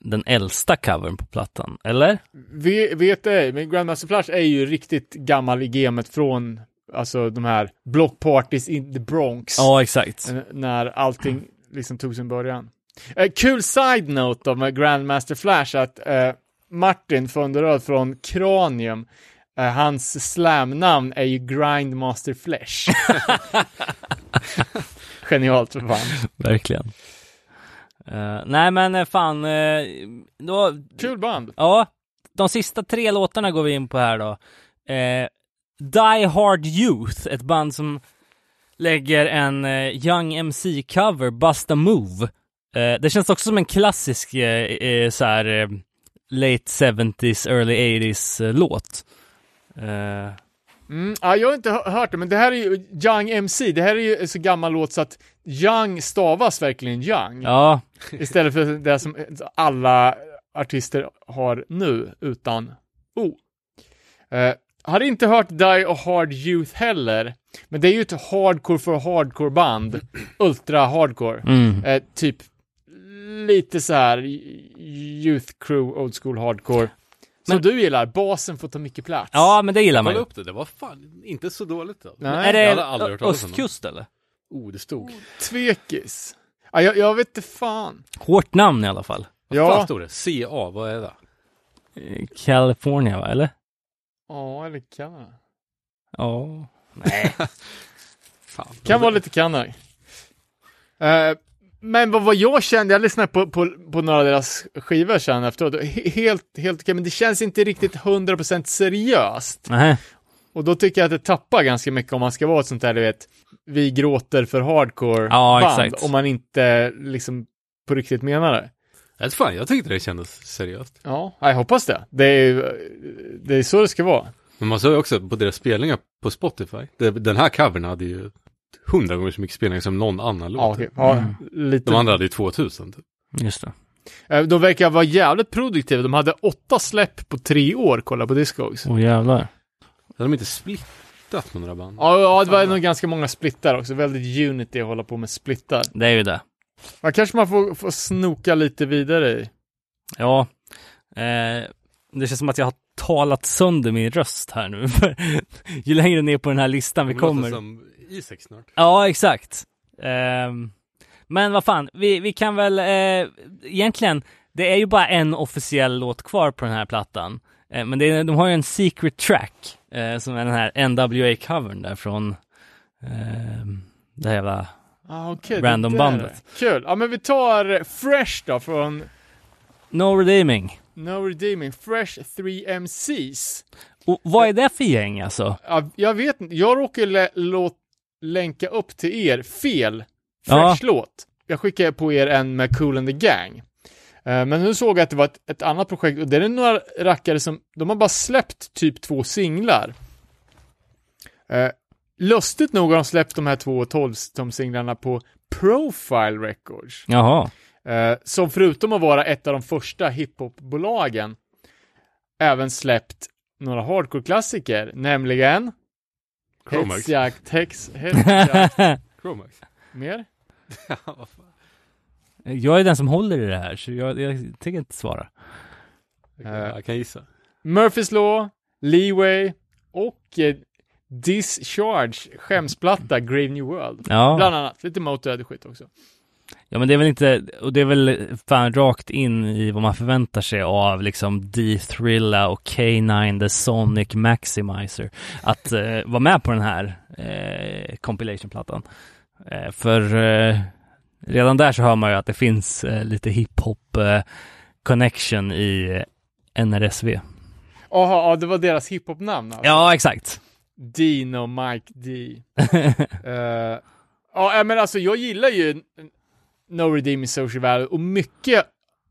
den äldsta covern på plattan, eller? Vi, vet ej, men Grandmaster Flash är ju riktigt gammal i gamet från alltså de här block parties in the Bronx. Ja, exakt. När allting liksom tog sin början. Eh, kul side-note då med Grandmaster Flash att eh, Martin Funderöd från Cranium, eh, hans slamnamn är ju Grindmaster Flesh. Genialt för fan. Verkligen. Eh, nej men eh, fan, eh, då, Kul band. ja, de sista tre låtarna går vi in på här då. Eh, Die Hard Youth, ett band som lägger en Young MC-cover, Bust a Move. Det känns också som en klassisk så här late 70s, early 80s eh, låt. Mm, ja, jag har inte hö- hört det, men det här är ju Young MC. Det här är ju så gammal låt så att Young stavas verkligen Young. ja, Istället för det som alla artister har nu, utan O. Eh, har inte hört Die a Hard Youth heller, men det är ju ett hardcore för hardcore band. Ultra hardcore. mm. Eh, typ lite så här Youth Crew, Old School Hardcore. Som Men- du gillar, basen får ta mycket plats. ja men det gillar man ju. upp det, det var fan inte så dåligt då. Nej. Är det hade östkust eller? Oh, det stod. Tvekis. Ja, jag, jag vet inte fan. Hårt namn i alla fall. Vad fan Ja, stod det? CA, vad är det? California va, eller? ja eller Kanada. Ja. Nej. Fan. Kan vara lite Kanada. Eh, men vad, vad jag kände, jag lyssnade på, på, på några av deras skivor sen efteråt, He- helt, helt okej, men det känns inte riktigt 100% seriöst. Nej. Och då tycker jag att det tappar ganska mycket om man ska vara ett sånt där, du vet, vi gråter för hardcore Ja, band, exakt. om man inte liksom på riktigt menar det. Jag vet fan, jag tyckte det kändes seriöst. Ja, jag hoppas det. Det är, det är så det ska vara. Men man såg ju också på deras spelningar på Spotify. Den här covern hade ju hundra gånger så mycket spelningar som någon annan låt. Ja, ja Mm. lite. De andra hade ju 2000 typ. Just det. Eh, De verkar vara jävligt produktiva. De hade åtta släpp på tre år, kolla på Discogs. Åh jävlar. Hade de inte splittat med några band? Ja, ja, det var nog ganska många splittar också. Väldigt unity att hålla på med splittar. Det är ju det. Man kanske man får, får snoka lite vidare i. Ja. Eh, det känns som att jag har talat sönder min röst här nu. Ju längre ner på den här listan vi Det låter kommer. som Isaac snart. Ja, exakt. Ehm, men vad fan, vi, vi kan väl eh, egentligen, det är ju bara en officiell låt kvar på den här plattan. Eh, men det är, de har ju en secret track eh, som är den här NWA-covern där från eh, det här jävla Ah, okay, Random det bandet. Kul. Ja, men vi tar Fresh då från No Redeeming. No Redeeming. Fresh 3MCs. Och vad är det för gäng alltså? Ja, jag vet inte. Jag låt länka upp till er fel Ja. Fresh-låt. Jag skickar på er en med Cool and the Gang. Eh, Men nu såg jag att det var ett, ett annat projekt och det är några rackare som, de har bara släppt typ två singlar. Eh, lustigt nog har de släppt de här två 12-singlarna på Profile Records. Jaha. Eh, som förutom att vara ett av de första hiphop-bolagen även släppt några hardcore-klassiker, nämligen Chromax. Hetsjakt, Hex, Hetsjakt, mer? Jag är den som håller i det här, så jag, jag tänker inte svara. Jag kan gissa. Murphys Law, Leeway och eh, Discharge, skämsplatta, Grave New World. Ja. Bland annat, lite Motörhead skit också. Ja men det är väl inte, och det är väl fan rakt in i vad man förväntar sig av liksom D-Thrilla och K9 The Sonic Maximizer att eh, vara med på den här eh, compilation-plattan. Eh, för eh, redan där så hör man ju att det finns eh, lite hiphop eh, connection i eh, NRSV. Jaha, ja, det var deras hiphop-namn alltså. Ja, exakt. Dino Mike D. Eh, ja, men alltså jag gillar ju No Redeeming Social Value och mycket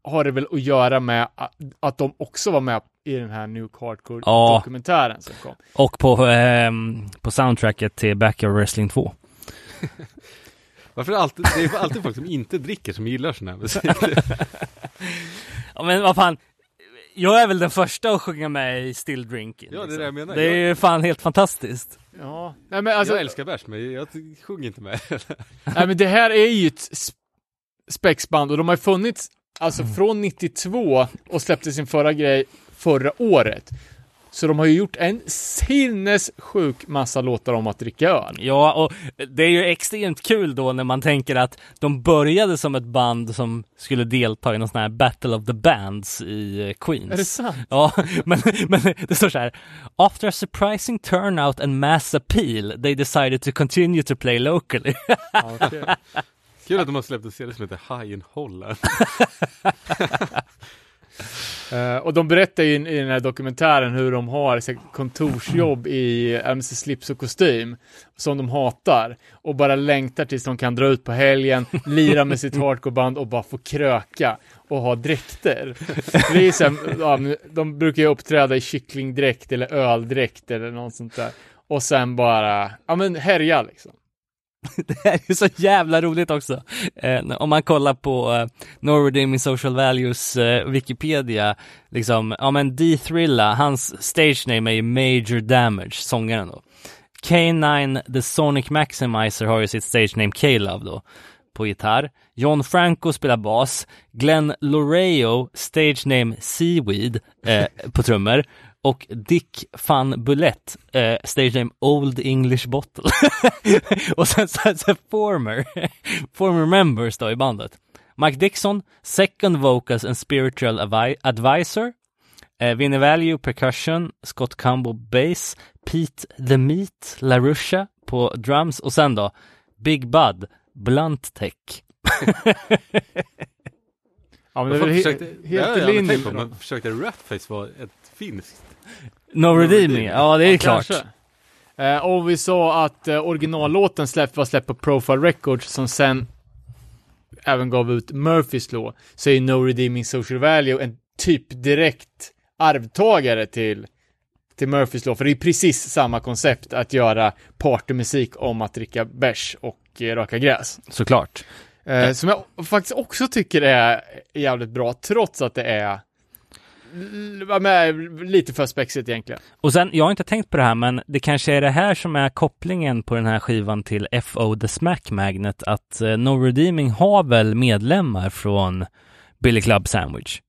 har det väl att göra med att, att de också var med i den här New Ja. Hardcore-dokumentären som kom. Och på, ehm, på soundtracket till Backyard Wrestling 2. Varför är det alltid, det är alltid folk som inte dricker som gillar sån här musik? Ja men vad fan, jag är väl den första att sjunga med i Still Drinking. Ja, det är det jag menar. Det är ju fan helt fantastiskt. Ja, nej men alltså, jag älskar bärs, men jag sjunger inte med. nej men det här är ju ett sp- spexband och de har funnits alltså från 92 och släppte sin förra grej förra året. Så de har ju gjort en sinnessjuk massa låtar om att dricka öl. Ja, och det är ju extremt kul då när man tänker att de började som ett band som skulle delta i någon sån här Battle of the Bands i eh, Queens. Är det sant? Ja, men, men det står så här. After a surprising turnout and mass appeal, they decided to continue to play locally. Okej. Kul att de har släppt en serie som heter High in Holland. Eh, och de berättar ju i, i den här dokumentären hur de har så, kontorsjobb i MC slips och kostym som de hatar och bara längtar tills de kan dra ut på helgen, lira med sitt hardcoreband och bara få kröka och ha dräkter. Det är så här, de brukar ju uppträda i kycklingdräkt eller öldräkt eller något sånt där. Och sen bara, ja men härja liksom. Det här är så jävla roligt också. Eh, om man kollar på eh, No Social Values eh, Wikipedia, liksom, ja men D-Thrilla, hans stage name är ju Major Damage, sångaren då. K9 The Sonic Maximizer har ju sitt stage name K-Love då, på gitarr. John Franco spelar bas. Glenn Loreo, stage name Seaweed, eh, på trummor. Och Dick van Bulett, eh, stage name Old English Bottle. och sen så, så former, former members då i bandet. Mike Dixon, second vocals and spiritual avi- advisor. Eh, Vinnie Value, percussion. Scott Cumbo, bass. Pete The Meat, LaRusha på drums. Och sen då, Big Bud, Blunt Tech. Ja men det är väl helt i linje försökte Rapface vara ett finskt? No Redeeming, ja det är klart. Kanske. Eh, och vi sa att eh, originallåten släpp, var släppt på Profile Records som sen även gav ut Murphys Law. Så är No Redeeming Social Value en typ direkt arvtagare till, till Murphys Law. För det är precis samma koncept att göra partymusik om att dricka bärs och eh, röka gräs. Såklart. Eh, som jag faktiskt också tycker är jävligt bra, trots att det är men, lite för spexigt egentligen. Och sen, jag har inte tänkt på det här, men det kanske är det här som är kopplingen på den här skivan till FO The Smack Magnet, att eh, No Redeeming har väl medlemmar från Billy Club Sandwich?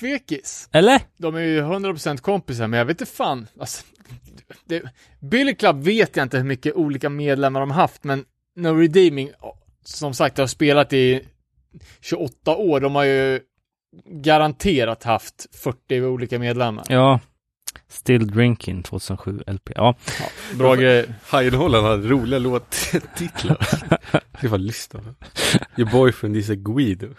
Tvekis. Eller? De är ju 100% kompisar, men jag vet inte fan. Alltså, det, Billy Club vet jag inte hur mycket olika medlemmar de haft, men No Redeeming, som sagt, har spelat i 28 år. De har ju garanterat haft 40 olika medlemmar. Ja. Still Drinking 2007 LP. Ja. Bra grejer. High in Holland hade roliga låttitlar. Jag ska fan lyssna. Your boyfriend is a Guido.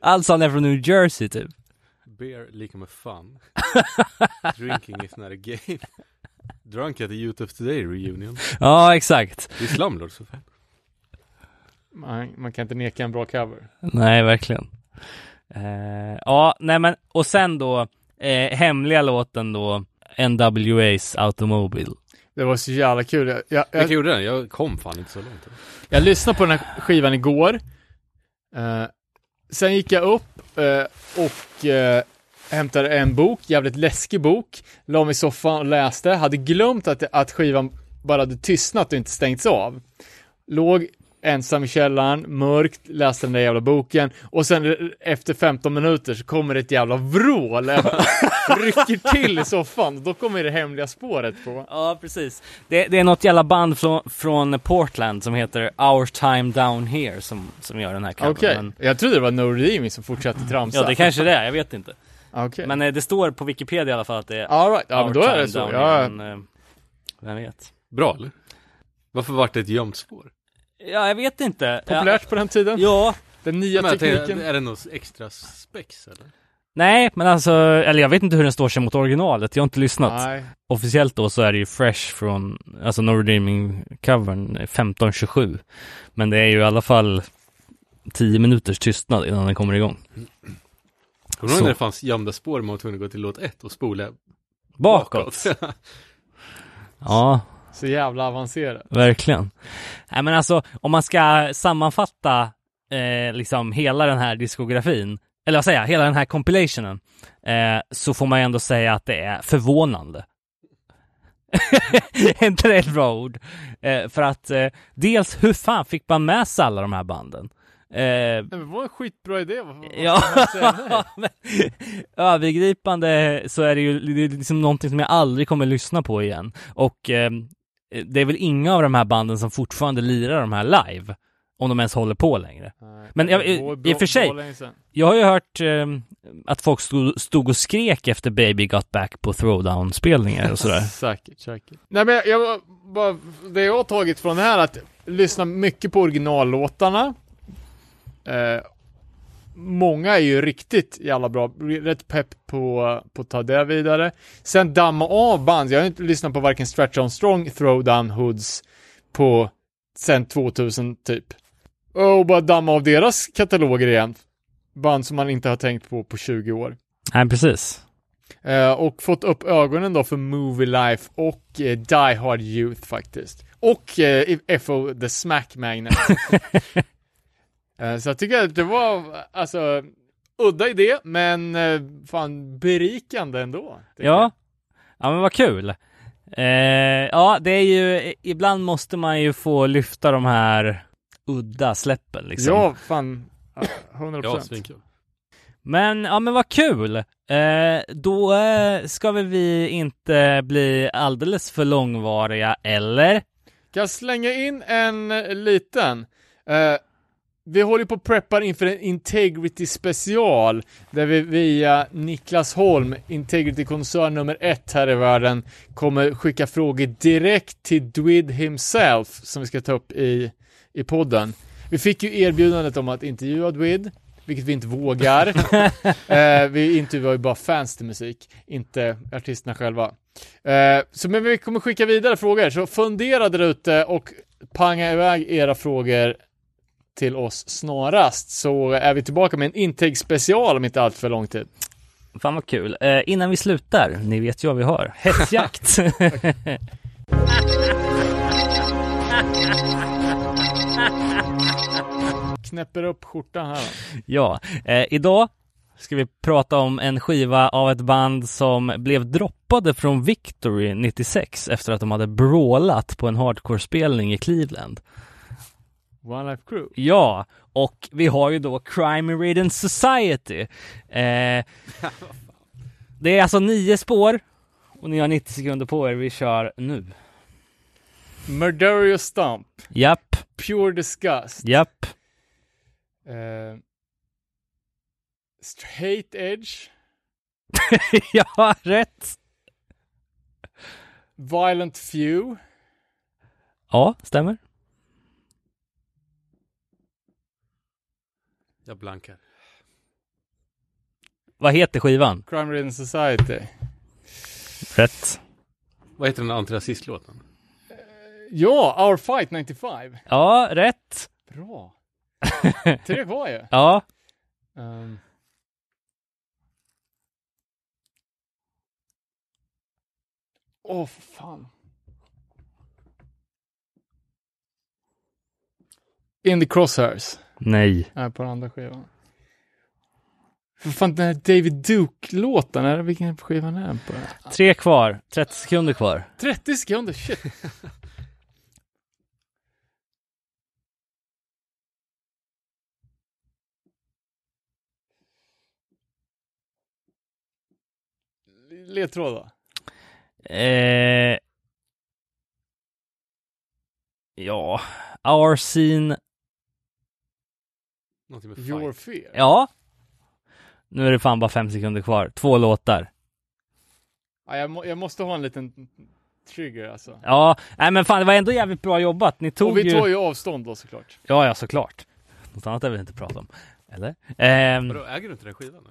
alltså han är från New Jersey typ. Beer lika med fun. Drinking is not a game. Drunk at the Youth of Today reunion. Ja, exakt. Det är Slumlords för fan. Man, man kan inte neka en bra cover. Nej, verkligen. Eh, ja, nej men, och sen då, eh, hemliga låten då, NWA's Automobile. Det var så jävla kul. Jag, jag, Vilka jag, gjorde den? Jag kom fan inte så långt. jag lyssnade på den här skivan igår. Eh, sen gick jag upp eh, och eh, hämtade en bok, jävligt läskig bok. La mig i soffan och läste. Hade glömt att, att skivan bara hade tystnat och inte stängts av. Låg ensam i källaren, mörkt, läste den där jävla boken och sen efter 15 minuter så kommer det ett jävla vrål. Rycker till i soffan då kommer det hemliga spåret på. Ja, precis. Det, det är något jävla band från, från Portland som heter Our Time Down Here som, som gör den här covern. Okej, Men, jag trodde det var No Redeeming som fortsatte tramsa. ja, det kanske det är, jag vet inte. Okej. Men eh, det står på Wikipedia i alla fall att det är All right. ja Our men då är det Time så. Down Ja, Here, men, eh, vem vet? Bra eller? Varför vart det ett gömt spår? Ja, jag vet inte. populärt på den tiden. Ja, Den nya Men tänkte, tekniken. är det något extra spex eller? nej, men alltså, eller jag vet inte hur den står sig mot originalet. Jag har inte lyssnat. Nej. Officiellt då så är det ju fresh från, alltså No Redeeming covern 1527. Men det är ju i alla fall 10 minuters tystnad innan den kommer igång. Kommer du ihåg när det fanns gömda spår man var tvungen att gå till låt ett och spola Bakåt. Ja, Så jävla avancerat. verkligen. Nej men alltså, om man ska sammanfatta eh, liksom hela den här diskografin, eller vad säger jag, hela den här compilationen, eh, så får man ju ändå säga att det är förvånande. inte det ett bra ord? Eh, för att eh, dels, hur fan fick man med sig alla de här banden? Eh, det var en skitbra idé. Vad Ja, men övergripande så är det ju det är liksom någonting som jag aldrig kommer lyssna på igen. Och eh, det är väl inga av de här banden som fortfarande lirar de här live, om de ens håller på längre. Nej. Men jag- Det i- och för sig-. Jag har ju hört eh, att folk stod, stod och skrek efter Baby Got Back på Throwdown-spelningar och sådär. Säkert, säkert. Nej men jag, jag bara, det jag har tagit från det här är att lyssna mycket på originallåtarna. Eh, många är ju riktigt jävla bra, rätt pepp på, på att ta det vidare. Sen damma av band, jag har inte lyssnat på varken Stretch On Strong, Throwdown Hoods på sen 2000 typ. Och bara damma av deras kataloger igen. Band som man inte har tänkt på på 20 år. Nej, precis. Eh, och fått upp ögonen då för Movie Life och eh, Die Hard Youth faktiskt. Och eh, FO The Smack Magnet. eh, så jag tycker att det var, alltså, udda idé, men eh, fan berikande ändå. Ja. jag. Ja men vad kul. Eh, ja, det är ju, ibland måste man ju få lyfta de här udda släppen liksom. Ja, fan. ja, 100%. Ja, svinkul. Men, ja men vad kul! Eh, då eh, ska väl vi inte bli alldeles för långvariga, eller? Kan jag slänga in en liten? Eh, vi håller på att preppar inför en Integrity special där vi via Niklas Holm, Integrity-koncern nummer ett här i världen, kommer skicka frågor direkt till Dwid himself som vi ska ta upp i, i podden. Vi fick ju erbjudandet om att intervjua Dwid, vilket vi inte vågar. eh, vi intervjuar ju bara fans till musik, inte artisterna själva. Eh, så men vi kommer skicka vidare frågor, så fundera där ute och panga iväg era frågor till oss snarast, så är vi tillbaka med en intake special om inte allt för lång tid. Fan vad kul. Eh, innan vi slutar, ni vet ju vad vi har. Hetsjakt! Knäpper upp skjortan här ja, eh, idag ska vi prata om en skiva av ett band som blev droppade från Victory 96 efter att de hade brawlat på en hardcore-spelning i Cleveland. One Life Crew. Ja, och vi har ju då Crime Ridden Society. Eh, det är alltså nio spår och ni har 90 sekunder på er. Vi kör nu. Murderious Stomp. Japp, Pure Disgust. japp. Eh, straight Edge. ja, rätt. Violent Few. Ja, stämmer. Jag blankar. Vad heter skivan? Crime Ridden Society. Rätt. Vad heter den antirasistlåten? Ja, Our Fight 95. Ja, rätt. Bra. Tre kvar ju. Ja, Um. Åh, för fan. In the Crosshairs. Nej. Nej, på den andra skivan. Vad fan, den här David Duke-låten, är det vilken skiva är den på? Den? Tre kvar, 30 sekunder kvar. 30 sekunder, shit. Ledtråd då? Eh, ja, Our Scene Någonting med Your fight. fear? ja. Nu är det fan bara fem sekunder kvar. Två låtar. Ja, jag, må, jag måste ha en liten trigger alltså. Ja, nej men fan det var ändå jävligt bra jobbat. Ni tog Och vi ju... tar ju avstånd då såklart. Ja, ja såklart. Något annat jag vill inte prata om. Eller? Ehm, Vadå, äger du inte den skivan?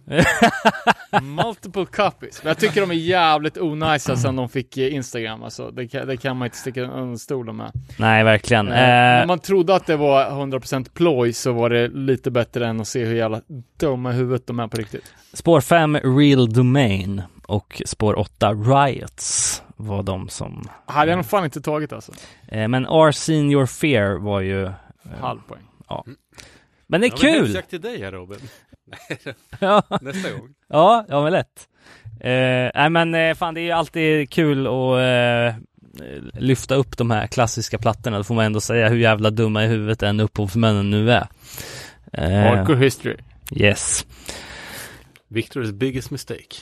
Multiple copies. Men jag tycker de är jävligt onajsa sen de fick eh, Instagram alltså. Det kan, det kan man inte sticka under stolen med. nej, verkligen. Eh, när Eh, man trodde att det var 100% ploj så var det lite bättre än att se hur jävla dumma huvudet de är på riktigt. spår 5, Real Domain och spår 8, Riots var de som... Hade jag nog fan inte tagit alltså. Men Our Senior Fear var ju... Halv poäng. Men det är Ja, kul! hälsjakt till dig här Robin. Ja, Nästa gång. ja, ja men lätt. Eh, nej men eh, fan det är ju alltid kul att eh, lyfta upp de här klassiska plattorna. Då får man ändå säga hur jävla dumma i huvudet än upphovsmännen nu är. Eh, Hardcore history. yes. Victor's biggest mistake.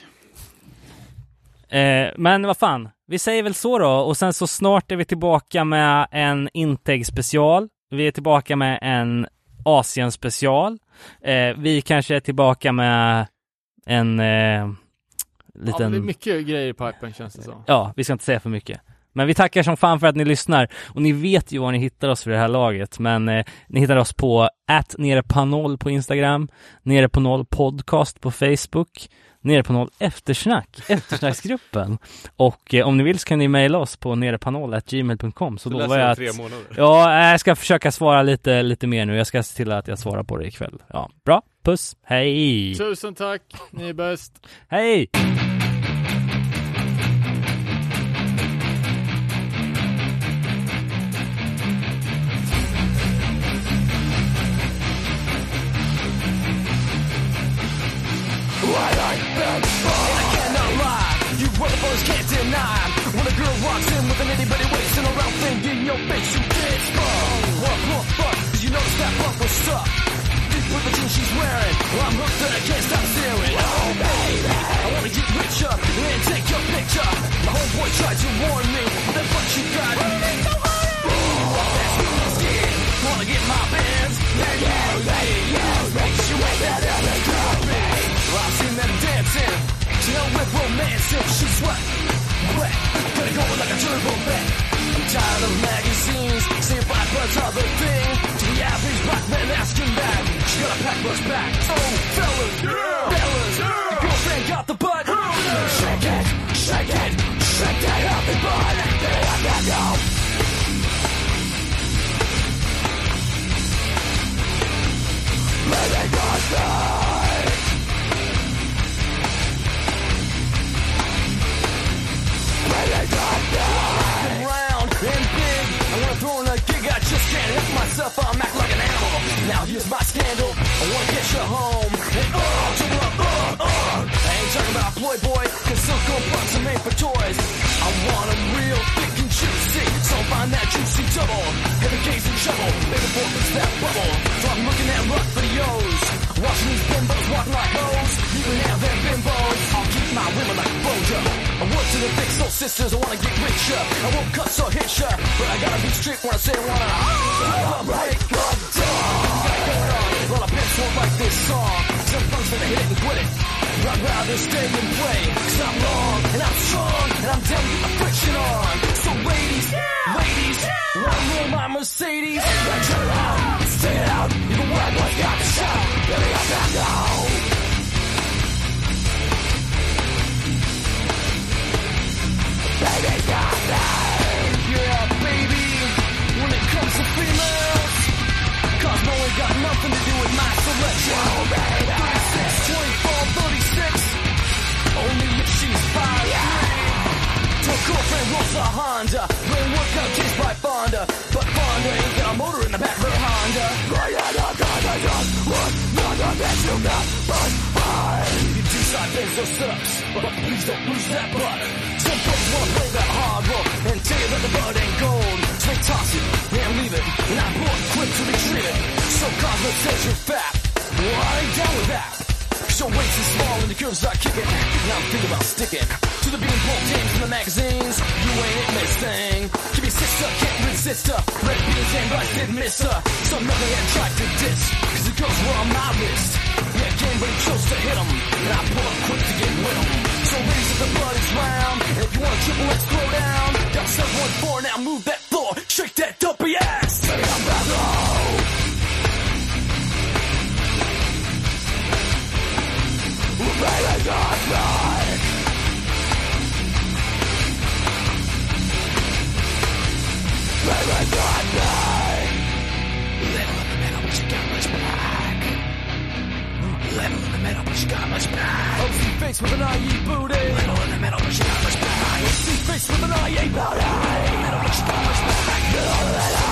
Eh, men vad fan, vi säger väl så då och sen så snart är vi tillbaka med en Integ special. Vi är tillbaka med en Asien special. Eh, vi kanske är tillbaka med en eh, Ja, liten... det är mycket grejer i pipen känns det som. Ja, vi ska inte säga för mycket. Men vi tackar som fan för att ni lyssnar och ni vet ju var ni hittar oss för det här laget. Men eh, ni hittar oss på att nere på noll på Instagram, nere på noll podcast på Facebook, nere på noll eftersnack, eftersnacksgruppen. och eh, om ni vill så kan ni mejla oss på nerepanoll.gmail.com så Så lovar jag jag att tre månader. Ja, jag ska försöka svara lite, lite mer nu. Jag ska se till att jag svarar på det ikväll. Ja, bra. Puss. Hej. Tusen tack, ni är bäst. Hej. Cannot lie. You motherfuckers can't deny. When a girl walks in with an itty bitty waist and a round thing in your face, you get sprung. What, what, what? Did you notice that bump was stuck? Deep with the jeans she's wearing. Well, I'm hooked and I can't stop staring. Oh, baby. I wanna get richer and take your picture. My homeboy tried to warn me, but what you got? Hell with romance and she's wet, wet. Gonna go like a turbo vet. I'm tired of magazines. See if I put other thing. To the average black man asking that. She got a pack bus back. Oh, fellas, yeah, fellas. yeah. Your girlfriend got the butt. Now here's my scandal. I wanna get you home. And uh, to the uh, uh. I ain't talking about Playboy, cause Silco bucks are made for toys. I want 'em real thick and juicy. So find that juicy double. Heavy case and shovel. Baby boy, fix that bubble. So I'm looking at rock videos. Watching these bimbos walk like hoes. You can have them bimbos. I'll keep my women like Bojo. I work to the big soul sisters. I wanna get richer. I won't cuss or hit ya. But I gotta be strict when I say I wanna. Oh, of dawn. Pimps won't this song. Some folks gonna hit it and quit it. I'd rather stay and play. Cause I'm long and I'm strong. And I'm down get the friction on. So ladies, ladies, wanna roll my Mercedes? Then turn around, stay it out. Even when I got the shout. Baby, I'm back now. Baby, got that. Yeah, baby. When it comes to females, cause no got nothing to do with my selection. Baby. 36, 24, 36. Only if she's fine. To a girlfriend rolls a Honda. Brain workout chased by Fonda. But Fonda ain't got a motor in the back of her Honda. You do side bends those steps, but please don't lose that butt. Some folks wanna play that hard road and tell you that the bud ain't gold. So they toss it and leave it, I pull it quick to retrieve it. So Cosmo says you're fat. Well, I ain't down with that. Show weight too small and the curves are kicking. Now I'm thinking about sticking to the being pulled games in the magazines. You ain't it, Miss Thing. Give me sister, can't resist her. Red beans and rice didn't miss her. So nothing had tried to diss. Cause the girls were on my wrist. Yeah, game but chose to hit 'em. And I pull up quick to get with 'em. So ladies, if the blood is round, and if you want a triple X, throw down. Down 714, now move that floor. Shake that dopey ass. Baby, I'm back home. Baby, God, God. Baby, God, God. Little in the middle, but you got much black. Little metal, but she got much back. I'm face with an IE booty. Metal in the metal, but she got much back. I'm face with an IE booty. Metal, but she got much back.